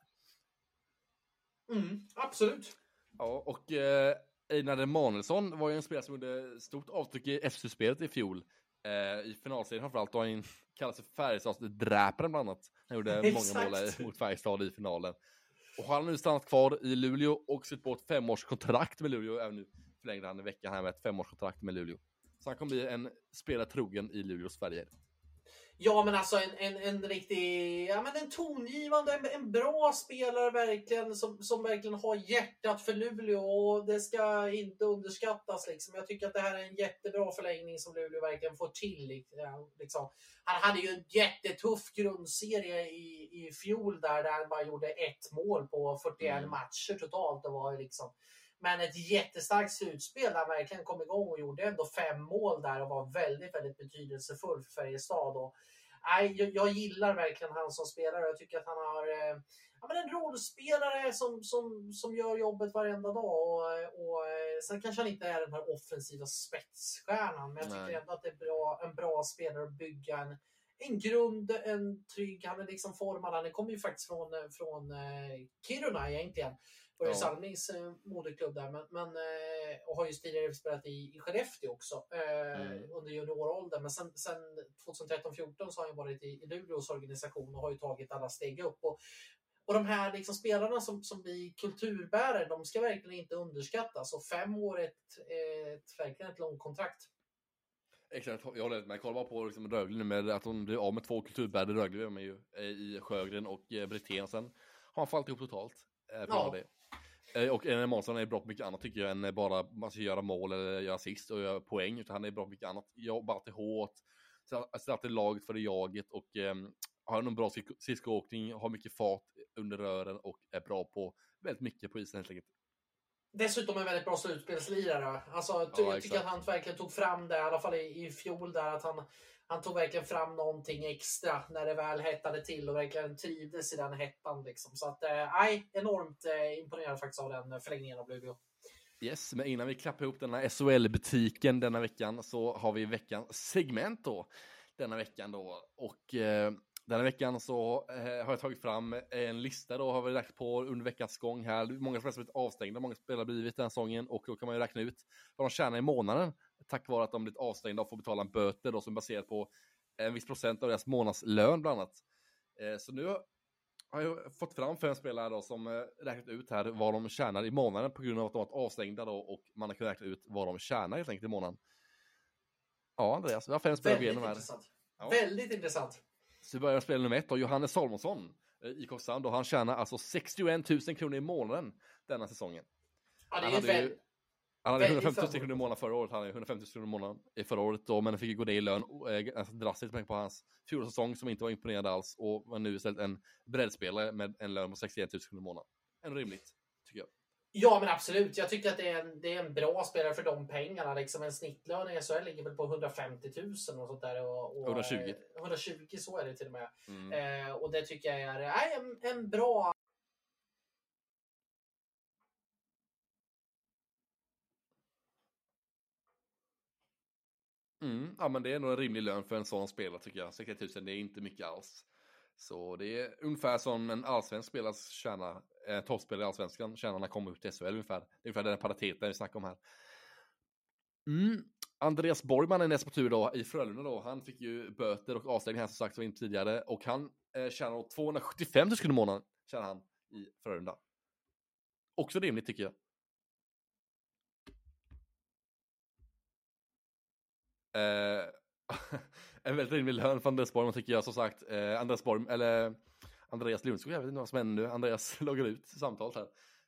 Mm, absolut. Ja, och eh, Einar Emanuelsson var ju en spelare som gjorde stort avtryck i FC-spelet i fjol. Eh, I finalserien framförallt, och han kallas för Färjestadsdräparen bland annat. Han gjorde många mål mot Färjestad i finalen. Och han har nu stannat kvar i Luleå och sitt på ett femårskontrakt med Luleå. Även nu förlängde han i veckan här med ett femårskontrakt med Luleå. Så han kommer bli en spelare trogen i Luleås färger. Ja, men alltså en, en, en riktig, ja men en tongivande, en, en bra spelare verkligen som, som verkligen har hjärtat för Luleå och det ska inte underskattas liksom. Jag tycker att det här är en jättebra förlängning som Luleå verkligen får till. Liksom. Han hade ju en jättetuff grundserie i, i fjol där, där han bara gjorde ett mål på 41 mm. matcher totalt. Det var liksom men ett jättestarkt slutspel där han verkligen kom igång och gjorde ändå fem mål där och var väldigt, väldigt betydelsefull för Färjestad. Och, nej, jag, jag gillar verkligen han som spelare. Jag tycker att han har eh, ja, men en rollspelare som, som, som gör jobbet varenda dag. Och, och, eh, sen kanske han inte är den här offensiva spetsstjärnan, men jag tycker nej. ändå att det är bra, en bra spelare att bygga en, en grund, en trygg, han är liksom formad. Han kommer ju faktiskt från, från eh, Kiruna egentligen ju ja. Salmings eh, moderklubb där, men, men eh, och har ju tidigare spelat i, i Skellefteå också eh, mm. under junioråldern. Men sen, sen 2013-14 så har han varit i, i Luleås organisation och har ju tagit alla steg upp. Och, och de här liksom spelarna som, som blir kulturbärare, de ska verkligen inte underskattas. Och fem år är ett, ett, verkligen ett långt kontrakt. Exakt, jag håller med. Kolla bara på liksom Rögle nu med att hon blir av med två kulturbärare Rögle med ju, i Sjögren och Brithén. Sen har han fallit ihop totalt. Ja. Det. Eh, och en Månsson är bra på mycket annat tycker jag än bara man ska göra mål eller göra assist och göra poäng. Utan han är bra på mycket annat. Jobbar alltid hårt, sätter alltid laget för det jaget och eh, har en bra skridskoåkning, har mycket fart under rören och är bra på väldigt mycket på isen helt enkelt. Dessutom en väldigt bra slutspelslirare. Alltså, ja, jag tycker att han verkligen tog fram det, i alla fall i, i fjol, där att han han tog verkligen fram någonting extra när det väl hettade till och verkligen trivdes i den hettan. Liksom. Så att, eh, nej, eh, enormt eh, imponerad faktiskt av den eh, förlängningen av Luleå. Yes, men innan vi klappar ihop denna SHL-butiken denna veckan så har vi veckans segment då. Denna veckan då. Och eh, denna veckan så eh, har jag tagit fram en lista då har vi lagt på under veckans gång här. Många spelare blivit avstängda, många spelare blivit den här säsongen och då kan man ju räkna ut vad de tjänar i månaden tack vare att de blivit avstängda och får betala en böter då som baserat på en viss procent av deras månadslön bland annat. Eh, så nu har jag fått fram fem spelare då som eh, räknat ut här vad de tjänar i månaden på grund av att de varit avstängda då och man har kunnat räkna ut vad de tjänar helt enkelt i månaden. Ja, Andreas, vi har fem spelare igenom här. Intressant. Ja. Väldigt intressant. Så vi börjar med spel nummer ett då, Johannes Salmonsson eh, i Korsand. Han tjänar alltså 61 000 kronor i månaden denna säsongen. Ja, det är ju väl... Han hade 150 000 kronor i månaden förra året, han hade 150 000 kronor i månaden i förra året då, men fick gå det i lön alltså drastiskt mycket på hans fjolårssäsong som inte var imponerande alls och var nu istället en breddspelare med en lön på 61 000 kronor i månaden. En rimligt. Ja, men absolut. Jag tycker att det är en, det är en bra spelare för de pengarna. Liksom en snittlön i SHL ligger väl på 150 000 och sånt där. Och, och 120. 120, så är det till och med. Mm. Eh, och det tycker jag är, är en, en bra Mm, ja, men det är nog en rimlig lön för en sån spelare tycker jag. 60 000, det är inte mycket alls. Så det är ungefär som en allsvensk spelare tjänar, eh, toppspelare i allsvenskan tjänar när han kommer upp till SHL ungefär. Det är ungefär den pariteten vi snackar om här. Mm. Andreas Borgman är näst på tur då i Frölunda då. Han fick ju böter och avstängning här som sagt var inte tidigare och han eh, tjänar 275 000 kronor i månaden tjänar han i Frölunda. Också rimligt tycker jag. Eh, en väldigt rimlig lön för Andreas Borgman tycker jag som sagt. Eh, Andreas Borg, eller Andreas Lundskog, jag vet inte vad som händer nu. Andreas loggar ut samtalet här.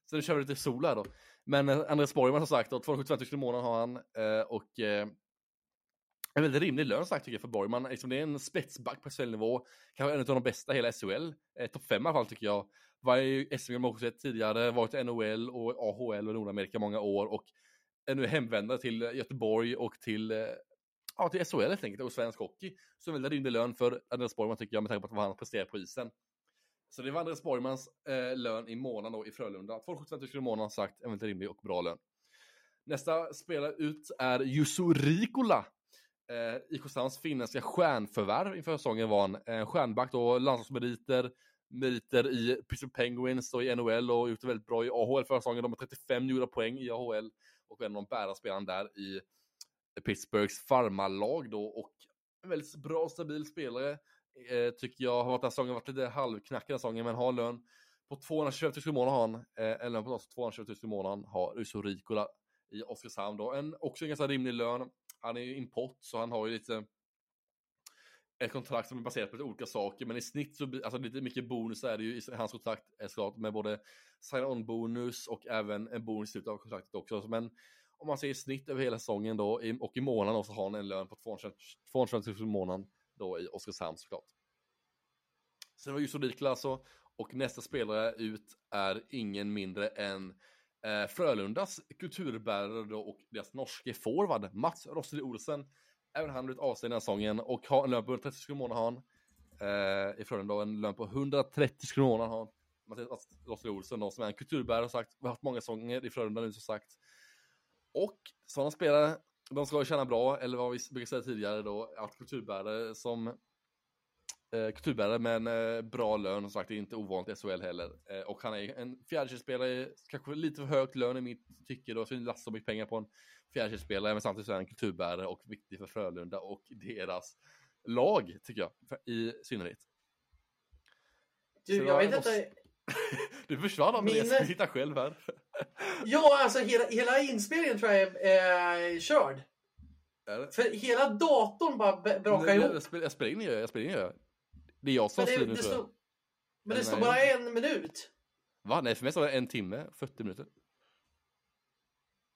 Så nu kör vi lite sol här då. Men eh, Andreas Borgman som sagt, då, 275 000 i månaden har han. Eh, och eh, en väldigt rimlig lön sagt tycker jag för Borgman. Liksom det är en spetsback på SHL-nivå. Kanske en av de bästa i hela SHL. Eh, Topp fem i alla fall tycker jag. Var i SM också sett tidigare, varit i NHL och AHL och Nordamerika många år och är nu hemvändare till Göteborg och till, eh, ja, till SHL helt enkelt och svensk hockey. Så en väldigt rimlig lön för Andreas Borgman tycker jag med tanke på vad han presterar på isen. Så det var Andreas Borgmans eh, lön i månaden då i Frölunda. 275 000 i månaden sagt, en väldigt rimlig och bra lön. Nästa spelare ut är Jusso Rikola. Eh, IK Sams finländska stjärnförvärv inför säsongen var han. Eh, stjärnback då, landslagsmeriter, meriter i Pittsburgh Penguins och i NHL och gjort det väldigt bra i AHL förra säsongen. De har 35 gjorda poäng i AHL och en av de bärande spelarna där i Pittsburghs farmarlag då och en väldigt bra och stabil spelare eh, tycker jag har varit den säsongen, varit lite halvknackig den säsongen men har lön på 225 000 i månaden har han, eh, eller på 225 000 i månaden har Uso Ricola i Oskarshamn då. En, också en ganska rimlig lön. Han är ju import så han har ju lite ett kontrakt som är baserat på lite olika saker, men i snitt så alltså lite mycket bonus är det ju i hans kontrakt såklart med både sign-on bonus och även en bonus i slutet av kontraktet också. Men om man ser i snitt över hela säsongen då och i månaden så har han en lön på 200 000 i månaden då i Oskarshamn såklart. Sen var så Rikla alltså och nästa spelare ut är ingen mindre än eh, Frölundas kulturbärare då och deras norske forward Mats Rossi Olsen. Även han blivit avstängd den här säsongen och har en lön på 130 kronor i månaden har han. Eh, I Frölunda en lön på 130 kronor i månaden har han. Mats Rossi Olsen då som är en kulturbärare har sagt. Vi har haft många säsonger i Frölunda nu som sagt. Och sådana spelare, de ska tjäna bra, eller vad vi brukar säga tidigare då, att kulturbärare som eh, kulturbärare med en eh, bra lön, som sagt det är inte ovanligt i SHL heller. Eh, och han är en fjärdekedjespelare, kanske lite för högt lön i mitt tycke då, så lasta så mycket pengar på en fjärdekedjespelare, men samtidigt så är han kulturbärare och viktig för Frölunda och deras lag, tycker jag, i synnerhet. Du, jag vet inte. Du försvann av Min... hitta själv här. ja, alltså hela, hela inspelningen tror jag är eh, körd. För hela datorn bara brakar ihop. Jag, spelar, jag spelar in jag spelar in jag. Det är jag som styr nu tror jag. Men det står bara en minut. Va? Nej, för mig står det en timme, 40 minuter.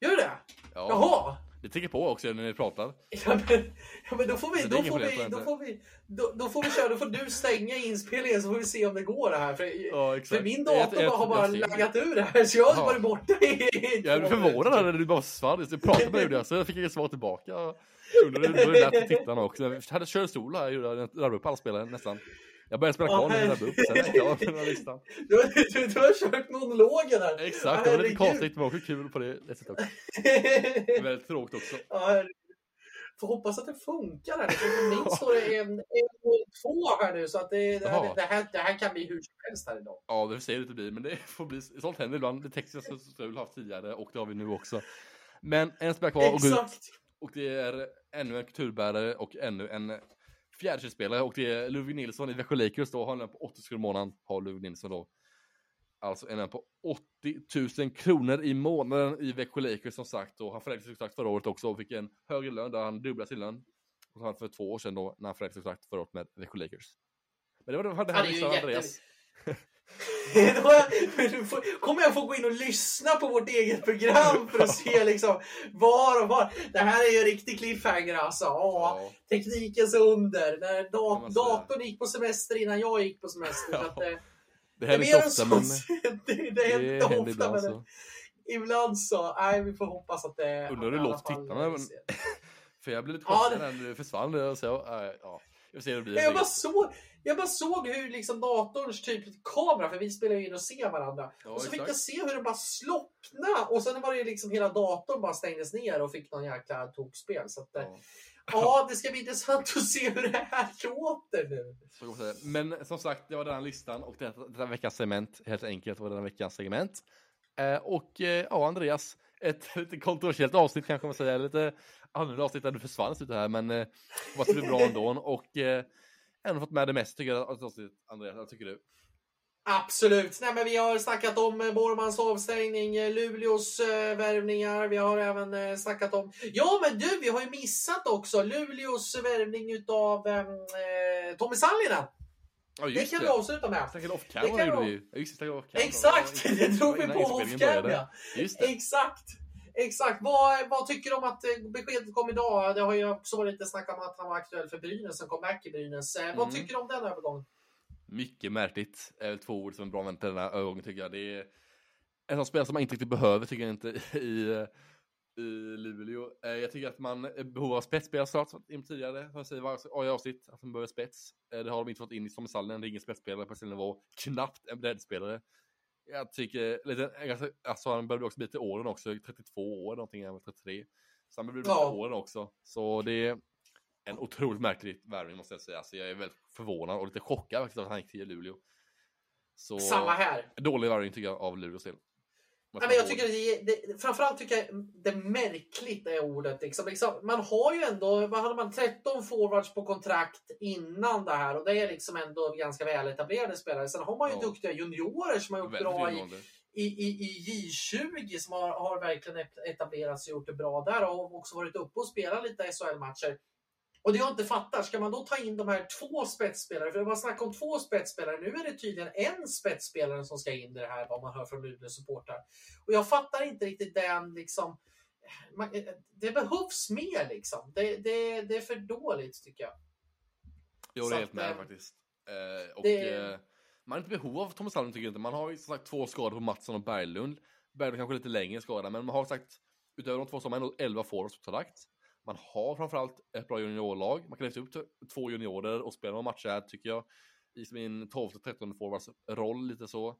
Gör det? Ja. Jaha! Det trycker på också när ni pratar. Ja men, ja, men då får vi, då får vi, då får vi, då, då, får vi köra, då får du stänga inspelningen så får vi se om det går det här. För, ja, för min dator jag, har bara laggat ur det här så jag har varit borta i Jag är förvånad när du bara försvann. Jag pratade med dig så jag fick inget svar tillbaka. Undrar hur det lät till tittarna också. Jag hade kört solo här, jag laddade upp alla spelare nästan. Jag började spela kvar när jag upp, sen är jag klar med listan. Du, du, du har kört monologen här. Exakt, det var lite konstigt men också kul på det sättet också. Väldigt tråkigt också. Ja, får hoppas att det funkar här. För min står det en, en två här nu så att det, det, här, det, här, det här kan bli hur som helst här idag. Ja, det ser det inte bli, men det får bli. Sånt händer ibland. Det tekniska strul haft tidigare och det har vi nu också. Men en spelar kvar och ut. Och det är ännu en kulturbärare och ännu en fjärdekedjespelare och det är Ludvig Nilsson i Växjö Lakers då har han på 80 kronor i månaden har Ludvig Nilsson då. Alltså en lön på 80 000 kronor i månaden i Växjö Lakers som sagt och han förlängde kontrakt förra året också och fick en högre lön där han dubblade sin lön. Och han för två år sedan då när han förlängde kontrakt förra året med Växjö Lakers. Men det var det han hade listan Andreas. kommer jag få gå in och lyssna på vårt eget program för att se liksom var och var. Det här är ju en riktig cliffhanger alltså. Ja, Teknikens under. När dat datorn gick på semester innan jag gick på semester. Ja. Att, det, det händer inte ofta men... det, det händer inte ofta ibland, men så. ibland så. Nej, vi får hoppas att det... Undrar hur det låter tittarna. Men... för jag blev lite chockad när du försvann. Så, ja. Jag, det jag, bara såg, jag bara såg hur liksom datorns typ kamera, för vi spelar ju in och ser varandra. Ja, och så fick jag se hur det bara slocknade och sen var det liksom hela datorn bara stängdes ner och fick någon jäkla tokspel. Så att, ja. ja, det ska bli intressant att se hur det här låter nu. Men som sagt, det var den här listan och det var veckans segment. Helt enkelt var den veckans segment. Eh, och eh, ja, Andreas, ett lite kontroversiellt avsnitt kanske man säger. Lite annorlunda avsnitt där du försvann lite här, men eh, blir bra ändå. Och eh, ändå fått med det mest tycker jag, Andreas. Vad tycker du? Absolut. Nej, men vi har snackat om eh, Bormans avstängning, eh, Luleås eh, värvningar. Vi har även eh, snackat om... Ja, men du, vi har ju missat också Luleås värvning utav eh, Tommy Sallinen. Ja, det kan vi avsluta med. Snackade off-cam det kan vi... Exakt, det drog vi på off-cam ja. Exakt! Exakt. Vad, vad tycker du om att eh, beskedet kom idag? Det har ju också varit lite snack om att han var aktuell för Brynäs, en comeback i Brynäs. Eh, Vad Mm. tycker du om den övergången? Mycket märkligt. Är väl två ord som är bra använt den här övergången tycker jag. Det är en sån spelare som man inte riktigt behöver tycker jag inte i, i Luleå. Eh, Jag tycker att man behov av spetsspelare snart, som in tidigare. Som jag säger varje avsnitt, att man behöver spets. Eh, Det har de inte fått in i Tommy Sallinen, det är ingen spetsspelare på sin nivå. Knappt en breddspelare. Jag tycker, lite, alltså han börjar också bli till åren också, 32 år någonting, var 33. Så han börjar bli Ja. till åren också. Så det är en otroligt märklig värvning måste jag säga. Alltså jag är väldigt förvånad och lite chockad faktiskt att han gick till Luleå. Så Samma här. dålig värvning tycker jag av Luleås del. Nej, men jag tycker det, det, framförallt tycker jag det märkligt är ordet. Liksom. Liksom, man har ju ändå, vad hade man, 13 forwards på kontrakt innan det här och det är liksom ändå ganska väletablerade spelare. Sen har man ju Ja. duktiga juniorer som har gjort Väldigt bra i, i, i, i J20 som har, har verkligen etablerats och gjort det bra där och också varit uppe och spelat lite SHL-matcher. Och det jag inte fattar, ska man då ta in de här två spetsspelare? För det var snack om två spetsspelare. Nu är det tydligen en spetsspelare som ska in i det här, vad man hör från Luleå supportrar. Och jag fattar inte riktigt den liksom. Man, det behövs mer liksom. Det, det, det är för dåligt tycker jag. Jo, Så det är helt med eh, faktiskt. Eh, och det- eh, man har inte behov av Thomas Sallin tycker jag inte. Man har ju som sagt två skador på Mattsson och Berglund. Berglund kanske lite längre skada, men man har sagt utöver de två så har man ändå 11 forwards på kontrakt. Man har framförallt ett bra juniorlag. Man kan lyfta upp två juniorer och spela några matcher här tycker jag. I sin 12-13 forwards roll lite så.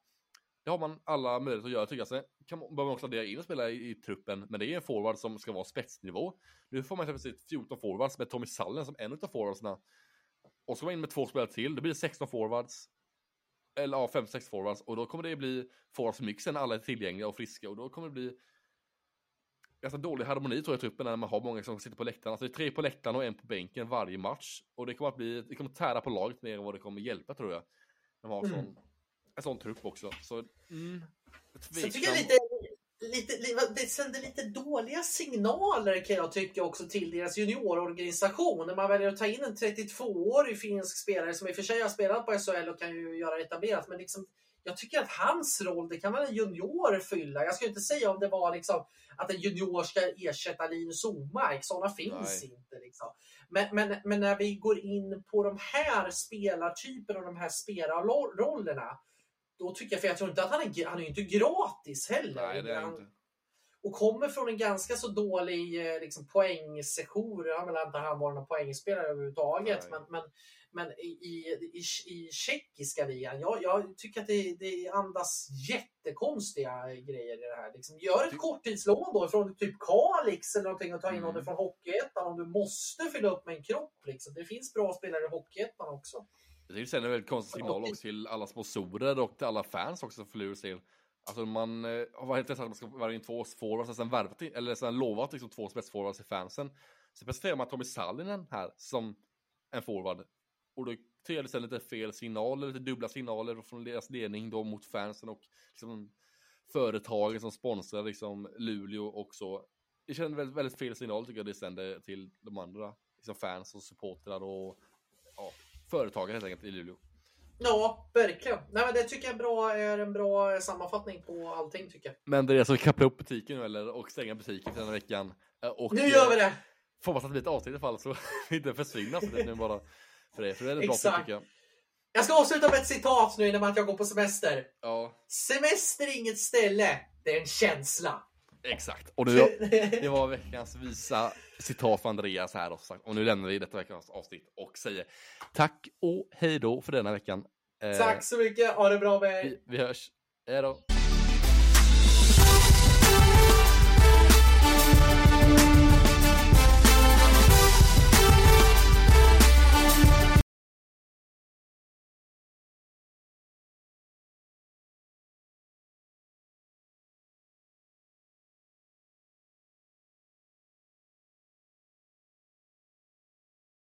Det har man alla möjligheter att göra tycker jag. Sen kan man, behöver man också addera in och spela i, i truppen, men det är en forward som ska vara spetsnivå. Nu får man plötsligt 14 forwards med Tommy Sallen som en av forwardsna. Och så var in med två spelare till, då blir det 16 forwards. Eller ja, 5-6 forwards. Och då kommer det bli forwardsmixen, alla är tillgängliga och friska. Och då kommer det bli ganska dålig harmoni tror jag i truppen när man har många som sitter på läktaren. Alltså det är tre på läktaren och en på bänken varje match. Och det kommer att bli, det kommer tära på laget mer än vad det kommer hjälpa tror jag. När man har Mm. sån, en sån trupp också. Så, mm, jag tycker lite, lite, li- det sänder lite dåliga signaler kan jag tycka också till deras juniororganisation. När man väljer att ta in en 32-årig finsk spelare som i och för sig har spelat på SHL och kan ju göra etablerat. Men liksom, jag tycker att hans roll, det kan väl en junior fylla. Jag ska inte säga om det var liksom att en junior ska ersätta Linus Omark. Sådana finns Nej. inte. Liksom. Men, men, men när vi går in på de här spelartyperna och de här spelarrollerna. Då tycker jag, för jag tror inte att han är, han är inte gratis heller. Nej, det är Han- inte. Och kommer från en ganska så dålig eh, liksom, poängsession. Har väl inte han varit någon poängspelare överhuvudtaget. Nej. Men, men, men i, i, i, tjeckiska ligan, jag, jag tycker att det, det andas jättekonstiga grejer i det här. Liksom, gör ett korttidslån då från typ Kalix eller någonting och ta in Mm. någon från Hockeyettan om du måste fylla upp med en kropp. Liksom. Det finns bra spelare i Hockeyettan också. Jag det sänder en väldigt konstig signal också till alla sponsorer och till alla fans också för Luleås del. Alltså man eh, har varit intressant att man ska värva in två forwards, sen värvat, eller sen lovat liksom två spetsforwards till fansen. Så presenterar man Tommy Sallinen här som en forward. Och då tycker jag det lite fel signaler, lite dubbla signaler från deras ledning då mot fansen och liksom företagen som sponsrar liksom Luleå och så. Det känns väldigt, väldigt fel signal tycker jag det sänder till de andra liksom fans och supportrar och ja, företagare helt enkelt i Luleå. Ja, verkligen. Nej, men det tycker jag är, bra, är en bra sammanfattning på allting. tycker jag. Men det är så vi kappla upp butiken nu eller och stänga butiken för den här veckan. Eh, Och, Nu gör vi det! Får hoppas att det blir ett avsnitt i alla fall så inte försvinner så det är nu bara för det. För det är bra Exakt. tycker jag. Jag ska avsluta med ett citat nu innan att jag går på semester. Ja, Semester är inget ställe, det är en känsla. exakt. Och det, det var veckans visa citat från Andreas här också. Och nu lämnar vi detta veckans avsnitt och säger tack och hej då för denna veckan. Eh, Tack så mycket, ha det bra med er. Vi, vi hörs. Hej då.